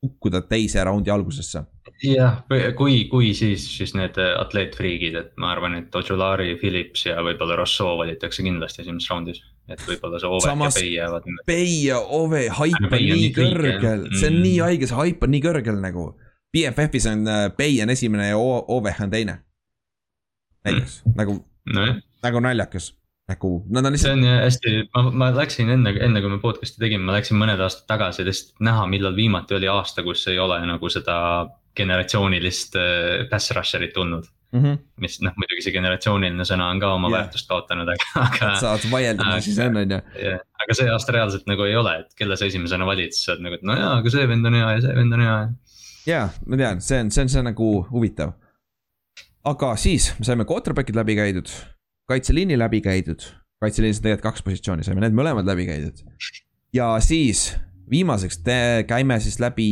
S1: kukkuda teise raundi algusesse.
S3: jah, kui, kui siis, siis need atleetfriigid, et ma arvan, et Ojulari, Phillips ja võib-olla Rousseau valitakse kindlasti esimeses raundis. Et võib-olla see Ove Samas, ja Pei jäävad.
S1: Pei ja Ove, haip on nii, kõrgel, see on nii mm. haige, see haip on nii kõrgel nagu BFF-is on äh, on esimene ja Oveh on teine. näiteks mm. nagu no,, nagu naljakas nagu nad on
S3: lihtsalt. see on hästi, ma, ma läksin enne, enne kui me podcast'i tegime, ma läksin mõned aastad tagasi lihtsalt näha, millal viimati oli aasta, kus ei ole nagu seda generatsioonilist äh, pass rusher'it tulnud mm. -hmm. mis noh, muidugi see generatsiooniline sõna on ka oma yeah. väärtust kaotanud, aga, aga.
S1: saad vaielda, mis siis on, on ju.
S3: aga see aasta reaalselt nagu ei ole, et kelle sa esimesena valid, siis sa oled nagu, et no jaa, aga see vend on hea ja see vend on hea
S1: jaa, ma tean, see on, see on, see on nagu huvitav. aga siis me saime quarterback'id läbi käidud, kaitseliini läbi käidud, kaitseliinis on tegelikult kaks positsiooni, saime need mõlemad läbi käidud. ja siis viimaseks te käime siis läbi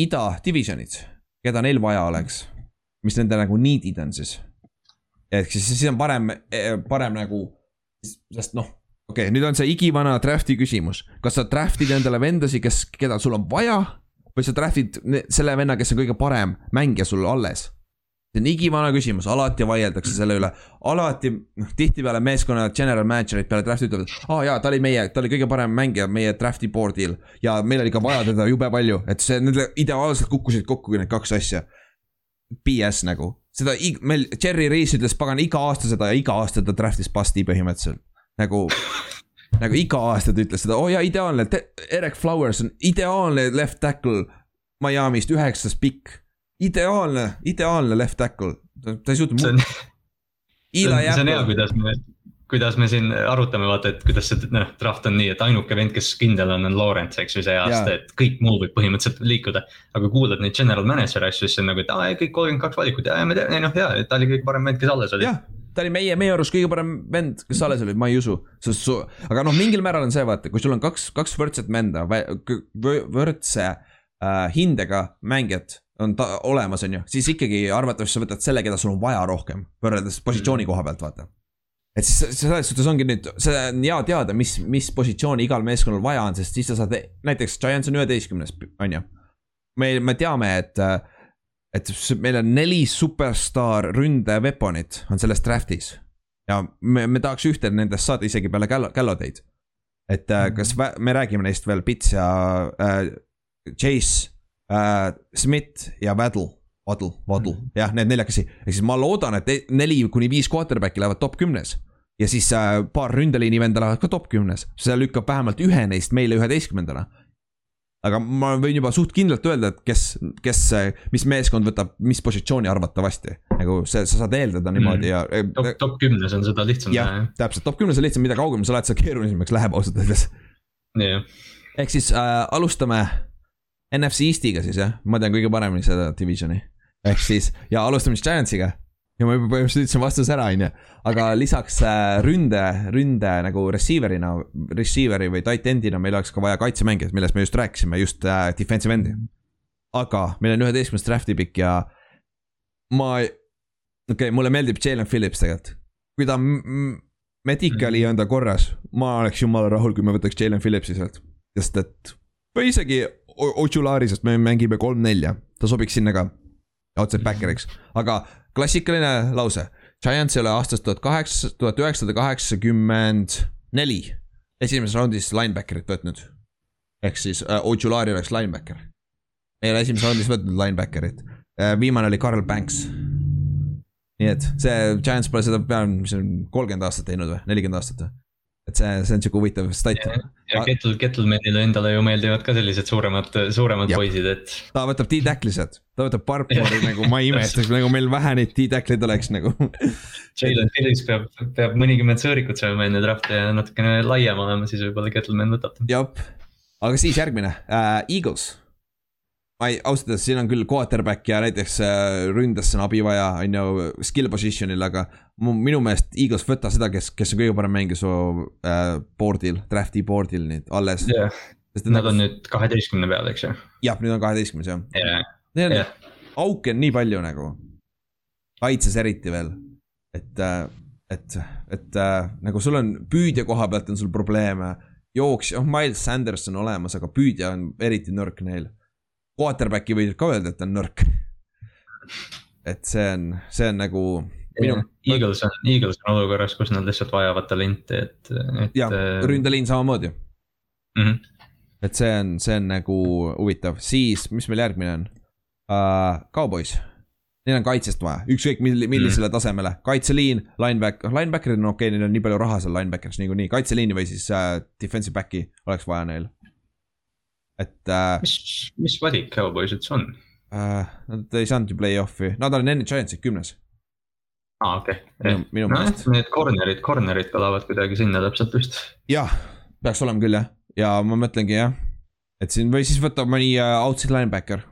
S1: ida divisionid, keda neil vaja oleks, mis nende nagu need'id on siis. ehk siis, siis on parem, parem nagu, sest noh okei okay,, nüüd on see igivana draft'i küsimus, kas sa draft'id endale vendasi, kes, keda sul on vaja või sa trahvid selle venna, kes on kõige parem mängija sul alles. see on igivana küsimus, alati vaieldakse selle üle, alati, noh tihtipeale meeskonna general manager'id peale draft'i ütlevad, aa ah, jaa, ta oli meie, ta oli kõige parem mängija meie draft'i board'il. ja meil oli ka vaja teda jube palju, et see, need ideaalselt kukkusid kokku need kaks asja. BS nagu, seda meil, Cherry Reis ütles pagan iga aasta seda ja iga aasta ta draft'is bust'i põhimõtteliselt. nagu nagu iga aasta ta ütles seda, oo oh jaa, ideaalne, Eric Flowers on ideaalne left tackle Miami'st, üheksas pikk. ideaalne, ideaalne left tackle, ta ei suutnud
S3: muud. see on hea, kuidas me, kuidas me siin arutame, vaata, et kuidas see noh, draft on nii, et ainuke vend, kes kindel on, on Lawrence, eks ju, see aasta, et kõik muu võib põhimõtteliselt liikuda. aga kuulad neid general manager asju, siis on nagu, et aa, kõik kolmkümmend kaks valikut ja, me teame, noh, ja, ta oli kõige parem vend, kes alles oli.
S1: jah ta oli meie, meie arust kõige parem vend, kes alles oli, ma ei usu. sest su, aga noh, mingil määral on see, vaata, kui sul on kaks, kaks võrdset venda, võrdse äh, hindega mängijat on ta olemas, on ju, siis ikkagi arvatavasti sa võtad selle, keda sul on vaja rohkem, võrreldes positsiooni koha pealt, vaata. Et siis selles suhtes ongi nüüd, see on hea teada, mis, mis positsiooni igal meeskonnal vaja on, sest siis sa saad, näiteks Giants on üheteistkümnes, on ju. me, me teame, et et meil on neli superstaar ründe weapon'it on selles draft'is. ja me, me tahaks ühte nendest saada isegi peale Gallodeid. et äh, kas me räägime neist veel, Pits ja äh, Chase äh,, Smith ja Waddle. Waddle, Waddle, mhm. jah, need neljakesi, ehk siis ma loodan, et neli kuni viis quarterback'i lähevad top kümnes ja siis äh, paar ründeliini venda lähevad ka top kümnes, see lükkab vähemalt ühe neist meile üheteistkümnendana aga ma võin juba suht kindlalt öelda, et kes, kes, mis meeskond võtab mis positsiooni arvatavasti. nagu see, sa saad eeldada niimoodi mm. ja.
S3: Eh, top, top kümnes on seda lihtsam
S1: teha jah. täpselt, top kümnes on lihtsam, mida kaugemal sa lähed, seda keerulisemaks läheb ausalt öeldes. ehk siis äh, alustame NFC Eestiga siis jah, ma tean kõige paremini seda divisioni. Ehk siis ja alustame siis Giantsiga ja ma juba põhimõtteliselt ütlesin vastuse ära, on ju. aga lisaks äh, ründe, ründe nagu receiver'ina, receiver'i või tight end'ina meil oleks ka vaja kaitsemängijat, millest me just rääkisime, just äh, defensive end'i. aga meil on üheteistkümnes draft'i pikk ja ma, okei okay,, mulle meeldib Jalen Phillips tegelikult. kui ta medical'i on ta korras, ma oleks jumala rahul, kui me võtaks Jalen Phillipsi sealt, sest et või isegi Ochulari, sest me mängime kolm-nelja, ta sobiks sinna ka otseselt backeriks, aga klassikaline lause. Giants ei ole aastast tuhat kaheksa, tuhat üheksasada kaheksakümmend neli esimeses raundis linebacker'it võtnud. ehk siis äh, Ojulari oleks linebacker. ei ole esimeses raundis võtnud linebacker'it äh,, viimane oli Carl Banks. nii et see Giants pole seda peaaegu, mis on kolmkümmend aastat teinud või, nelikümmend aastat või et see, see on sihuke huvitav stat.
S3: ja, Kettle, Kettlemanile endale ju meeldivad ka sellised suuremad, suuremad poisid, et.
S1: ta võtab T-tacklised, ta võtab Barbaari nagu ma ei imestaks nagu meil vähe neid T-tackleid oleks nagu
S3: Jalen Phillips peab, peab mõnikümmend sõõrikut saama enne draft'i ja natukene laiem olema, siis võib-olla Kettleman võtab ta.
S1: jah, aga siis järgmine uh,, Eagles ma ei, ausalt öeldes siin on küll quarterback ja näiteks äh, ründes on abi vaja, on ju, skill position'il, aga minu meelest Eagles võta seda, kes, kes on kõige parem mängija su äh, board'il, draft'i board'il nüüd alles.
S3: Yeah.. Nad nagu... on nüüd kaheteistkümne peal, eks ju.
S1: jah, nüüd on kaheteistkümnes jah.
S3: Yeah..
S1: Neil on yeah. auke on nii palju nagu, kaitses eriti veel, et, äh, et, et äh, nagu sul on püüdja koha pealt on sul probleeme. Jooks, oh Miles Sanders on olemas, aga püüdja on eriti nõrk neil. Quarterback'i võib ka öelda, et ta on nõrk. et see on, see on nagu
S3: minu. Eagles on, Eagles on olukorras, kus nad lihtsalt vajavad talenti, et, et.
S1: jah, äh, ründeliin samamoodi mm. -hmm. et see on, see on nagu huvitav, siis, mis meil järgmine on uh,? Cowboys. Neil on kaitsest vaja, ükskõik mill-, millisele mm. tasemele, kaitseliin, lineback, linebacker'id on okei okay,, neil on nii palju raha seal linebacker'is niikuinii, kaitseliini või siis uh, defensive back'i oleks vaja neil et äh,.
S3: mis, mis valik Cowboys üldse on
S1: äh,? Nad ei saanud ju play-off'i, nad on enne Giantsit kümnes.
S3: Aa ah,, okei okay.. minu meelest no,. Need corner'id, corner'id kõlavad kuidagi sinna täpselt vist.
S1: jah, peaks olema küll jah, ja ma mõtlengi jah, et siin või siis võtta mõni uh, outside linebacker.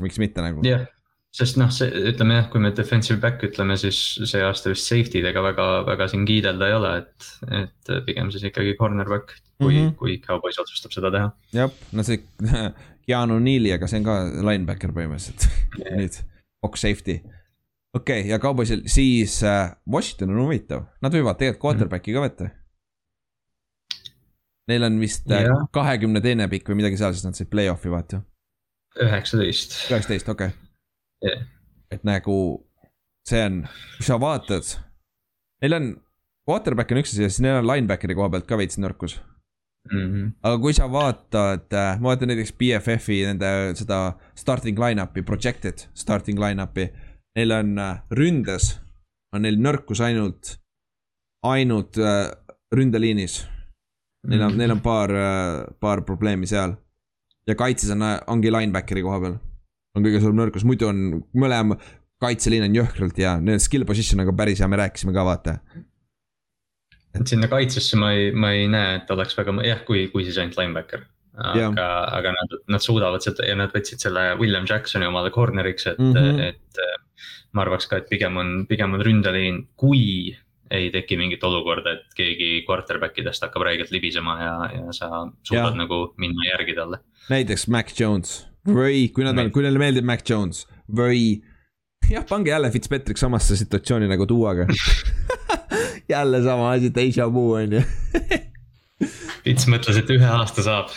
S1: miks mitte nagu.
S3: jah yeah sest noh, see ütleme jah, kui me defensive back ütleme, siis see aasta vist safety dega väga, väga siin kiidelda ei ole, et, et pigem siis ikkagi cornerback, kui mm, -hmm. kui Cowboys otsustab seda teha.
S1: jah, no see Keanu Neal'i, aga see on ka linebacker põhimõtteliselt yeah. nüüd, box safety. Okei okay,, ja Cowboysil siis äh, Washington on huvitav, nad võivad tegelikult quarterback'i ka võtta. Neil on vist äh, kahekümne yeah. teine pikk või midagi seal, sest nad said play-off'i vaata.
S3: üheksateist.
S1: üheksateist, okei okay yeah.. et nagu see on, kui sa vaatad, neil on, quarterback on üks asi ja siis neil on linebackeri koha pealt ka veits nõrkus mm. -hmm. aga kui sa vaatad, äh, ma vaatan näiteks BFF-i nende seda starting line-up'i, projected starting line-up'i. Neil on äh, ründes, on neil nõrkus ainult, ainult äh, ründeliinis. Neil on -hmm. neil on paar, paar probleemi seal. ja kaitses on, ongi linebackeri koha peal on kõige suurem nõrkus, muidu on mõlema kaitseliin on jõhkralt hea, need skill position on ka päris hea, me rääkisime ka vaata.
S3: et sinna kaitsesse ma ei, ma ei näe, et oleks väga, jah, kui, kui siis ainult linebacker. aga, aga nad, nad suudavad seda ja nad võtsid selle William Jacksoni omale corner'iks, et mm, -hmm. et. Ma arvaks ka, et pigem on, pigem on ründeliin, kui ei teki mingit olukorda, et keegi quarterback idest hakkab räigelt libisema ja, ja sa suudad ja. nagu minna järgi talle.
S1: näiteks Mac Jones või kui nad on, kui neile meeldib Mac Jones või jah, pange jälle Fitzpatrick samasse situatsiooni nagu Duaga jälle sama asi, deja vu on ju
S3: Fitz mõtles, et ühe aasta saab.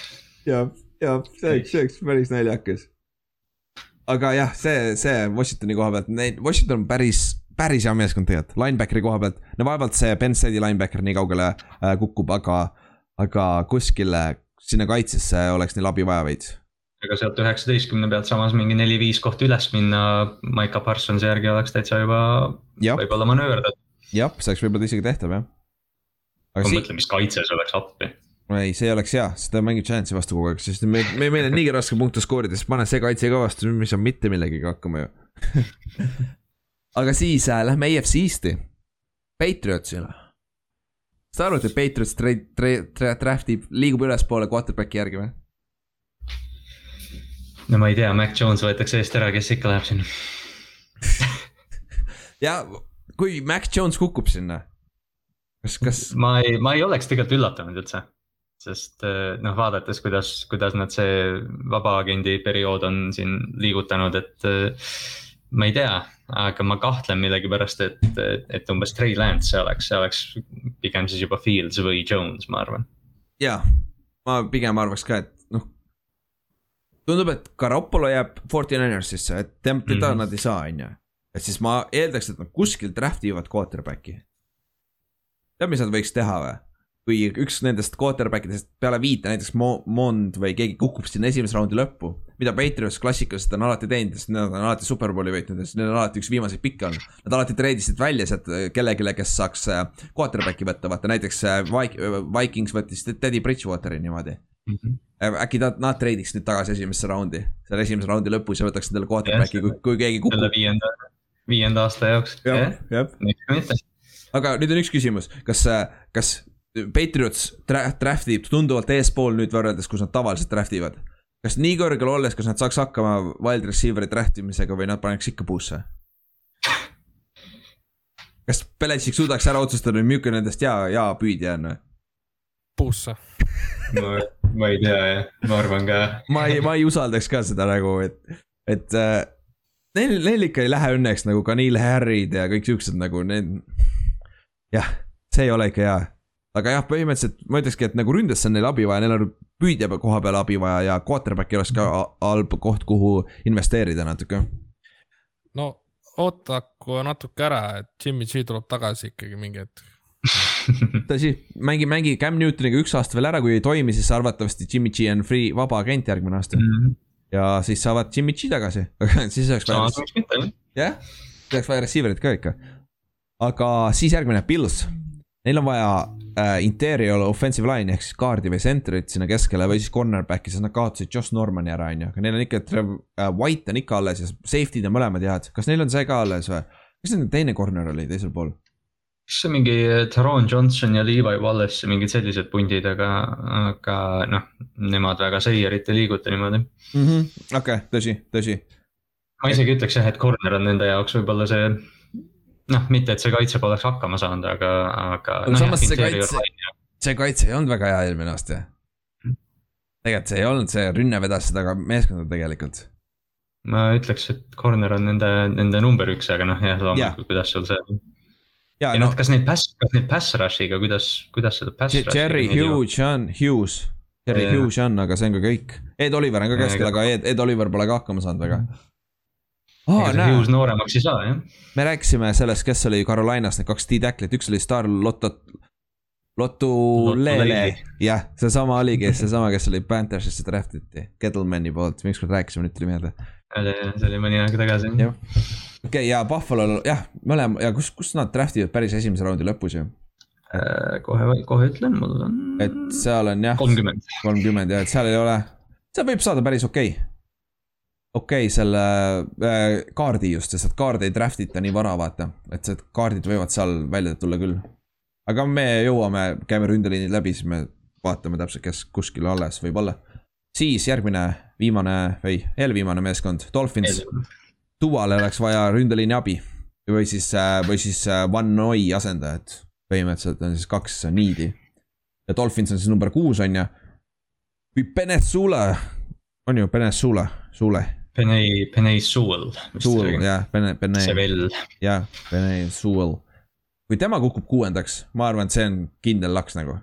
S1: jah, jah, see oleks, see oleks päris naljakas. Aga jah, see, see Washingtoni koha pealt, neid, Washington on päris, päris hea meeskond tegelikult, linebackeri koha pealt. no vaevalt see Penn State'i linebacker nii kaugele äh, kukub, aga, aga kuskile sinna kaitsesse oleks neil abi vaja veits
S3: ega sealt üheksateistkümne pealt samas mingi neli-viis kohta üles minna Maiko Parsonsi järgi oleks täitsa juba võib-olla manööver.
S1: jah, see oleks võib-olla isegi tehtav jah.
S3: ma mõtlen, mis kaitses oleks appi.
S1: Ei, see oleks hea, sest ta mängib Giantsi vastu kogu aeg, sest me, me, meil on niigi raske punkte skoorida, siis pane see kaitse ka vastu, ei saa mitte millegagi hakkama ju aga siis äh, lähme EFC Eest'i, Patriotsile. kas te arvate, et Patriots tra-, tra-, tra-, draft ib, liigub ülespoole quarterback'i järgi või?
S3: no ma ei tea, Mac Jones võetakse eest ära, kes ikka läheb sinna
S1: ja kui Mac Jones kukub sinna, kas, kas?
S3: ma ei, ma ei oleks tegelikult üllatunud üldse. Sest eh, noh, vaadates, kuidas, kuidas nad see vabaagendi periood on siin liigutanud, et eh, ma ei tea, aga ma kahtlen millegipärast, et, et umbes Trey Lance see oleks, see oleks pigem siis juba Fields või Jones, ma arvan.
S1: ja, ma pigem arvaks ka, et noh. tundub, et Garoppolo jääb Forty Ninersisse, et teda mm -hmm. nad ei saa, on ju et siis ma eeldaks, et nad kuskil draft ivad quarterback'i. tead, mis nad võiks teha või? Kui üks nendest quarterback idest peale viite, näiteks Mo-, Mond või keegi kukub sinna esimese raundi lõppu. mida Patriots klassikaliselt on alati teinud, sest nad on alati superbowli võitnud ja neil on alati üks viimaseid pikke olnud. Nad alati treidisid välja sealt kellelegi, kes saaks äh, quarterback'i võtta, vaata näiteks äh, Vikings võttis Teddy Bridgewateri niimoodi mm. -hmm äkki nad, nad treidiks nüüd tagasi esimesse raundi, selle esimese raundi lõpus ja võtaks endale quarterback'i, kui, kui keegi kukub.
S3: viienda, viienda aasta jaoks.
S1: jah, jah. aga nüüd on üks küsimus, kas, kas Patriots draft ib tunduvalt eespool nüüd võrreldes, kus nad tavaliselt draft ivad? kas nii kõrgel olles, kas nad saaks hakkama wild receiver'i draft imisega või nad paneks ikka puusse? kas Belichik suudaks ära otsustada, milline nendest hea, hea püüdja on või?
S2: puusse
S3: ma, ma ei tea jah, ma arvan ka.
S1: ma ei, ma ei usaldaks ka seda nagu, et, et äh, neil, neil ikka ei lähe õnneks nagu ka Neil Harry'd ja kõik siuksed nagu need. jah, see ei ole ikka hea. Aga jah, põhimõtteliselt ma ütlekski, et nagu ründesse on neil abi vaja, neil on püüdja koha peal abi vaja ja quarterback'i oleks ka halb koht, kuhu investeerida natuke.
S2: no ootaku natuke ära, et Jimmy G tuleb tagasi ikkagi mingi hetk
S1: tõsi, mängi, mängi Cam Newtoniga üks aasta veel ära, kui ei toimi, siis arvatavasti Jimmy G on free, vaba agent järgmine aasta mm. -hmm ja siis saavad Jimmy G tagasi siis oleks vaja. jah, siis oleks vaja receiver'it ka ikka. aga siis järgmine, Pils. Neil on vaja äh, interior offensive line ehk siis kaardi või center'it sinna keskele või siis cornerback'i, sest nad kaotasid Josh Normani ära, on ju, aga neil on ikka äh,, White on ikka alles ja safety'd on mõlemad head, kas neil on see ka alles või? mis nende teine corner oli teisel pool?
S3: kas see mingi Taron Johnson ja Levi Wallace, mingid sellised pundid, aga, aga noh, nemad väga seierit ei liiguta niimoodi mm
S1: -hmm.. okei okay,, tõsi, tõsi.
S3: ma isegi ütleks jah, et corner on nende jaoks võib-olla see. Noh, mitte, et see kaitse poleks hakkama saanud, aga, aga.
S1: no samas see kaitse, see kaitse ei olnud väga hea eelmine aasta. tegelikult see ei olnud, see rünne vedas seda ka meeskonda tegelikult
S3: ma ütleks, et corner on nende, nende number üks, aga noh, jah, loomulikult, kuidas sul see ja, ja noh no,, kas neid pass, kas neid pass rush'iga, kuidas, kuidas seda pass rush'i.
S1: Jerry Hughes on, Hughes, Jerry yeah. Hughes on, aga see on ka kõik. Ed Oliver on ka keskel, aga Ed, Ed Oliver pole ka hakkama saanud väga.
S3: Oh, ega see Hughes nooremaks ei saa, jah.
S1: me rääkisime sellest, kes oli Carolinas, need kaks D-tacklit, üks oli Star Lotto. Lotu Lele, jah, seesama oligi, seesama, kes oli Panthersisse draft iti, Kettlemani poolt, ükskord rääkisime, nüüd tuli meelde.
S3: see oli mõni aeg tagasi.
S1: okei okay,, ja Buffalo'l jah, mõlema ja kus, kus nad draft ivad päris esimese raundi lõpus ju
S3: äh,? kohe, kohe ütlen, mul on.
S1: et seal on jah.
S3: kolmkümmend.
S1: kolmkümmend jah, et seal ei ole, seal võib saada päris okei okay.. Okei okay, selle äh, kaardi just, sest et kaardi ei draft ita nii vara, vaata, et see kaardid võivad seal välja tulla küll. aga me jõuame, käime ründeliinid läbi, siis me vaatame täpselt, kes kuskil alles võib olla. siis järgmine, viimane või eelviimane meeskond, Dolphins Tuvale oleks vaja ründeliini abi. või siis, äh, või siis äh, One Noi asendajat. põhimõtteliselt on siis kaks niidi. ja Dolphins on siis number kuus, on ju. või Peninsula, on ju, Peninsula, Suule.
S3: Penei, Penei Suul.
S1: Suul, jah, Pene, Pene.
S3: Sevell.
S1: jah, Penei Suul. kui tema kukub kuuendaks, ma arvan, et see on kindel laks nagu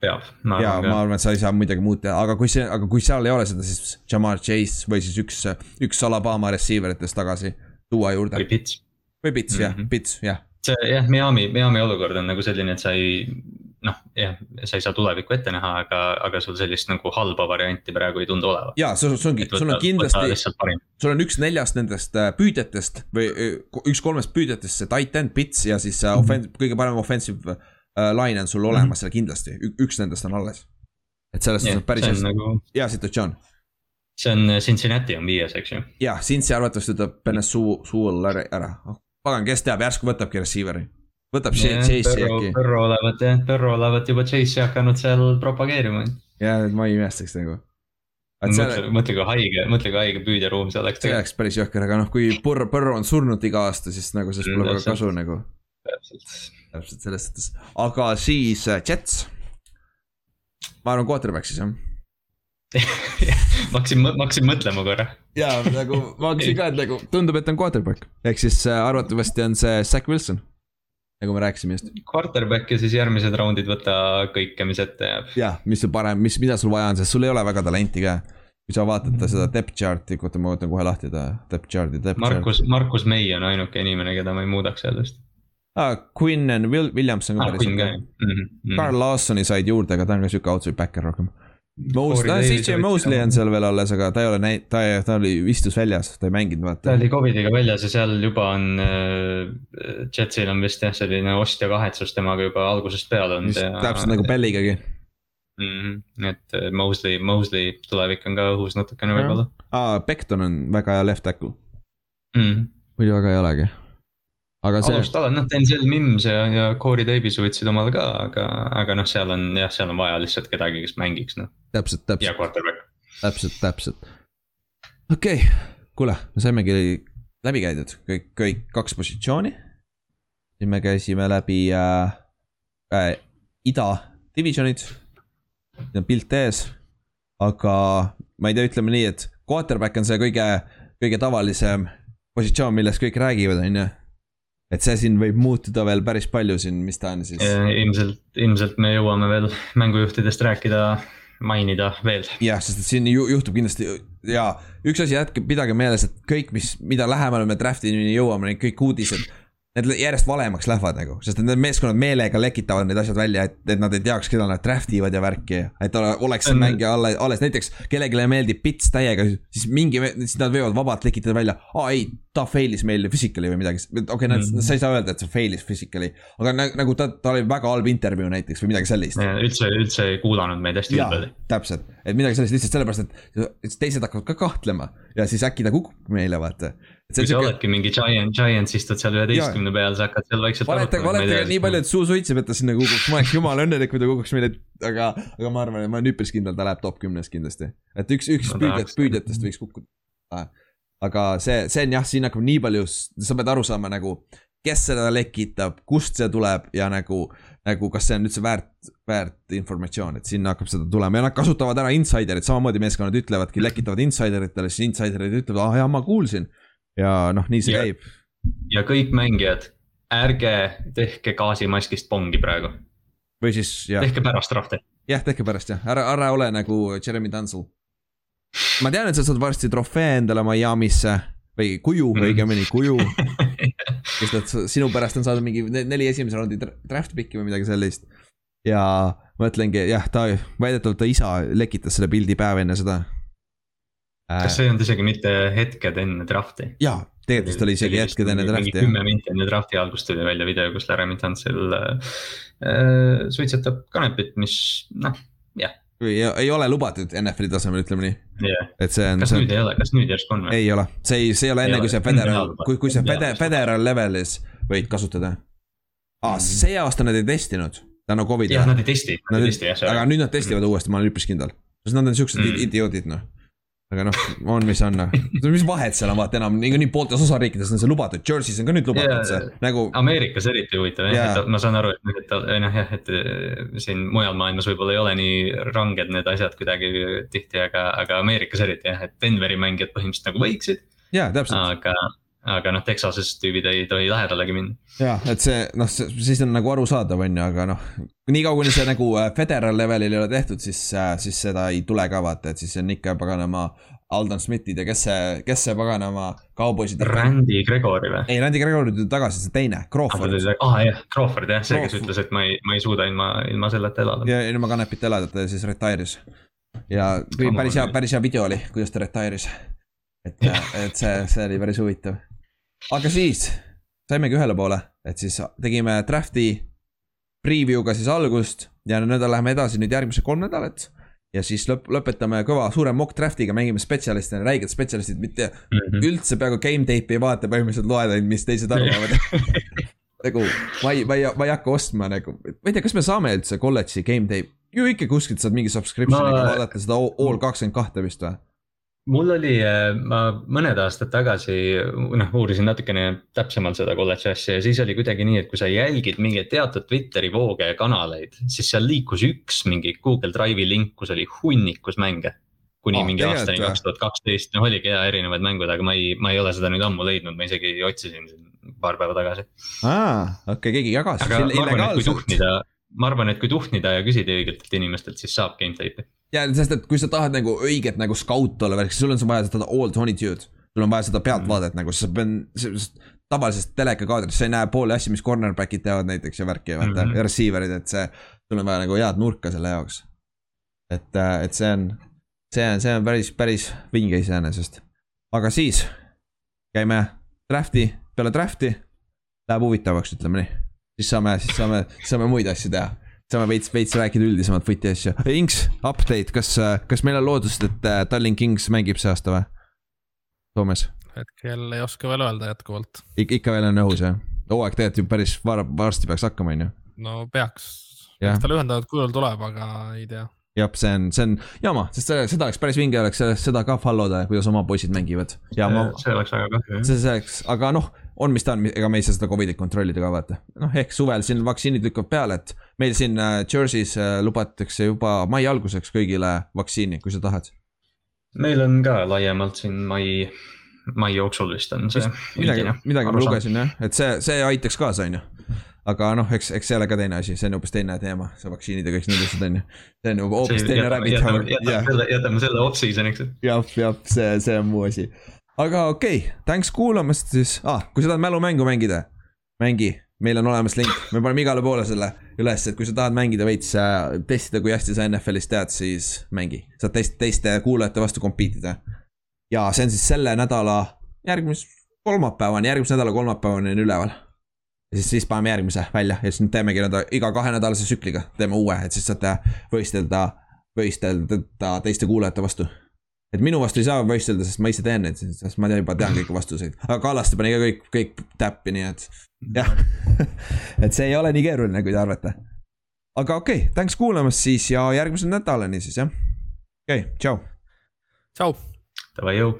S3: peab.
S1: ja ma arvan, et sa ei saa midagi muud teha, aga kui see, aga kui seal ei ole seda, siis Jamar Chase või siis üks, üks Alabama receiver itest tagasi tuua juurde.
S3: või Pits.
S1: või Pits mm -hmm. jah, mhm. Pits jah.
S3: see jah, Miami, Miami olukord on nagu selline, et sa ei noh, jah, sa ei saa tulevikku ette näha, aga, aga sul sellist nagu halba varianti praegu ei tundu olevat.
S1: ja sul, sul ongi, sul on kindlasti, sul on üks neljast nendest äh, püüdjatest või äh, üks kolmest püüdjatest, see titan, Pits ja siis mm -hmm. offensive, kõige parem offensive Äh, line on sul olemas mm -hmm. seal kindlasti, üks nendest on alles. et selles suhtes on päris hästi nagu... hea situatsioon.
S3: see on äh, Cincinnati on viies, eks ju.
S1: jah, Cincy arvatavasti tuleb Benessu-, Suul ära, ära.. pagan, kes teab, järsku võtabki receiver'i. Võtab Chase'i äkki.
S3: Põrro olevat jah, Põrro olevat juba Chase'i hakanud seal propageerima.
S1: ja, ma ei imestaks nagu.
S3: mõtle, mõtle kui haige, mõtle kui haige püüdjaruum see oleks.
S1: see oleks päris jõhker, aga noh, kui Põrro, Põrro on surnud iga aasta, siis nagu sellest pole väga kasu nagu. täpselt. täpselt selles suhtes, aga siis äh, Jets. ma arvan, quarterback siis jah
S3: ma hakkasin, ma hakkasin mõtlema korra.
S1: ja nagu ma hakkasin ka, et nagu tundub, et on quarterback, ehk siis äh, arvatavasti on see Zack Wilson. Nagu me rääkisime just.
S3: Quarterback ja siis järgmised raundid võta kõike, mis ette jääb.
S1: jah, mis on parem, mis, mida sul vaja on, sest sul ei ole väga talenti ka. kui sa vaatad seda depth chart'i, oota ma võtan kohe lahti ta depth chart'i.
S3: Markus, Markus May on ainuke inimene, keda ma ei muudaks sellest
S1: ah,. Quinn and Will, Williams on ka
S3: ah, päris okei. Mm -hmm.
S1: Carl Lawsoni said juurde, aga ta on ka sihuke outside backer rohkem Mosley, CJ Mosley on seal veel alles, aga ta ei ole näinud, ta, ta oli, istus väljas, ta ei mänginud, vaata.
S3: ta oli Covidiga väljas ja seal juba on äh,, Jetsil on vist jah, selline ostja kahetsus temaga juba algusest peale olnud.
S1: täpselt nagu Belligagi
S3: mm. -hmm. et äh, Mosley, Mosley tulevik on ka õhus natukene võib-olla.
S1: aa, Beckton on väga hea left tackle
S3: mm. -hmm.
S1: muidu väga ei olegi
S3: aga see. alustala, noh, Denzel Mims ja, ja Corey Davis võtsid omal ka, aga, aga noh, seal on jah, seal on vaja lihtsalt kedagi, kes mängiks, noh.
S1: täpselt, täpselt.
S3: ja quarterback.
S1: täpselt, täpselt. okei okay., kuule, me saimegi läbi käidud kõik, kõik kaks positsiooni. siis me käisime läbi äh, äh, ida divisionid. siin on pilt ees. aga ma ei tea, ütleme nii, et quarterback on see kõige, kõige tavalisem positsioon, millest kõik räägivad, on ju et see siin võib muutuda veel päris palju siin, mis ta on siis?
S3: ilmselt, ilmselt me jõuame veel mängujuhtidest rääkida, mainida veel.
S1: jah, sest et siin ju, juhtub kindlasti ja üks asi jätke, pidage meeles, et kõik, mis, mida lähemale me draft'ini jõuame, need kõik uudised need järjest valemaks lähevad nagu, sest need meeskonnad meelega lekitavad need asjad välja, et, et nad ei teaks, keda nad draft ivad ja värki. et oleks see mängija alles, alles näiteks kellelegi meeldib pits täiega, siis mingi, siis nad võivad vabalt lekitada välja. aa ei, ta fail'is meil physical'i või midagi, okei okay, mm, -hmm. sa ei saa öelda, et see fail'is physical'ly. aga nagu ta, ta oli väga halb intervjuu näiteks või midagi sellist.
S3: üldse, üldse ei kuulanud meid hästi
S1: ülbelt. täpselt, et midagi sellist lihtsalt sellepärast, et teised hakkavad ka kahtlema ja siis äkki ta kukub meile, vaata
S3: kui sa oledki mingi giant, giants istud seal üheteistkümne peal, sa hakkad seal vaikselt.
S1: valetage, valetage nii palju, et suu suitseb, et ta sinna kukuks, ma oleks jumala õnnelik, kui ta kukuks meile, aga, aga ma arvan, et ma olen üpris kindel, ta läheb top kümnes kindlasti. et üks, üks no, püüdjat, püüdjatest võiks kukkuda. Ah.. aga see, see on jah, siin hakkab nii palju, sa pead aru saama nagu, kes seda lekitab, kust see tuleb ja nagu, nagu kas see on üldse väärt, väärt informatsioon, et sinna hakkab seda tulema. Ja nad kasutavad ära insiderit, samamoodi meeskonnad ütlevadki, lekitavad insideritele, siis insiderid ütlevad, ah jaa, ma kuulsin ja noh, nii see ja, käib.
S3: ja kõik mängijad, ärge tehke gaasimaskist pongi praegu.
S1: või siis jah.
S3: tehke pärast rahti.
S1: jah, tehke pärast jah, ära, ära ole nagu Jeremy Dunsel. ma tean, et sa saad varsti trofee endale Miami'sse või kuju mm., õigemini kuju sest et sinu pärast on saadud mingi neli esimese raundi draft pick'i või midagi sellist. ja mõtlengi, jah, ta, väidetavalt ta isa lekitas selle pildi päev enne seda
S3: kas see ei olnud isegi mitte hetked enne draft'i?
S1: jaa, tegelikult oli isegi hetked enne draft'i.
S3: kümme minti enne draft'i algust tuli välja video, kus Larry Tantsel äh, äh, suitsetab kanepit, mis noh, jah.
S1: ei, ei ole lubatud NFL-i tasemel, ütleme nii
S3: yeah..
S1: et see on.
S3: kas
S1: see...
S3: nüüd ei ole, kas nüüd järsku on
S1: või? ei ole, see ei, see ei ole enne, kui see federal, kui, kui see fede, federal level'is võid kasutada. aa mm., see aasta nad ei testinud tänu Covidile.
S3: jah, nad ei testi, nad ei testi jah.
S1: aga nüüd nad testivad mm. uuesti, ma olen üpris kindel. sest nad on siuksed mm. idioodid noh aga noh, on mis on, noh. mis vahet seal on, vaata enam niikuinii pooltes osariikides on see lubatud, Jersey's on ka nüüd lubatud yeah, see, nagu.
S3: Ameerikas eriti huvitav jah yeah., et ma saan aru, et, et noh jah, et siin mujal maailmas võib-olla ei ole nii ranged need asjad kuidagi tihti, aga, aga Ameerikas eriti jah, et Denveri mängijad põhimõtteliselt nagu võiksid.
S1: jaa, täpselt.
S3: aga, aga noh, Texases tüübid ei tohi lähedalegi minna.
S1: ja, et see noh, siis on nagu arusaadav, on ju, aga noh. niikaua kuni see nagu äh, federal level'il ei ole tehtud, siis, äh, siis seda ei tule ka vaata, et siis on ikka paganama. Aldon Smithid ja kes see, kes see paganama kauboisid.
S3: Randy Gregori või?
S1: ei, Randy Gregori tuli tagasi, see teine, Crawford.
S3: aa ah, jah, Crawford jah, see, kes ütles, et ma ei, ma ei suuda ilma, ilma selleta elada.
S1: ja ilma kanepita elada, ta siis retire'is. ja päris hea, päris hea video oli, kuidas ta retire'is. et, et see, see oli päris huvitav aga siis saimegi ühele poole, et siis tegime draft'i preview'ga siis algust ja nüüd läheme edasi nüüd järgmised kolm nädalat. ja siis lõp-, lõpetame kõva suure mock draft'iga, mängime spetsialistidena, räiged spetsialistid, mitte mm -hmm. üldse peaaegu game tape'i ei vaata, põhimõtteliselt loed ainult, mis teised arvavad nagu ma ei, ma ei, ma ei hakka ostma nagu, ma ei tea, kas me saame üldse kolledži game tape, ju ikka kuskilt saad mingi subscription'iga ma... vaadata seda all kakskümmend kahte vist või?
S3: Mul oli, äh, ma mõned aastad tagasi noh, uurisin natukene täpsemalt seda kolledži asja ja siis oli kuidagi nii, et kui sa jälgid mingeid teatud Twitteri vooge ja kanaleid, siis seal liikus üks mingi Google Drive'i link, kus oli hunnikus mänge. kuni oh, mingi aastani kaks tuhat kaksteist, noh oligi ja erinevad mängud, aga ma ei, ma ei ole seda nüüd ammu leidnud, ma isegi otsisin siin paar päeva tagasi.
S1: aa, okei okay,, keegi jagas.
S3: aga ma arvan, et kui tuhnida, ma arvan, et kui tuhnida ja küsida õigelt inimestelt, siis saab gameplate'i
S1: ja sest, et kui sa tahad nagu õiget nagu scout olla, sul on vaja seda all twenty two'd. sul on vaja seda pealtvaadet mm. nagu, sa pead, tavalisest telekakaadrist sa ei näe pooli asju, mis cornerback'id teevad näiteks ja värki vaata mm, -hmm. ja receiver'id, et see. sul on vaja nagu head nurka selle jaoks. et, äh, et see on, see on, see on päris, päris vinge iseenesest. aga siis käime draft'i, peale draft'i läheb huvitavaks, ütleme nii. siis saame, siis saame, saame muid asju teha saame veits, veits rääkida üldisemalt footi asju. Inks, update, kas, kas meil on lootust, et äh, Tallinn Kings mängib see aasta või? Soomes?
S2: hetkel ei oska veel öelda jätkuvalt
S1: Ik. ikka veel on õhus jah? hooaeg tegelikult ju päris var-, varsti peaks hakkama, on ju?
S2: no peaks, eks ta lühendatud kujul tuleb, aga ei tea
S1: jah, see on, see on jama, sest seda oleks päris vinge oleks seda ka follow da, kuidas oma poisid mängivad.
S3: ja ma. see oleks väga kahju.
S1: see, see oleks, aga noh, on, mis ta on, ega me ei saa seda Covidit kontrollida ka vaata. noh, ehk suvel siin vaktsiinid lükkavad peale, et meil siin äh, Jersey's äh, lubatakse juba mai alguseks kõigile vaktsiini, kui sa tahad.
S3: meil on ka laiemalt siin mai, mai jooksul vist on see.
S1: midagi, midagi ma lugesin jah, et see, see aitaks kaasa, on ju aga noh, eks, eks see ole ka teine asi, see on hoopis teine teema, see vaktsiinid ja kõik need asjad on ju. see on juba hoopis teine rabbit
S3: hole. jätame selle off-season'iks.
S1: jah, jah, see, see on muu asi aga okei okay,, thanks kuulamast siis ah,, kui sa tahad mälumängu mängida, mängi, meil on olemas link, me paneme igale poole selle üles, et kui sa tahad mängida veits, äh, testida, kui hästi sa NFL-is tead, siis mängi. saad teist, teiste kuulajate vastu compete ida. ja see on siis selle nädala, järgmise kolmapäevani, järgmise nädala kolmapäevani on üleval. ja siis, siis paneme järgmise välja ja siis nüüd teemegi nii-öelda iga kahenädalase tsükliga teeme uue, et siis saate võistelda, võistelda teiste kuulajate vastu et minu vastu ei saa võistelda, sest ma ise teen neid, sest ma juba tean kõiki vastuseid, aga Kallaste pani ka kõik, kõik täppi, nii et jah et see ei ole nii keeruline, kui te arvate. aga okei okay,, thanks kuulamast siis ja järgmise nädalani siis jah. okei okay,, tšau.
S2: tšau.
S3: Davai, jõu